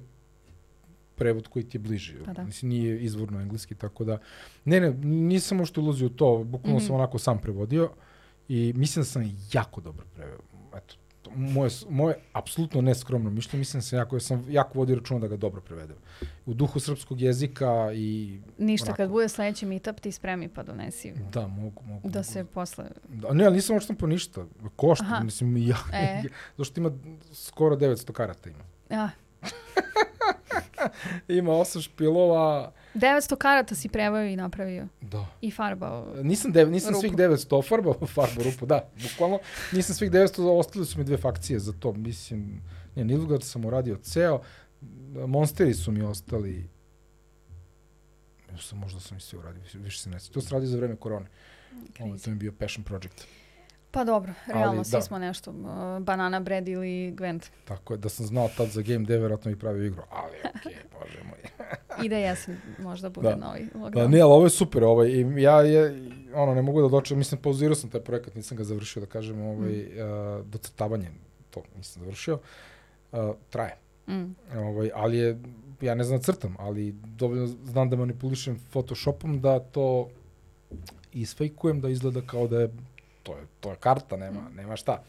prevod koji ti je bliži. Pa da. Mislim, nije izvorno engleski, tako da... Ne, ne, nisam ušte ulazio u to, bukvalno mm -hmm. sam onako sam prevodio i mislim da sam jako dobro preveo. Eto, moje, moje apsolutno neskromno mišljenje, mislim da sam jako, ja sam jako vodio računa da ga dobro prevedem. U duhu srpskog jezika i... Ništa, onako, kad bude sledeći meetup ti spremi pa donesi. Da, mogu, mogu. Da mogu. se posle... Da, ne, ali nisam očito po ništa. Košta, Aha. mislim, ja. E. Zašto ima skoro 900 karata ima. Ja. ima osam špilova. 900 karata si preveo i napravio. Da. I farbao. Nisam, dev, nisam rupu. svih 900 ofarbao, farbao rupu, da, bukvalno. Nisam svih 900, ostali su mi dve fakcije za to. Mislim, ne, Nilfgaard sam uradio ceo. Monsteri su mi ostali sam, možda sam i sve uradio, više se ne To se radi za vreme korone. Ovo, to mi je bio passion project. Pa dobro, realno Ali, svi da. smo nešto, uh, Banana Bread ili Gwent. Tako je, da sam znao tad za Game Dev, vjerojatno bih pravio igru, ali okej, okay, bože moj. I da jesam, možda bude da. novi lockdown. Da, nije, ali ovo je super, ovaj, i ja je, ono, ne mogu da dočem, mislim, pauzirao sam taj projekat, nisam ga završio, da kažem, ovaj, mm. uh, docrtavanje, to nisam završio, uh, traje. Mm. Ovaj, ali je, ja ne znam da crtam, ali dovoljno znam da manipulišem Photoshopom da to isfejkujem da izgleda kao da je to je, to je karta, nema, mm. nema šta.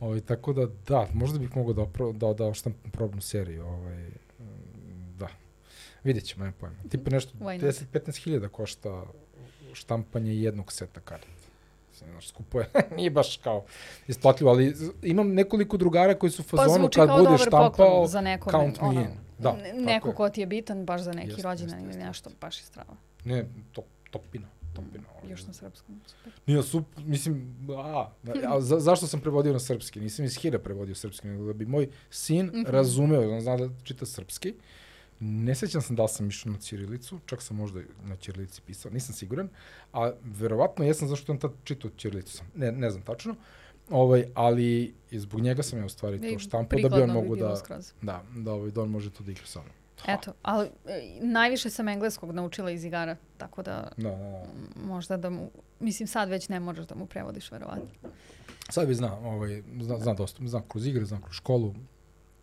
Ovaj, tako da, da, možda bih mogao da, opro, da, da oštampam probnu seriju. Ovaj, da. Vidjet ćemo, nema pojma. Tipa nešto, 10-15 hiljada košta štampanje jednog seta karta. Znaš, skupo je, nije baš kao isplatljivo, ali imam nekoliko drugara koji su u pa fazonu pa, kad bude štampao, za nekome, count me ono, in. Da, neko ko ti je bitan baš za neki rođendan ili nešto, baš je strava. Ne, to, topina. Topina. Mm, još na srpskom. Super. Nije, sup, mislim, a, a za, zašto sam prevodio na srpski? Nisam iz Hira prevodio srpski, nego da bi moj sin mm -hmm. razumeo, on zna da čita srpski. Ne sećam sam da li sam išao na Ćirilicu, čak sam možda na Ćirilici pisao, nisam siguran, a verovatno jesam zašto on tad čitao Ćirilicu sam. Ne, ne znam tačno. Ovaj, ali zbog njega sam ja u stvari to štampao da bi on mogu da, da, da, ovaj, da on može to da igra sa mnom. Eto, ali e, najviše sam engleskog naučila iz igara, tako da, da, da, da. možda da mu, mislim sad već ne možeš da mu prevodiš verovatno. Sad bi zna, ovaj, zna, zna dosta, zna kroz igre, zna kroz školu.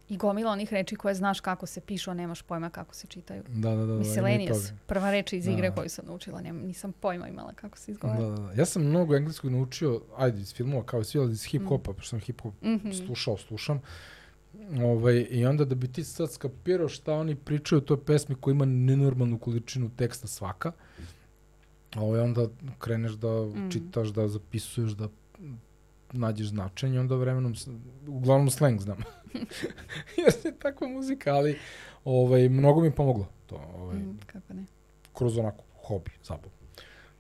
I gomila onih reči koje znaš kako se pišu, a nemaš pojma kako se čitaju. Da, da, da. da Miscellaneous, prva reč iz igre da. koju sam naučila, nema, nisam pojma imala kako se izgovara. Da, da, da. Ja sam mnogo engleskog naučio, ajde, iz filmova, kao i svi, ali iz hip-hopa, mm. pošto sam hip-hop mm -hmm. slušao, slušam. Ovaj, I onda da bi ti sad skapirao šta oni pričaju o toj pesmi koja ima nenormalnu količinu teksta svaka, ovaj, onda kreneš da mm. čitaš, da zapisuješ, da nađeš značenje, onda vremenom, uglavnom slang znam. Jeste takva muzika, ali ovaj, mnogo mi pomoglo to. Ovaj, mm, kako ne? Kroz onako hobi, zabavu.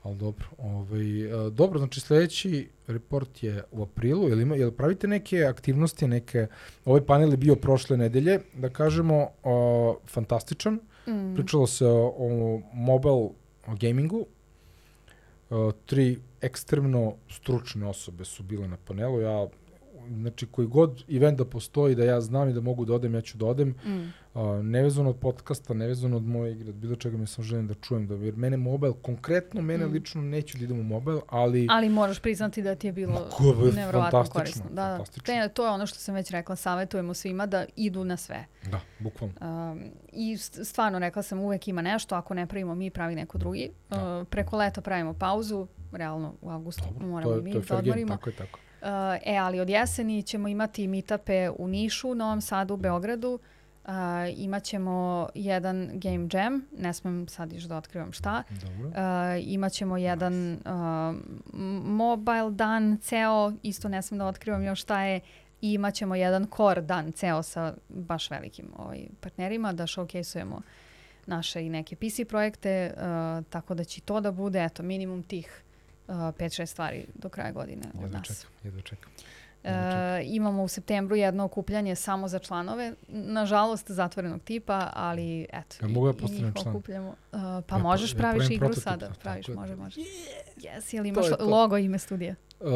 Ali dobro. Ovaj, a, dobro, znači sledeći report je u aprilu. Jel, ima, jel pravite neke aktivnosti, neke... Ovaj panel je bio prošle nedelje, da kažemo, a, fantastičan. Mm. Pričalo se o, o mobile o gamingu. Uh, tri ekstremno stručne osobe su bile na panelu. Ja, znači, koji god event da postoji, da ja znam i da mogu da odem, ja ću da odem. Mm Uh, nevezano od podcasta, nevezano od moje igre, od bilo čega mi sam želim da čujem, da, jer mene mobil, konkretno mene mm. lično neću da idem u mobil, ali... Ali moraš priznati da ti je bilo Ma, nevrovatno korisno. Da, da. Te, to je ono što sam već rekla, savjetujemo svima da idu na sve. Da, bukvalno. Um, I stvarno rekla sam, uvek ima nešto, ako ne pravimo mi, pravi neko drugi. Da. Uh, preko leta pravimo pauzu, realno u avgustu Dobro, moramo to je, mi to je da odmorimo. Tako je, tako. Uh, e, ali od jeseni ćemo imati meetupe u Nišu, Novom Sadu, Beogradu, Uh, imaćemo jedan game jam, ne smem sad još da otkrivam šta. Dobro. Uh, imaćemo jedan uh, mobile dan ceo, isto ne smem da otkrivam još šta je. I imaćemo jedan core dan ceo sa baš velikim ovaj, partnerima da showcase-ujemo naše i neke PC projekte, uh, tako da će to da bude, eto, minimum tih 5-6 stvari do kraja godine jedva od nas. Čekam, jedva čekam. E, imamo u septembru jedno okupljanje samo za članove, nažalost zatvorenog tipa, ali eto. Ja mogu ja postavljam član? Okupljamo. Uh, pa ja, možeš, ja praviš igru sada. Da, praviš, može, može. Yeah! Yes, ili imaš to logo ime studija? Uh,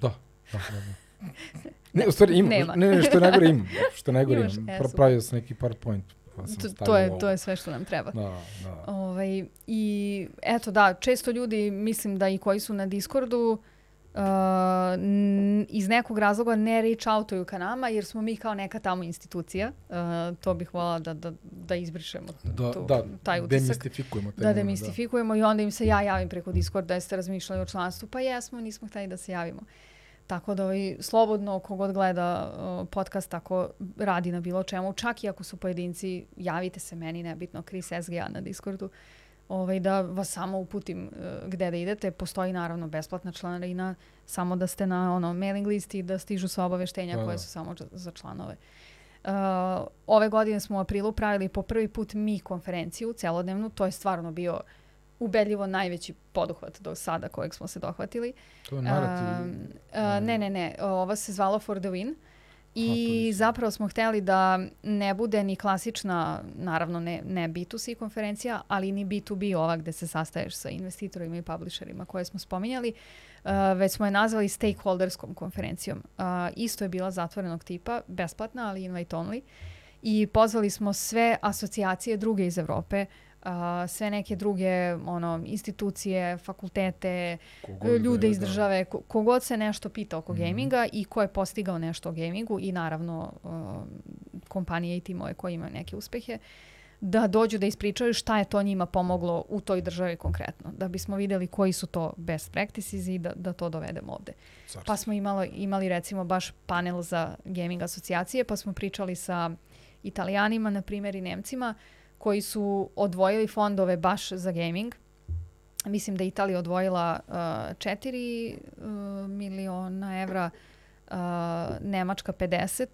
da, da, da. da. Ne, u stvari imam. Nema. Ne, ne, što najgore imam. Što najgore imam. Imaš, Pravio sam neki PowerPoint. Pa to, to, je, to je sve što nam treba. Da, da. Ovaj, I eto da, često ljudi, mislim da i koji su na Discordu, uh, uh, iz nekog razloga ne reach outuju ka nama, jer smo mi kao neka tamo institucija. Uh, to bih volala da, da, da izbrišemo da, tu, da, taj utisak. Demistifikujemo. Da, demistifikujemo da. i onda im se ja javim preko Discorda, jeste razmišljali o članstvu, pa jesmo, nismo hteli da se javimo. Tako da ovaj, slobodno kogod gleda uh, podcast ako radi na bilo čemu, čak i ako su pojedinci, javite se meni, nebitno, Chris SGA na Discordu. Uh, ovaj, da vas samo uputim uh, gde da idete. Postoji naravno besplatna članarina, samo da ste na ono mailing listi i da stižu sva obaveštenja da, koje da. su samo za članove. Uh, ove godine smo u aprilu pravili po prvi put mi konferenciju celodnevnu, to je stvarno bio ubedljivo najveći poduhvat do sada kojeg smo se dohvatili. To je narativ. Uh, ne, ne, ne, ovo se zvalo For the Win. I zapravo smo hteli da ne bude ni klasična, naravno ne, ne B2C konferencija, ali ni B2B ova gde se sastaješ sa investitorima i publisherima koje smo spominjali, uh, već smo je nazvali stakeholderskom konferencijom. Uh, isto je bila zatvorenog tipa, besplatna, ali invite only. I pozvali smo sve asocijacije druge iz Evrope, uh, sve neke druge ono institucije, fakultete, kogod ljude iz da. države, ko, kogod se nešto pita oko mm -hmm. gaminga i ko je postigao nešto o gamingu i naravno uh, kompanije i timove koji imaju neke uspehe da dođu da ispričaju šta je to njima pomoglo u toj državi konkretno, da bismo videli koji su to best practices i da, da to dovedemo ovde. Zarski. Pa smo imali, imali recimo baš panel za gaming asocijacije, pa smo pričali sa italijanima, na primjer, i nemcima, uh, koji su odvojili fondove baš za gaming. Mislim da je Italija odvojila uh, 4 uh, miliona evra, uh, Nemačka 50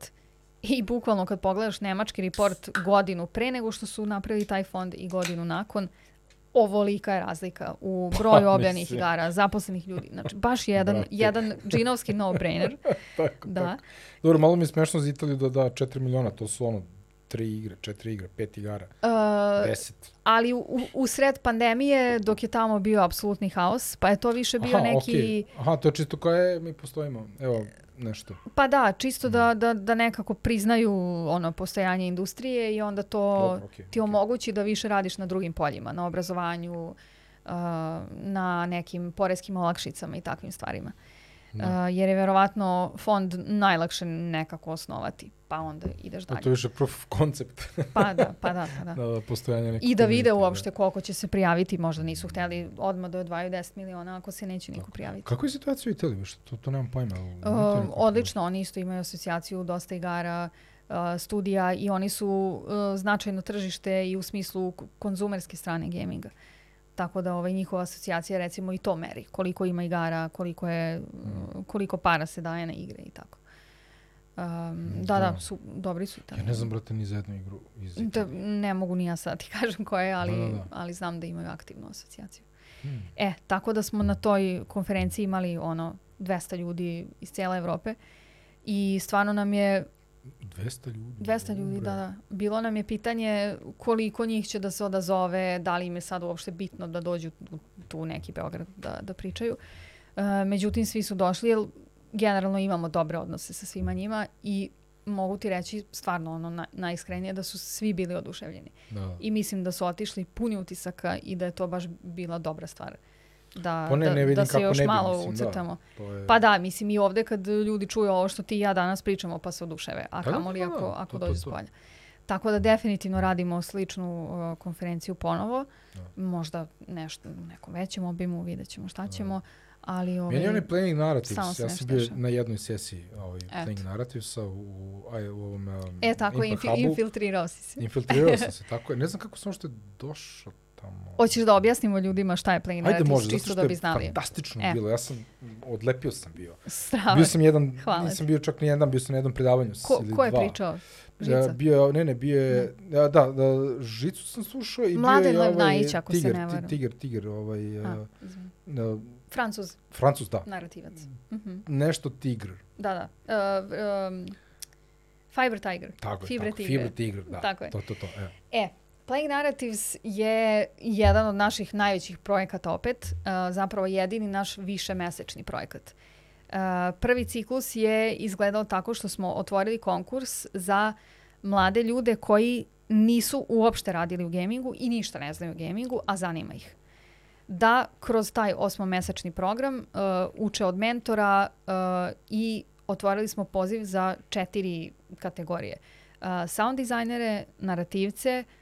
i bukvalno kad pogledaš nemački report godinu pre nego što su napravili taj fond i godinu nakon, ovolika je razlika u pa, broju objavnih igara, zaposlenih ljudi. Znači, baš jedan, Brate. jedan džinovski no-brainer. tako, da. Tako. Dobro, malo mi je smešno za Italiju da da 4 miliona, to su ono tri igre, četiri igre, pet igara, uh, deset. Ali u, u sred pandemije, dok je tamo bio apsolutni haos, pa je to više bio Aha, neki... Okay. Aha, to je čisto koje mi postojimo. Evo, nešto. Pa da, čisto da, da, da nekako priznaju ono postojanje industrije i onda to Dobro, okay, ti omogući okay. da više radiš na drugim poljima, na obrazovanju, uh, na nekim poreskim olakšicama i takvim stvarima. Da. Uh, jer je verovatno fond najlakše nekako osnovati, pa onda ideš dalje. A to je više proof of concept. pa da, pa da, pa da. da, da postojanje I da vide da. uopšte koliko će se prijaviti, možda nisu hteli odmah da odvaju 10 miliona ako se neće niko prijaviti. Kako je situacija u Italiji? Što, to, to nemam pojma. Uh, odlično, oni isto imaju asocijaciju dosta igara, uh, studija i oni su uh, značajno tržište i u smislu konzumerske strane gaminga. Uh, Tako da ovaj, njihova asocijacija recimo i to meri. Koliko ima igara, koliko, je, mm. koliko para se daje na igre i tako. Um, da, da, su, dobri su. Tamo. Ja ne znam, brate, ni za jednu igru iz da, Ne mogu ni ja sad ti kažem koja je, ali, da, da, da. ali znam da imaju aktivnu asocijaciju. Hmm. E, tako da smo na toj konferenciji imali ono 200 ljudi iz cijele Evrope i stvarno nam je 200 ljudi. 200 ljudi, da, da. Bilo nam je pitanje koliko njih će da se odazove, da li im je sad uopšte bitno da dođu tu neki Beograd da, da pričaju. Uh, međutim, svi su došli, jer generalno imamo dobre odnose sa svima njima i mogu ti reći stvarno ono na, najiskrenije da su svi bili oduševljeni. Da. I mislim da su otišli puni utisaka i da je to baš bila dobra stvar. Da, Pa ne, da, ne vidim da se kako još ne bi, malo mislim, da. ucrtamo. To je... Pa da, mislim i ovde kad ljudi čuju ovo što ti i ja danas pričamo pa se oduševe, a Pa da, kamoli da, da, ako, ako to, to, dođu s to. polja. Tako da definitivno radimo sličnu uh, konferenciju ponovo. Možda nešto u nekom većem obimu, vidjet ćemo šta ćemo. Ali ovaj, Meni je onaj Playing Narratives, ja sam bio dešava. na jednoj sesiji ovaj, Eto. Playing Narrativesa u, aj, u ovom um, E, tako, infi, infiltrirao si se. Infiltrirao sam se, tako je. Ne znam kako sam uopšte došao tamo. Hoćeš da objasnimo ljudima šta je Playing Ajde može, zato čisto da bi znali. fantastično E. bilo. Ja sam, odlepio sam bio. Strava. Bio sam jedan, Hvala nisam bio čak ni jedan, bio sam na jednom predavanju. Ko, ili ko je dva. pričao? Ja, Žica? bio je, ne, ne, bio je, da, da, da, Žicu sam slušao i Mladen bio je ovaj, Levnajić, ako se tiger, ne ti- varam. Tiger, Tiger, ovaj, A, uh, Francuz, Francus, da. narativac. Mhm. Nešto Tigr. Da, da. Uh, um, Fiber Tiger. Tako je, Fibre tako. tigre. Fibre Tigr, da. Tako je. To, to, to, evo. E, Playing Narratives je jedan od naših najvećih projekata opet, uh, zapravo jedini naš višemesečni projekat. Uh, prvi ciklus je izgledao tako što smo otvorili konkurs za mlade ljude koji nisu uopšte radili u gamingu i ništa ne znaju o gamingu, a zanima ih. Da kroz taj osmomesečni program uh, uče od mentora i otvorili smo poziv za četiri kategorije. Uh, sound dizajnere, narativce, uh,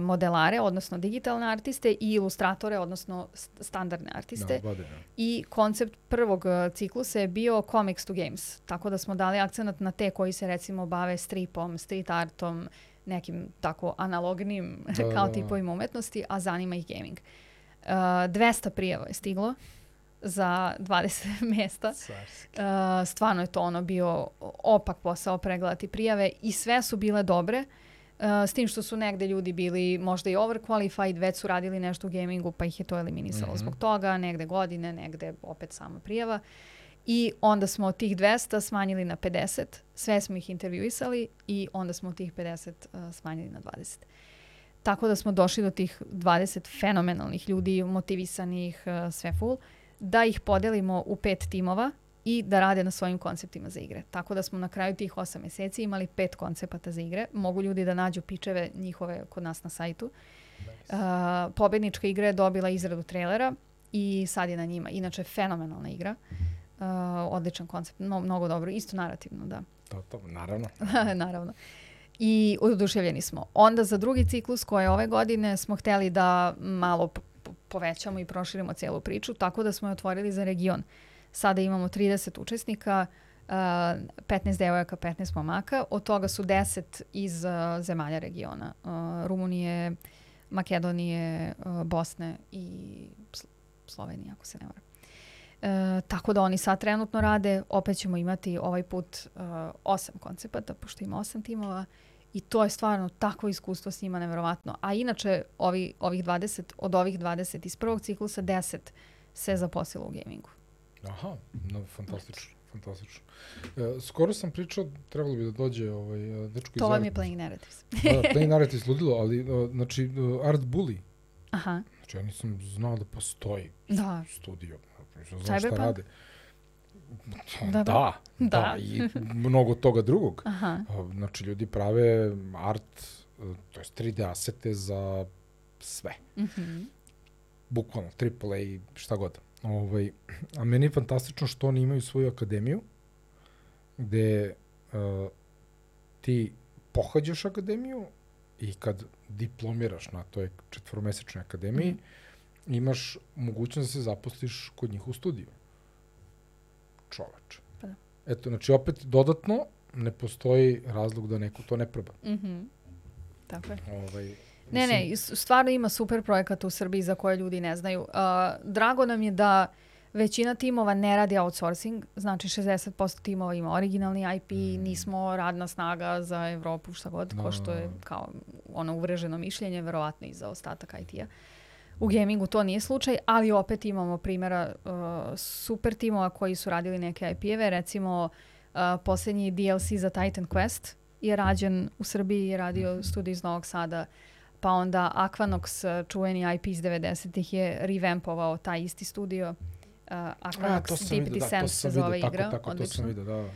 modelare, odnosno digitalne artiste i ilustratore, odnosno st- standardne artiste. Da, godine. I koncept prvog uh, ciklusa je bio comics to games. Tako da smo dali akcenat na te koji se recimo bave stripom, street artom, nekim tako analognim Da, kao da. tipovima umetnosti, a zanima ih gaming. Uh, 200 prijava je stiglo za 20 mesta. Uh, stvarno je to ono bio opak posao pregledati prijave i sve su bile dobre. Uh, s tim što su negde ljudi bili možda i overqualified, već su radili nešto u gamingu pa ih je to eliminisalo Mhm. zbog toga, negde godine, negde opet sama prijava. I onda smo od tih 200 smanjili na 50, sve smo ih intervjuisali i onda smo od tih 50 uh, smanjili na 20. Tako da smo došli do tih 20 fenomenalnih ljudi, motivisanih, uh, sve full, da ih podelimo u pet timova i da rade na svojim konceptima za igre. Tako da smo na kraju tih osam meseci imali pet koncepata za igre. Mogu ljudi da nađu pičeve njihove kod nas na sajtu. Uh, pobednička igra je dobila izradu trailera i sad je na njima. Inače, fenomenalna igra. Uh, odličan koncept, no, mnogo dobro. Isto narativno, da. To, to, naravno. Naravno. I oduševljeni smo. Onda za drugi ciklus koji je ove godine smo hteli da malo povećamo i proširimo celu priču, tako da smo je otvorili za region. Sada imamo 30 učesnika, uh, 15 devojaka, 15 momaka, od toga su 10 iz zemalja regiona. Rumunije, Makedonije, Bosne i Sl- Slovenije, ako se ne varam. E, tako da oni sad trenutno rade, opet ćemo imati ovaj put uh, osam koncepata, pošto ima osam timova i to je stvarno takvo iskustvo s njima neverovatno. A inače, ovi, ovih 20, od ovih 20 iz prvog ciklusa, 10 se zaposlilo u gamingu. Aha, no, fantastično. Fantastično. E, skoro sam pričao, trebalo bi da dođe ovaj, e, dečko iz To vam je Playing Narratives. Da, Playing Narratives ludilo, ali, e, znači, e, Art Bully. Aha, Znači, ja nisam znao da postoji Da. studio. Nisam znao šta rade. Da, Da, da. da, i mnogo toga drugog. aha. Znači, ljudi prave art, to je 3D asete za sve. Mhm. Bukvalno, AAA, šta god. Ovaj, a meni je fantastično što oni imaju svoju akademiju, gde uh, ti pohađaš akademiju i kad diplomiraš na toj četvoromesečnoj akademiji, Mhm. imaš mogućnost da se zaposliš kod njih u studiju. Čoveč. Pa da. Eto, znači opet dodatno ne postoji razlog da neko to ne proba. Mhm. Tako je. Ovaj, Ne, ne, stvarno ima super projekata u Srbiji za koje ljudi ne znaju. Uh, drago nam je da većina timova ne radi outsourcing, znači 60% timova ima originalni IP, nismo radna snaga za Evropu, šta god, Da, ko što je da, da. kao ono uvreženo mišljenje, verovatno i za ostatak IT-a. U gamingu to nije slučaj, ali opet imamo primjera uh, super timova koji su radili neke IP-eve, recimo uh, Uh, posljednji DLC za Titan Quest je rađen u Srbiji, je radio Mhm. studij iz Novog Sada. Pa onda Aquanox, čuveni IP iz 90-ih, je revampovao taj isti studio. Uh, Aquanox to sam Deep vidio, da, to se zove igra. Tako, tako, to odlično. sam vidio, da.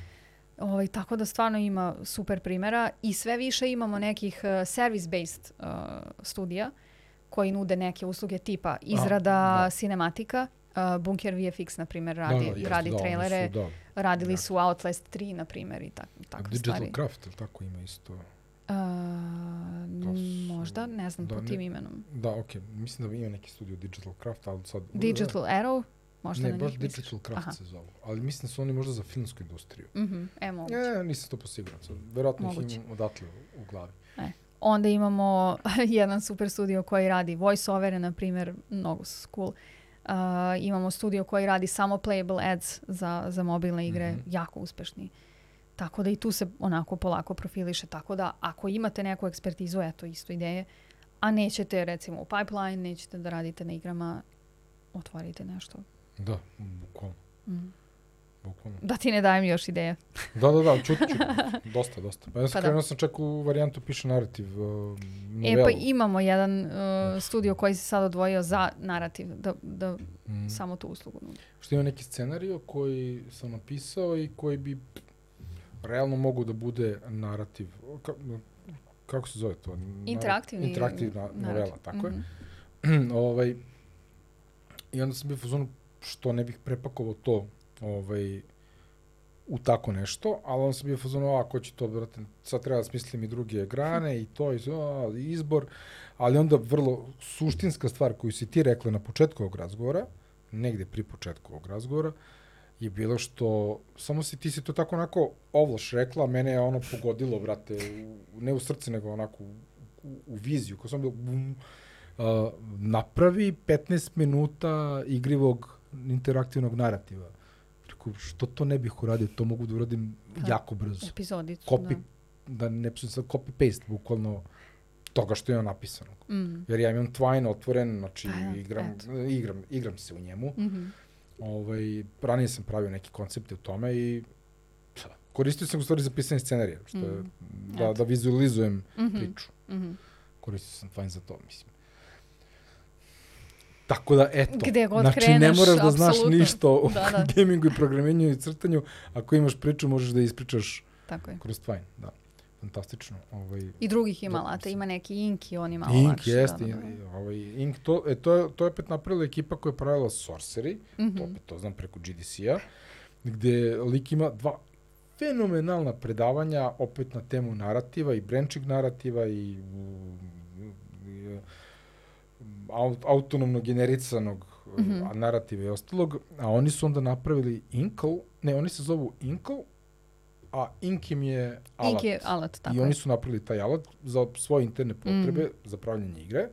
Ovaj, tako da stvarno ima super primjera i sve više imamo nekih uh, service-based uh, studija koji nude neke usluge tipa izrada da. cinematika. Uh, Bunker VFX, na primjer, radi, da, da, jeste, radi da, trailere. Su, da, Radili Da. su Outlast 3, na primjer, i tak, Digital stvari. Craft, ili tako ima isto? Uh, su- možda, ne znam da, po ne- tim imenom. Da, okej. Mislim da ima neki studio Digital Craft, ali sad... Digital Arrow, možda Ne, na baš njih misliš? Digital Craft Aha. se zovu. Ali mislim da su oni možda za filmsku industriju. Mhm, e, moguće. E, nisam to posiguran. Sad. Verovatno ih Moguće. imam odatle u, u glavi. Onda imamo jedan super studio koji radi voice-overe, na primjer, mnogo su cool. Uh, imamo studio koji radi samo playable ads za, za mobilne igre, Mhm. jako uspešni. Tako da i tu se onako polako profiliše. Tako da ako imate neku ekspertizu, eto isto ideje, a nećete recimo u pipeline, nećete da radite na igrama, otvorite nešto. Da, bukvalno. Mm. Bukvalno. Da ti ne dajem još ideje. Da, da, da, čut ću. dosta, dosta. Pa ja sam Pa da. krenuo sam čak u varijantu piše narativ, uh, E pa imamo jedan uh, studio koji se sad odvojio za narativ, da, da Mm. samo tu uslugu nudi. Što ima neki scenario koji sam napisao i koji bi realno mogu da bude narativ. Ka, kako se zove to? Interaktivni Interaktivna novela, tako Mhm. je. ovaj, I onda sam bio u fazonu što ne bih prepakovao to ovaj, u tako nešto, ali onda sam bio fazonu, a, ko će to, brate, sad treba da smislim i druge grane i to, i a, izbor, ali onda vrlo suštinska stvar koju si ti rekla na početku ovog razgovora, negde pri početku ovog razgovora, je bilo što, samo si, ti si to tako onako ovlaš rekla, mene je ono pogodilo, brate, u, ne u srce, nego onako u, u, u viziju, ko sam bio, bum, uh, napravi 15 minuta igrivog interaktivnog narativa. Rekao, što to ne bih uradio, to mogu da uradim Pa, jako brzo. Epizodicu, Copy, da. da ne pišem sad copy-paste, bukvalno toga što je napisano. Mm. Jer ja imam Twine otvoren, znači Pa igram, igram, igram se u njemu. Mhm. Ovaj, ranije sam pravio neke koncepte u tome i koristio sam u stvari za pisanje scenarija, što je, Mm. da, Eto. da vizualizujem Mhm. priču. Mhm. Koristio sam Twine za to, mislim. Tako da, eto. Gde god znači, ne kreneš, moraš da znaš apsolutno. ništa o Da, da. gamingu i programiranju i crtanju. Ako imaš priču, možeš da je ispričaš Tako je. kroz Twine. Da. Fantastično. Ovaj, I drugih ima Da, alata, ima neki Ink i on malo Ink lakše. jeste, da, da, da. i- ovaj, Ink, to, e, to, je, to je opet napravila ekipa koja je pravila Sorcery, to Mhm. opet to znam preko GDC-a, gde lik ima dva fenomenalna predavanja opet na temu narativa i branching narativa i, mm, i e, au- autonomno generisanog Mhm. mm narativa i ostalog, a oni su onda napravili Inkle, ne, oni se zovu Inkle, a Ink im je alat. Ink je alat, tako I oni su napravili taj alat za svoje interne potrebe, Mm. za pravljanje igre.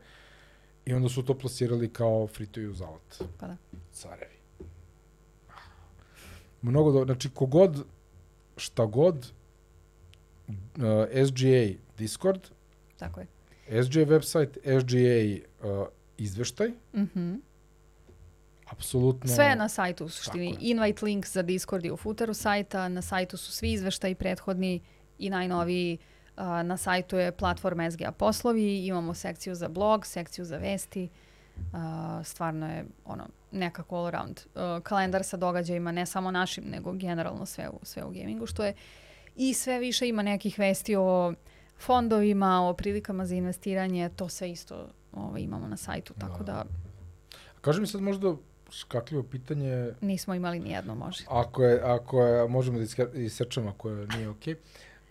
I onda su to plasirali kao free to use alat. Pa da. Carevi. Mnogo do, znači kogod, šta god, uh, SGA Discord, Tako je. SGA website, SGA uh, izveštaj, Mhm. Apsolutno... Sve je na sajtu u suštini. Invite link za Discord je u footeru sajta, na sajtu su svi izveštaji prethodni i najnoviji. Na sajtu je platforma SGA poslovi, imamo sekciju za blog, sekciju za vesti. Stvarno je ono, nekako all around. Kalendar sa događajima, ne samo našim, nego generalno sve u, sve u gamingu, što je i sve više ima nekih vesti o fondovima, o prilikama za investiranje, to sve isto ovaj, imamo na sajtu, tako Da. da Kaži mi sad možda škakljivo pitanje, nismo imali ni jedno može. ako je, ako je, možemo da isečemo ako je nije okej,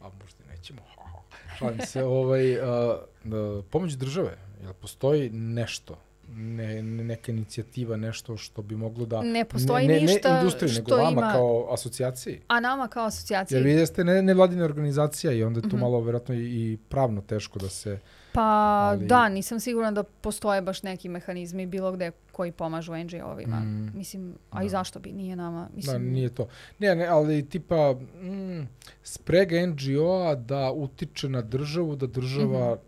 a možda nećemo. Šalim se, ovaj, a, da, pomoć države, jel postoji nešto, ne, ne- neka inicijativa, nešto što bi moglo da... Ne postoji ne, ne, ništa Ne industriji, nego što vama ima- kao asocijaciji. A nama kao asocijacija, Jer vi jeste ne, nevladina organizacija i onda je tu Mhm. malo verovatno i, i pravno teško da se... pa ali- da, nisam sigurna da postoje baš neki mehanizmi bilo gde koji pomažu NGO-ovima. Mm. Mislim, a Da. i zašto bi? Nije nama. Mislim, Da, nije to. Ne, ne, ali tipa mm, sprega NGO-a da utiče na državu, da država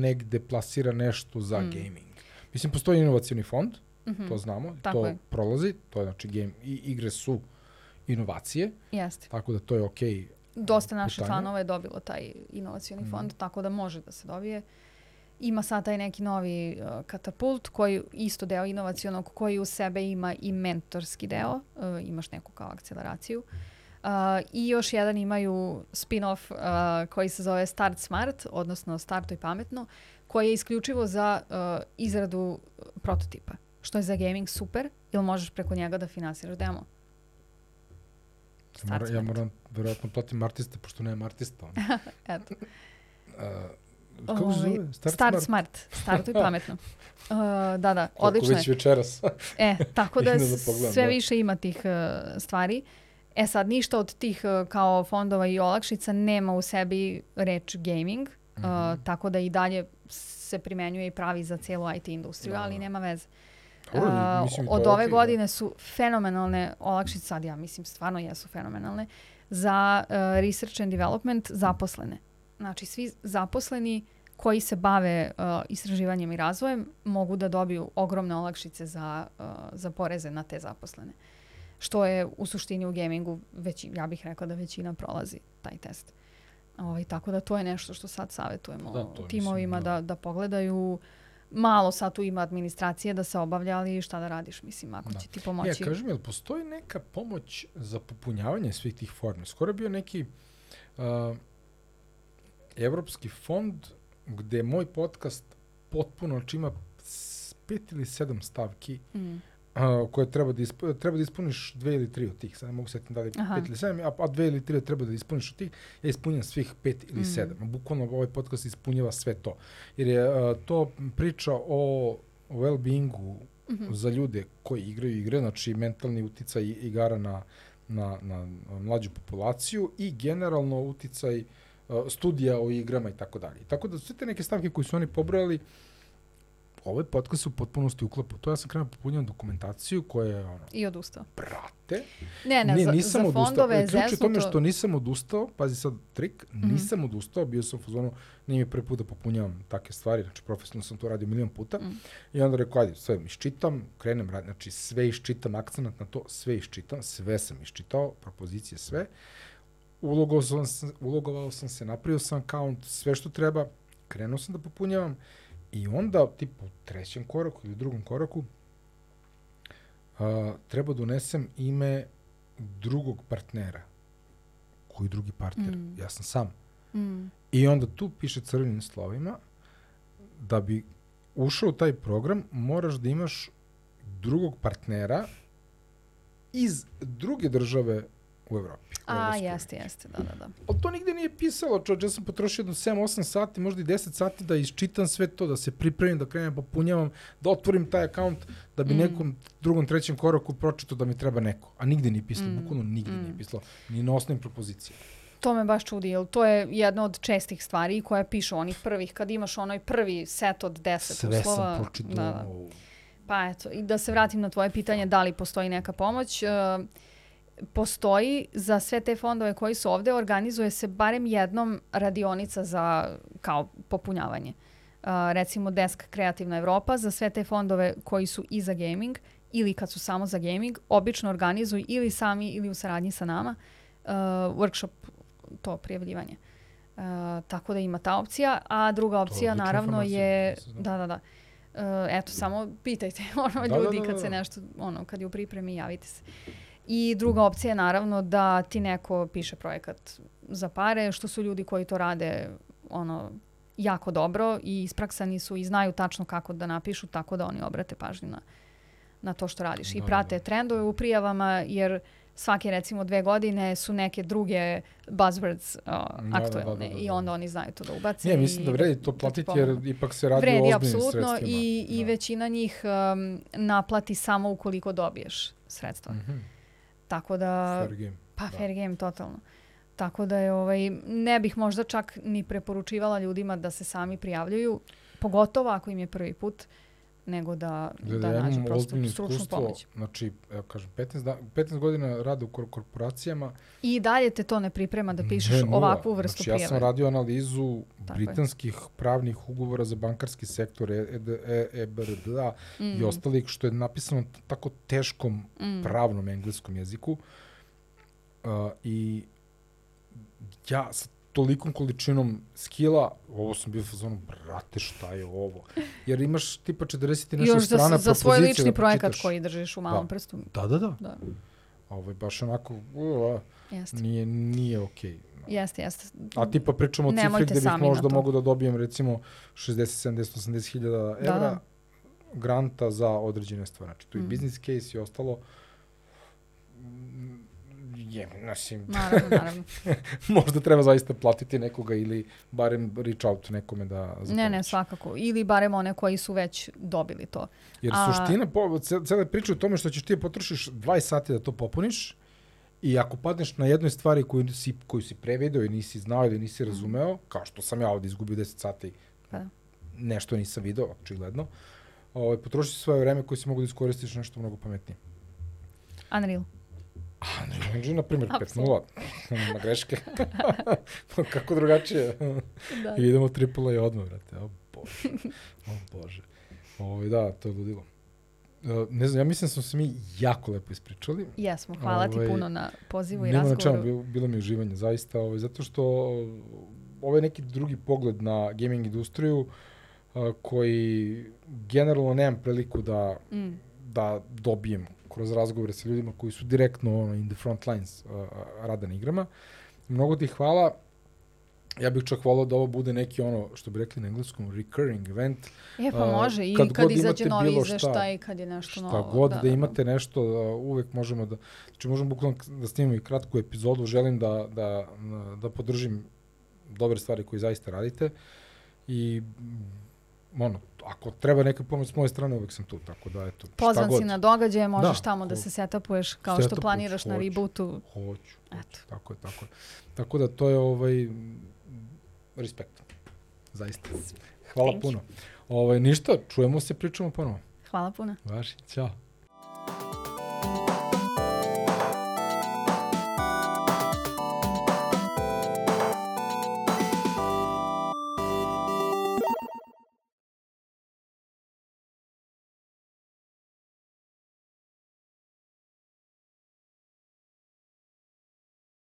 negde plasira nešto za Mm. gaming. Mislim, postoji inovacioni fond, mhm, to znamo, Tako to je. prolazi, to je znači game, i igre su inovacije, Jeste. tako da to je okej. Okay Dosta naših članova je dobilo taj inovacioni Mhm. fond, tako da može da se dobije. Ima sad taj neki novi uh, katapult koji isto deo inovacionog koji u sebe ima i mentorski deo, uh, imaš neku kao akceleraciju. Uh, I još jedan imaju spin-off uh, koji se zove Start Smart, odnosno Startuj pametno, koji je isključivo za uh, izradu prototipa, što je za gaming super, jer možeš preko njega da finansiraš demo. Ja, mora, ja Smart. moram verovatno platim artista, pošto nemam artista. ono. Eto. Uh, kako se Ovaj, zove? Start, Start Smart. Startuj pametno. Uh, da, da, Koliko odlično je. već večeras. E, tako da, da pogledam, sve da. više ima tih uh, stvari. E sad, ništa od tih uh, kao fondova i olakšica nema u sebi reč gaming, uh, Mhm. tako da i dalje se primenjuje i pravi za celu IT industriju, Da, ali da. nema veze. Dobro, mislim to od ove okej, da. godine su fenomenalne olakšice, sad ja mislim stvarno jesu fenomenalne, za uh, research and development zaposlene. Znači svi zaposleni koji se bave uh, istraživanjem i razvojem mogu da dobiju ogromne olakšice za, uh, za poreze na te zaposlene. Što je u suštini u gamingu, već, ja bih rekla da većina prolazi taj test. Ovaj, tako da to je nešto što sad savjetujemo Da, to je, mislim, timovima da. da, da pogledaju. Malo sad tu ima administracije da se obavlja, ali šta da radiš, mislim, ako Da. će ti Ja, pomoći. kaži mi, jel postoji neka pomoć za popunjavanje svih tih formi? Skoro je bio neki uh, evropski fond gde moj podcast potpuno, znači ima pet ili sedam stavki Mm. Uh, koje treba da, isp treba da ispuniš dve ili tri od tih. Sad ne mogu setiti da li Aha. pet ili sedam, a, a dve ili tri treba da ispuniš od tih. Ja ispunjam svih pet ili Mm. sedam. Bukvalno ovaj podcast ispunjava sve to. Jer je uh, to priča o, well-beingu Mhm. za ljude koji igraju igre, znači mentalni uticaj igara na, na, na mlađu populaciju i generalno uticaj uh, studija o igrama i tako dalje. Tako da sve te neke stavke koje su oni pobrojali, ovaj podcast u potpunosti uklapa. To ja sam krenuo popunjam dokumentaciju koja je ono, I odustao. brate. Ne, ne, Nije, za, nisam za odustao. fondove E, je je tome što nisam odustao, pazi sad trik, Mhm. nisam odustao, bio sam u fazonu, nije mi prvi put da popunjavam takve stvari, znači profesionalno sam to radio milion puta. Mm. I onda rekao, ajde, sve iščitam, krenem raditi, znači sve iščitam, akcenat na to, sve iščitam, sve sam iščitao, propozicije sve. Ulogovao sam, ulogovao sam se, napravio sam account, sve što treba, krenuo sam da popunjavam i onda, tipu, u trećem koraku ili drugom koraku, a, treba da unesem ime drugog partnera. Koji drugi partner? Mm. Ja sam sam. Mm. I onda tu piše crvenim slovima da bi ušao u taj program moraš da imaš drugog partnera iz druge države u Evropi. u A, jeste, jeste, da, da, da. Ali to nigde nije pisalo, čovječ, ja sam potrošio jedno 7-8 sati, možda i 10 sati da isčitam sve to, da se pripremim, da krenem popunjavam, da otvorim taj akaunt, da bi Mm. nekom drugom, trećem koraku pročito da mi treba neko. A nigde nije pisalo, Mm. bukvalno nigde Mm. nije pisalo, ni na osnovnim propozicijama. To me baš čudi, jer to je jedna od čestih stvari koje pišu onih prvih, kad imaš onaj prvi set od deset Sve uslova. sam pročitao. Da, da. Pa eto, i da se vratim na tvoje pitanje da li postoji neka pomoć. E, postoji za sve te fondove koji su ovde, organizuje se barem jednom radionica za kao popunjavanje. Uh, recimo Desk Kreativna Evropa za sve te fondove koji su i za gaming ili kad su samo za gaming, obično organizuju ili sami ili u saradnji sa nama uh, workshop to prijavljivanje. Uh, tako da ima ta opcija, a druga opcija naravno je da se da da da. Uh, eto samo pitajte ono Da, da, ljudi da, kad da, se da. nešto ono kad je u pripremi javite se. I druga opcija je naravno da ti neko piše projekat za pare, što su ljudi koji to rade ono jako dobro i ispraksani su i znaju tačno kako da napišu, tako da oni obrate pažnju na, na to što radiš. I Da, prate da. trendove u prijavama, jer svake recimo dve godine su neke druge buzzwords uh, da, aktuelne da, da, da. i onda oni znaju to da ubace. Ne, mislim da vredi to ti platiti jer ipak se radi o Vredi, ozbiljnim apsolutno, sredstvima. i, i Da. većina njih um, naplati samo ukoliko dobiješ sredstva. Mhm. Tako da, Fair game. pa da. fair game totalno. Tako da je, ovaj, ne bih možda čak ni preporučivala ljudima da se sami prijavljuju, pogotovo ako im je prvi put, nego da, Gleda, da ja imam prosto stručnu pomoć. znači, evo kažem, 15, da, 15 godina rada u kor- korporacijama. I dalje te to ne priprema da pišeš Ne, nula. ovakvu vrstu znači, ja prijave. sam radio analizu Tako je. britanskih pravnih ugovora za bankarski sektor, E- E- EBRD-a i Mm, ostalih, što je napisano tako teškom mm, pravnom engleskom jeziku. Uh, I ja sa tolikom količinom skila, ovo sam bio fazonu, brate, šta je ovo? Jer imaš tipa 40 i nešto Još strana za, za svoj lični da projekat koji držiš u malom Da. prstu. Da, da, da. Da, Ovo je baš onako, uh, jeste. nije, nije okej. Jeste, jeste. A tipa pričamo o cifri gde bih možda mogu da dobijem recimo 60, 70, 80 hiljada evra da. granta za određene stvari. Znači tu i Mm. business case i ostalo. Je, mislim, Naravno, naravno. možda treba zaista platiti nekoga ili barem reach out nekome da za ne, ne, svakako. Ili barem one koji su već dobili to. Jer A- suština po, ce- cele priče u tome što ćeš ti da potrošiš 20 sati da to popuniš i ako padneš na jednoj stvari koju si, koju si prevideo i nisi znao ili nisi razumeo, kao što sam ja ovde izgubio 10 sati, Pa da. nešto nisam video, očigledno, ovaj, potroši svoje vreme koje si mogu da iskoristiš nešto mnogo pametnije. Unreal. Unreal Engine, na primjer, 5.0, Apsolutno. na greške. Kako drugačije? Da. I idemo triple A odmah, brate. O bože. O bože. Ovo, da, to je ludilo. Uh, ne znam, ja mislim da smo se mi jako lepo ispričali. Jesmo, hvala ti Ovaj, puno na pozivu i Nema na čemu, razgovoru. bilo, bilo mi uživanje, zaista, ovaj, zato što ovo je neki drugi pogled na gaming industriju uh, koji generalno nemam priliku da, Mm. da dobijem kroz razgovore sa ljudima koji su direktno ono, in the front lines uh, rada na igrama. Mnogo ti hvala. Ja bih čak volao da ovo bude neki ono, što bi rekli na engleskom, recurring event. E, pa može. I kad kad, god izađe novi šta, izveštaj, kad je nešto Šta novo. god da, imate nešto, da, uvek možemo da, znači možemo bukvalno da snimimo i kratku epizodu, želim da, da, da podržim dobre stvari koje zaista radite i ono, ako treba neka pomoć s moje strane, uvek sam tu, tako da eto, Pozvan šta god. si na događaje, možeš Da, tamo da ko- se setupuješ kao što Setupuješ, planiraš na hoću. rebootu. Hoću, Eto. hoću, tako je, tako je. Tako da to je ovaj, respekt, zaista. Hvala Thank puno. Ovaj, ništa, čujemo se, pričamo ponovo. Hvala puno. Važi, ćao.